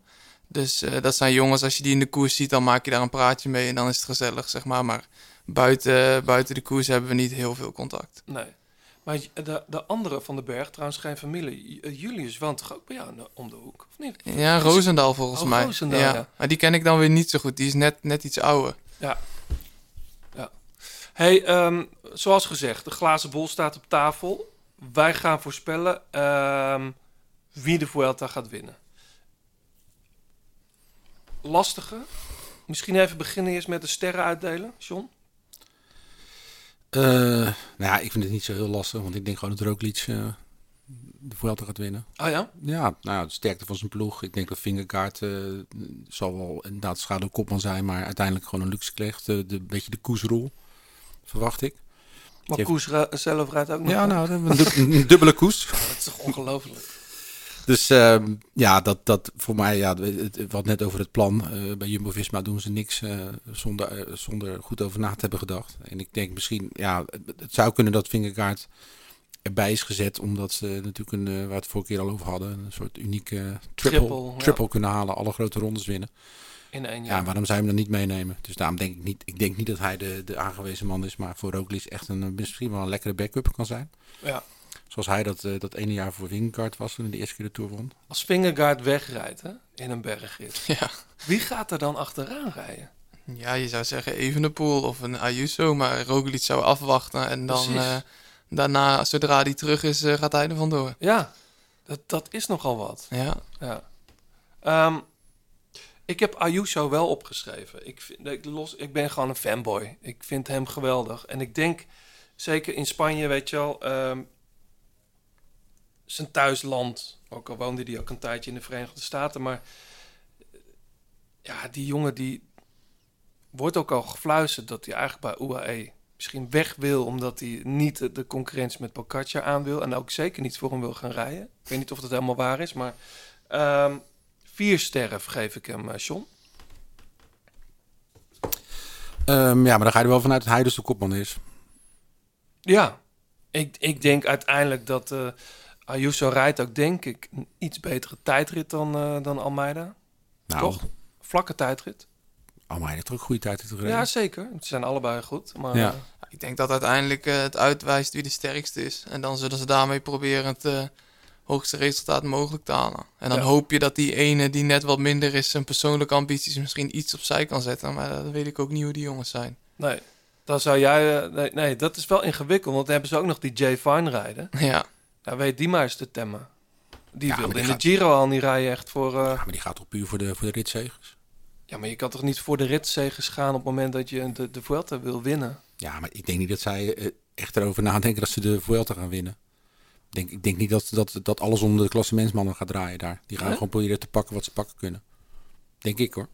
Dus eh, dat zijn jongens, als je die in de koers ziet, dan maak je daar een praatje mee en dan is het gezellig, zeg maar. Maar buiten, buiten de koers hebben we niet heel veel contact. Nee. Maar de, de andere van de berg, trouwens geen familie. Eh, Julius woont toch ook bij jou om de hoek, of niet? Ja, Roosendaal volgens Oh, mij. Roosendaal, ja. ja. Maar die ken ik dan weer niet zo goed. Die is net, net iets ouder. Ja. ja. Hey, ehm, zoals gezegd, de glazen bol staat op tafel. Wij gaan voorspellen ehm, wie de Vuelta gaat winnen. Lastige. Misschien even beginnen eerst met de sterren uitdelen, John. Eh, nou ja, ik vind het niet zo heel lastig, want ik denk gewoon dat Roglic eh de Vuelta gaat winnen. Ah ja? Ja, nou de sterkte van zijn ploeg. Ik denk dat Vingegaard eh, zal wel inderdaad schaduwkopman zijn, maar uiteindelijk gewoon een luxe krijgt. De, de, beetje de koersrol, verwacht ik. Maar Koes ra- zelf rijdt ook nog. Ja, nou, een, du- een dubbele koers. Dat is toch ongelooflijk. Dus ehm, ja, dat, dat voor mij, ja, wat net over het plan. eh, bij Jumbo-Visma doen ze niks eh, zonder, eh, zonder goed over na te hebben gedacht. En ik denk misschien, ja, het, zou kunnen dat Vingegaard erbij is gezet. Omdat ze natuurlijk, een, waar we het vorige keer al over hadden, een soort unieke triple, Triple, triple, ja. kunnen halen. Alle grote rondes winnen. In één Ja, jaar. waarom zou je hem dan niet meenemen? Dus daarom denk ik niet, ik denk niet dat hij de, de aangewezen man is. Maar voor Roglic echt een, misschien wel een lekkere backup kan zijn. Ja. Zoals hij dat, eh, dat ene jaar voor Vingegaard was toen hij de eerste keer de Tour won. Als Vingegaard wegrijdt hè, in een bergrit, Ja. wie gaat er dan achteraan rijden? Ja, je zou zeggen Evenepoel of een Ayuso, maar Roglic zou afwachten en dan eh, daarna, zodra hij terug is, eh, gaat hij er vandoor. Ja, dat, dat is nogal wat. Ja. Ja. Ehm, ik heb Ayuso wel opgeschreven. Ik, vind, ik, los, ik ben gewoon een fanboy. Ik vind hem geweldig. En ik denk, zeker in Spanje, weet je wel... ehm, zijn thuisland. Ook al woonde hij ook een tijdje in de Verenigde Staten. Maar eh, ja, die jongen die... Wordt ook al gefluisterd dat hij eigenlijk bij UAE misschien weg wil... omdat hij niet de, concurrentie met Pogacar aan wil. En ook zeker niet voor hem wil gaan rijden. Ik weet niet of dat helemaal waar is, maar... ehm, vier sterren vergeef ik hem, eh, John. Ehm, ja, maar dan ga je er wel vanuit dat hij dus de kopman is. Ja, ik, ik denk uiteindelijk dat eh, Ayuso rijdt ook, denk ik, een iets betere tijdrit dan, eh, dan Almeida. Nou, Toch? Vlakke tijdrit. Almeida heeft ook goede tijd in gereden. Ja, zeker. Ze zijn allebei goed. Maar Ja. eh, Ik denk dat uiteindelijk eh, het uitwijst wie de sterkste is. En dan zullen ze daarmee proberen het eh, hoogste resultaat mogelijk te halen. En dan Ja. hoop je dat die ene die net wat minder is, zijn persoonlijke ambities misschien iets opzij kan zetten. Maar dat weet ik ook niet hoe die jongens zijn. nee, dan zou jij... nee, nee, dat is wel ingewikkeld, want dan hebben ze ook nog die Jay Fine rijden. Ja. Nou, weet die maar eens te temmen. Die Ja, wilde die in de Giro al niet rijden echt voor... eh, Ja, maar die gaat toch puur voor de, voor de ritzegers? ja, maar je kan toch niet voor de ritzegers gaan op het moment dat je de, de Vuelta wil winnen? Ja, maar ik denk niet dat zij eh, echt erover nadenken dat ze de Vuelta gaan winnen. Ik denk, ik denk niet dat, dat, dat alles onder de klassementsmannen gaat draaien daar. Die gaan gewoon proberen te pakken wat ze pakken kunnen. Denk ik hoor.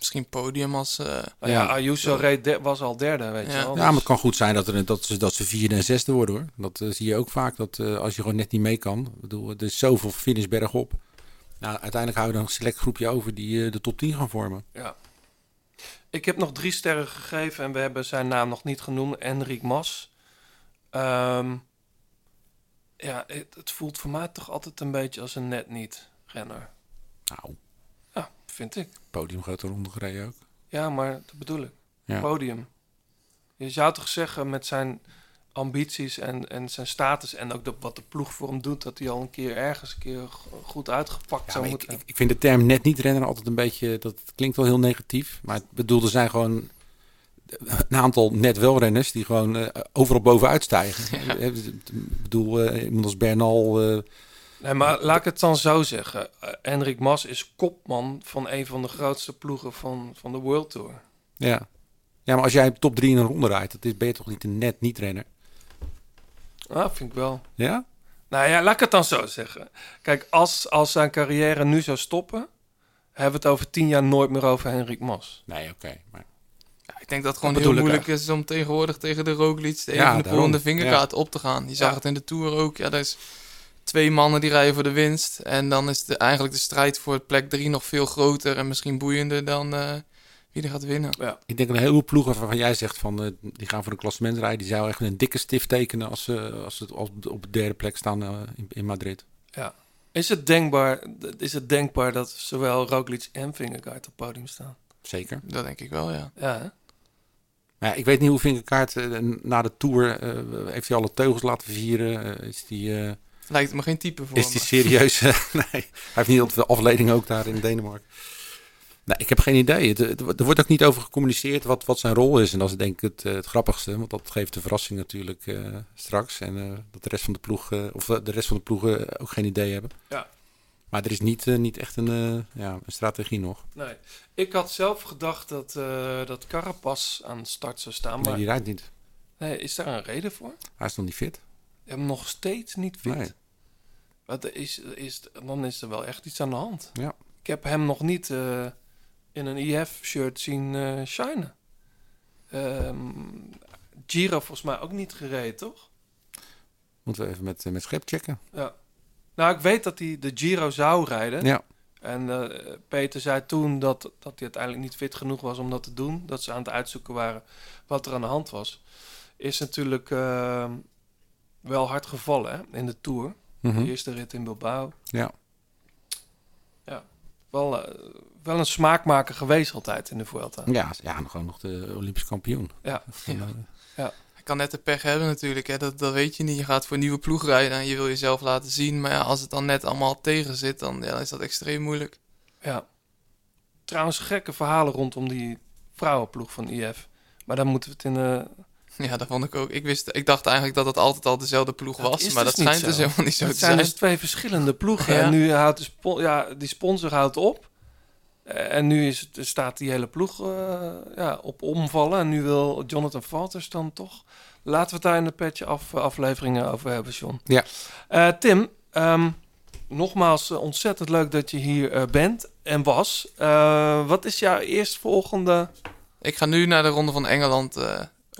Misschien podium als... eh, Nou ja, Ja. Ayuso reed de- was al derde, weet je Ja. wel. Ja, maar het kan goed zijn dat, er, dat, ze, dat ze vierde en zesde worden hoor. Dat eh, zie je ook vaak. Dat eh, als je gewoon net niet mee kan. Ik bedoel, er is zoveel finish bergop. Nou, uiteindelijk houden we dan een select groepje over die de top 10 gaan vormen. Ja. Ik heb nog drie sterren gegeven en we hebben zijn naam nog niet genoemd. Enric Mas. Ehm, ja, het, het voelt voor mij toch altijd een beetje als een net niet renner. Nou, vind ik. podium grote ronde gereden ook. Ja, maar dat bedoel ik. Ja. Podium. Je zou toch zeggen met zijn ambities en, en zijn status en ook de, wat de ploeg voor hem doet, dat hij al een keer ergens een keer go- goed uitgepakt Ja, zou ik, moeten. ik, ik vind de term net niet rennen altijd een beetje, dat klinkt wel heel negatief. Maar ik bedoel, er zijn gewoon een aantal net wel renners die gewoon eh, overal bovenuit stijgen. Eh, Ik bedoel, iemand als Bernal, Nee, maar laat ik het dan zo zeggen. Eh, Enric Mas is kopman van een van de grootste ploegen van, van de World Tour. ja. Ja, maar als jij top 3 in een ronde rijdt, dat is, ben je toch niet een net niet renner? Ah, vind ik wel. Ja? Nou ja, laat ik het dan zo zeggen. Kijk, als, als zijn carrière nu zou stoppen, hebben we het over tien jaar nooit meer over Henrik Mas. Nee, oké. maar... Ja, ik denk dat het gewoon Dat heel moeilijk is om tegenwoordig tegen de Roglic, de Ja, en daarom. de vingerkaart op te gaan. Je zag het in de Tour ook. Ja, er is twee mannen die rijden voor de winst. En dan is de, eigenlijk de strijd voor plek drie nog veel groter en misschien boeiender dan eh, wie er gaat winnen. Ja. Ik denk dat een heleboel ploegen waarvan jij zegt van eh, die gaan voor een klassement rijden, die zou echt een dikke stift tekenen als ze als ze op, op de derde plek staan eh, in, in Madrid. ja. Is het, denkbaar, is het denkbaar dat zowel Roglic en Vingegaard op het podium staan? Zeker. Dat denk ik wel, ja. Ja, hè? Maar ja, ik weet niet hoe Vingerkaart na de Tour... eh, heeft hij alle teugels laten vieren? Is die, eh, Lijkt me geen type voor is die serieus? nee, hij heeft niet altijd de afleiding ook daar in Denemarken. Nee, ik heb geen idee. Er wordt ook niet over gecommuniceerd wat, wat zijn rol is. En dat is denk ik het, eh, het grappigste. Want dat geeft de verrassing natuurlijk eh, straks. En eh, dat de rest van de ploeg, eh, of de rest van de ploegen ook geen idee hebben. Ja. Maar er is niet, niet echt een, eh, ja, een strategie nog. Nee. Ik had zelf gedacht dat, eh dat Carapaz aan de start zou staan. Nee, Maar die rijdt niet. nee, is daar een reden voor? Hij is nog niet fit. Hem nog steeds niet fit. Nee. Wat is, is, dan is er wel echt iets aan de hand. Ja. Ik heb hem nog niet eh, in een IF-shirt zien eh shinen. Ehm, Giro volgens mij ook niet gereden, toch? Moeten we even met, eh, met Schep checken. Ja. Nou, ik weet dat hij de Giro zou rijden. Ja. En Peter zei toen dat, dat hij uiteindelijk niet fit genoeg was om dat te doen. Dat ze aan het uitzoeken waren wat er aan de hand was. Is natuurlijk eh, wel hard gevallen hè, in de Tour. Mhm. De eerste rit in Bilbao. Ja. Ja, wel, eh, wel een smaakmaker geweest altijd in de Vuelta. Ja, ja, gewoon nog de Olympisch kampioen. Ja. Ja. Hij kan net de pech hebben natuurlijk, hè. Dat, dat weet je niet. Je gaat voor een nieuwe ploeg rijden en je wil jezelf laten zien. Maar ja, als het dan net allemaal tegen zit, dan, ja, dan is dat extreem moeilijk. Ja. Trouwens, gekke verhalen rondom die vrouwenploeg van IF. Maar daar moeten we het in... eh, Ja, dat vond ik ook. Ik, wist, ik dacht eigenlijk dat het altijd al dezelfde ploeg Dat was. Maar dus dat schijnt dus helemaal niet zo Het te zijn zijn. dus twee verschillende ploegen. Ja. En nu houdt de ja, die sponsor houdt op. Eh, En nu is het, staat die hele ploeg eh, ja, op omvallen. En nu wil Jonathan Valters dan toch... Laten we het daar in de petje af, afleveringen over hebben, John. Ja. Eh, Tim, ehm, nogmaals eh, ontzettend leuk dat je hier eh, bent en was. Eh, wat is jouw eerstvolgende... Ik ga nu naar de Ronde van Engeland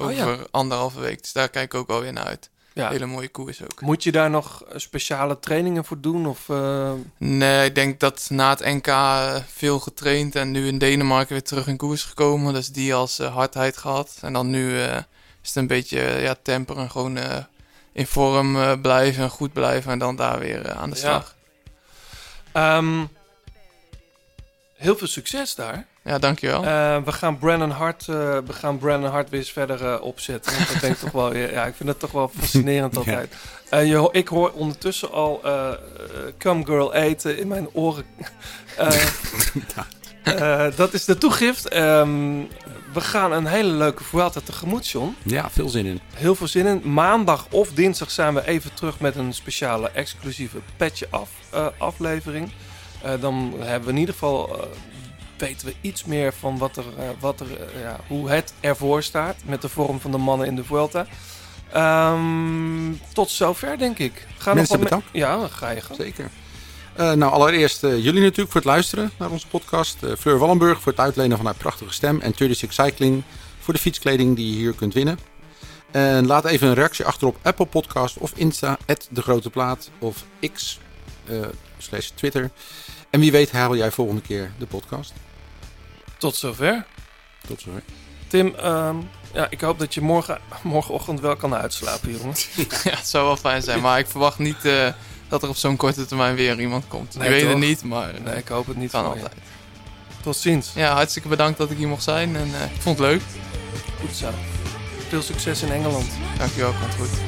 eh, Oh, over ja. anderhalve week. Dus daar kijk ik ook alweer naar uit. Ja. Hele mooie koers ook. Moet je daar nog eh, speciale trainingen voor doen? Of, eh, Nee, ik denk dat na het NK eh, veel getraind en nu in Denemarken weer terug in koers gekomen. Dus die als hardheid gehad. En dan nu is het een beetje ja, temperen. Gewoon in vorm blijven en goed blijven. En dan daar weer aan de Ja. slag. Ehm, heel veel succes daar. Ja, dankjewel. Eh, we gaan Brennan Hart, eh, we gaan Brennan Hart weer eens verder eh, opzetten. Want dat denk ik toch wel, ja, ik vind het toch wel fascinerend Ja. altijd. Je, ik hoor ondertussen al Come Girl eten in mijn oren. Dat is de toegift. Ehm, we gaan een hele leuke Vuelta tegemoet, John. ja, veel zin in. Heel veel zin in. Maandag of dinsdag zijn we even terug met een speciale exclusieve petje af, eh, aflevering. Eh, dan hebben we in ieder geval weten we iets meer van wat er, eh, wat er, eh, ja, hoe het ervoor staat met de vorm van de mannen in de Vuelta. Ehm, tot zover denk ik. Ga Mensen nog bedankt. Ja, ga je gang. Zeker. Eh, nou, allereerst jullie natuurlijk voor het luisteren naar onze podcast. Fleur Wallenburg voor het uitlenen van haar prachtige stem. En 36 Cycling voor de fietskleding die je hier kunt winnen. En laat even een reactie achter op Apple Podcast of Insta, de Grote Plaat of X slash Twitter. En wie weet haal jij volgende keer de podcast. Tot zover. Tot zover. Tim, ehm, ja, ik hoop dat je morgen, morgenochtend wel kan uitslapen, jongen. ja, het zou wel fijn zijn. Maar ik verwacht niet eh, dat er op zo'n korte termijn weer iemand komt. Nee, ik weet het niet, maar Nee, ik hoop het niet kan je. altijd. Tot ziens. Ja, hartstikke bedankt dat ik hier mocht zijn. En eh, ik vond het leuk. Goed zo. Veel succes in Engeland. Dankjewel, komt goed.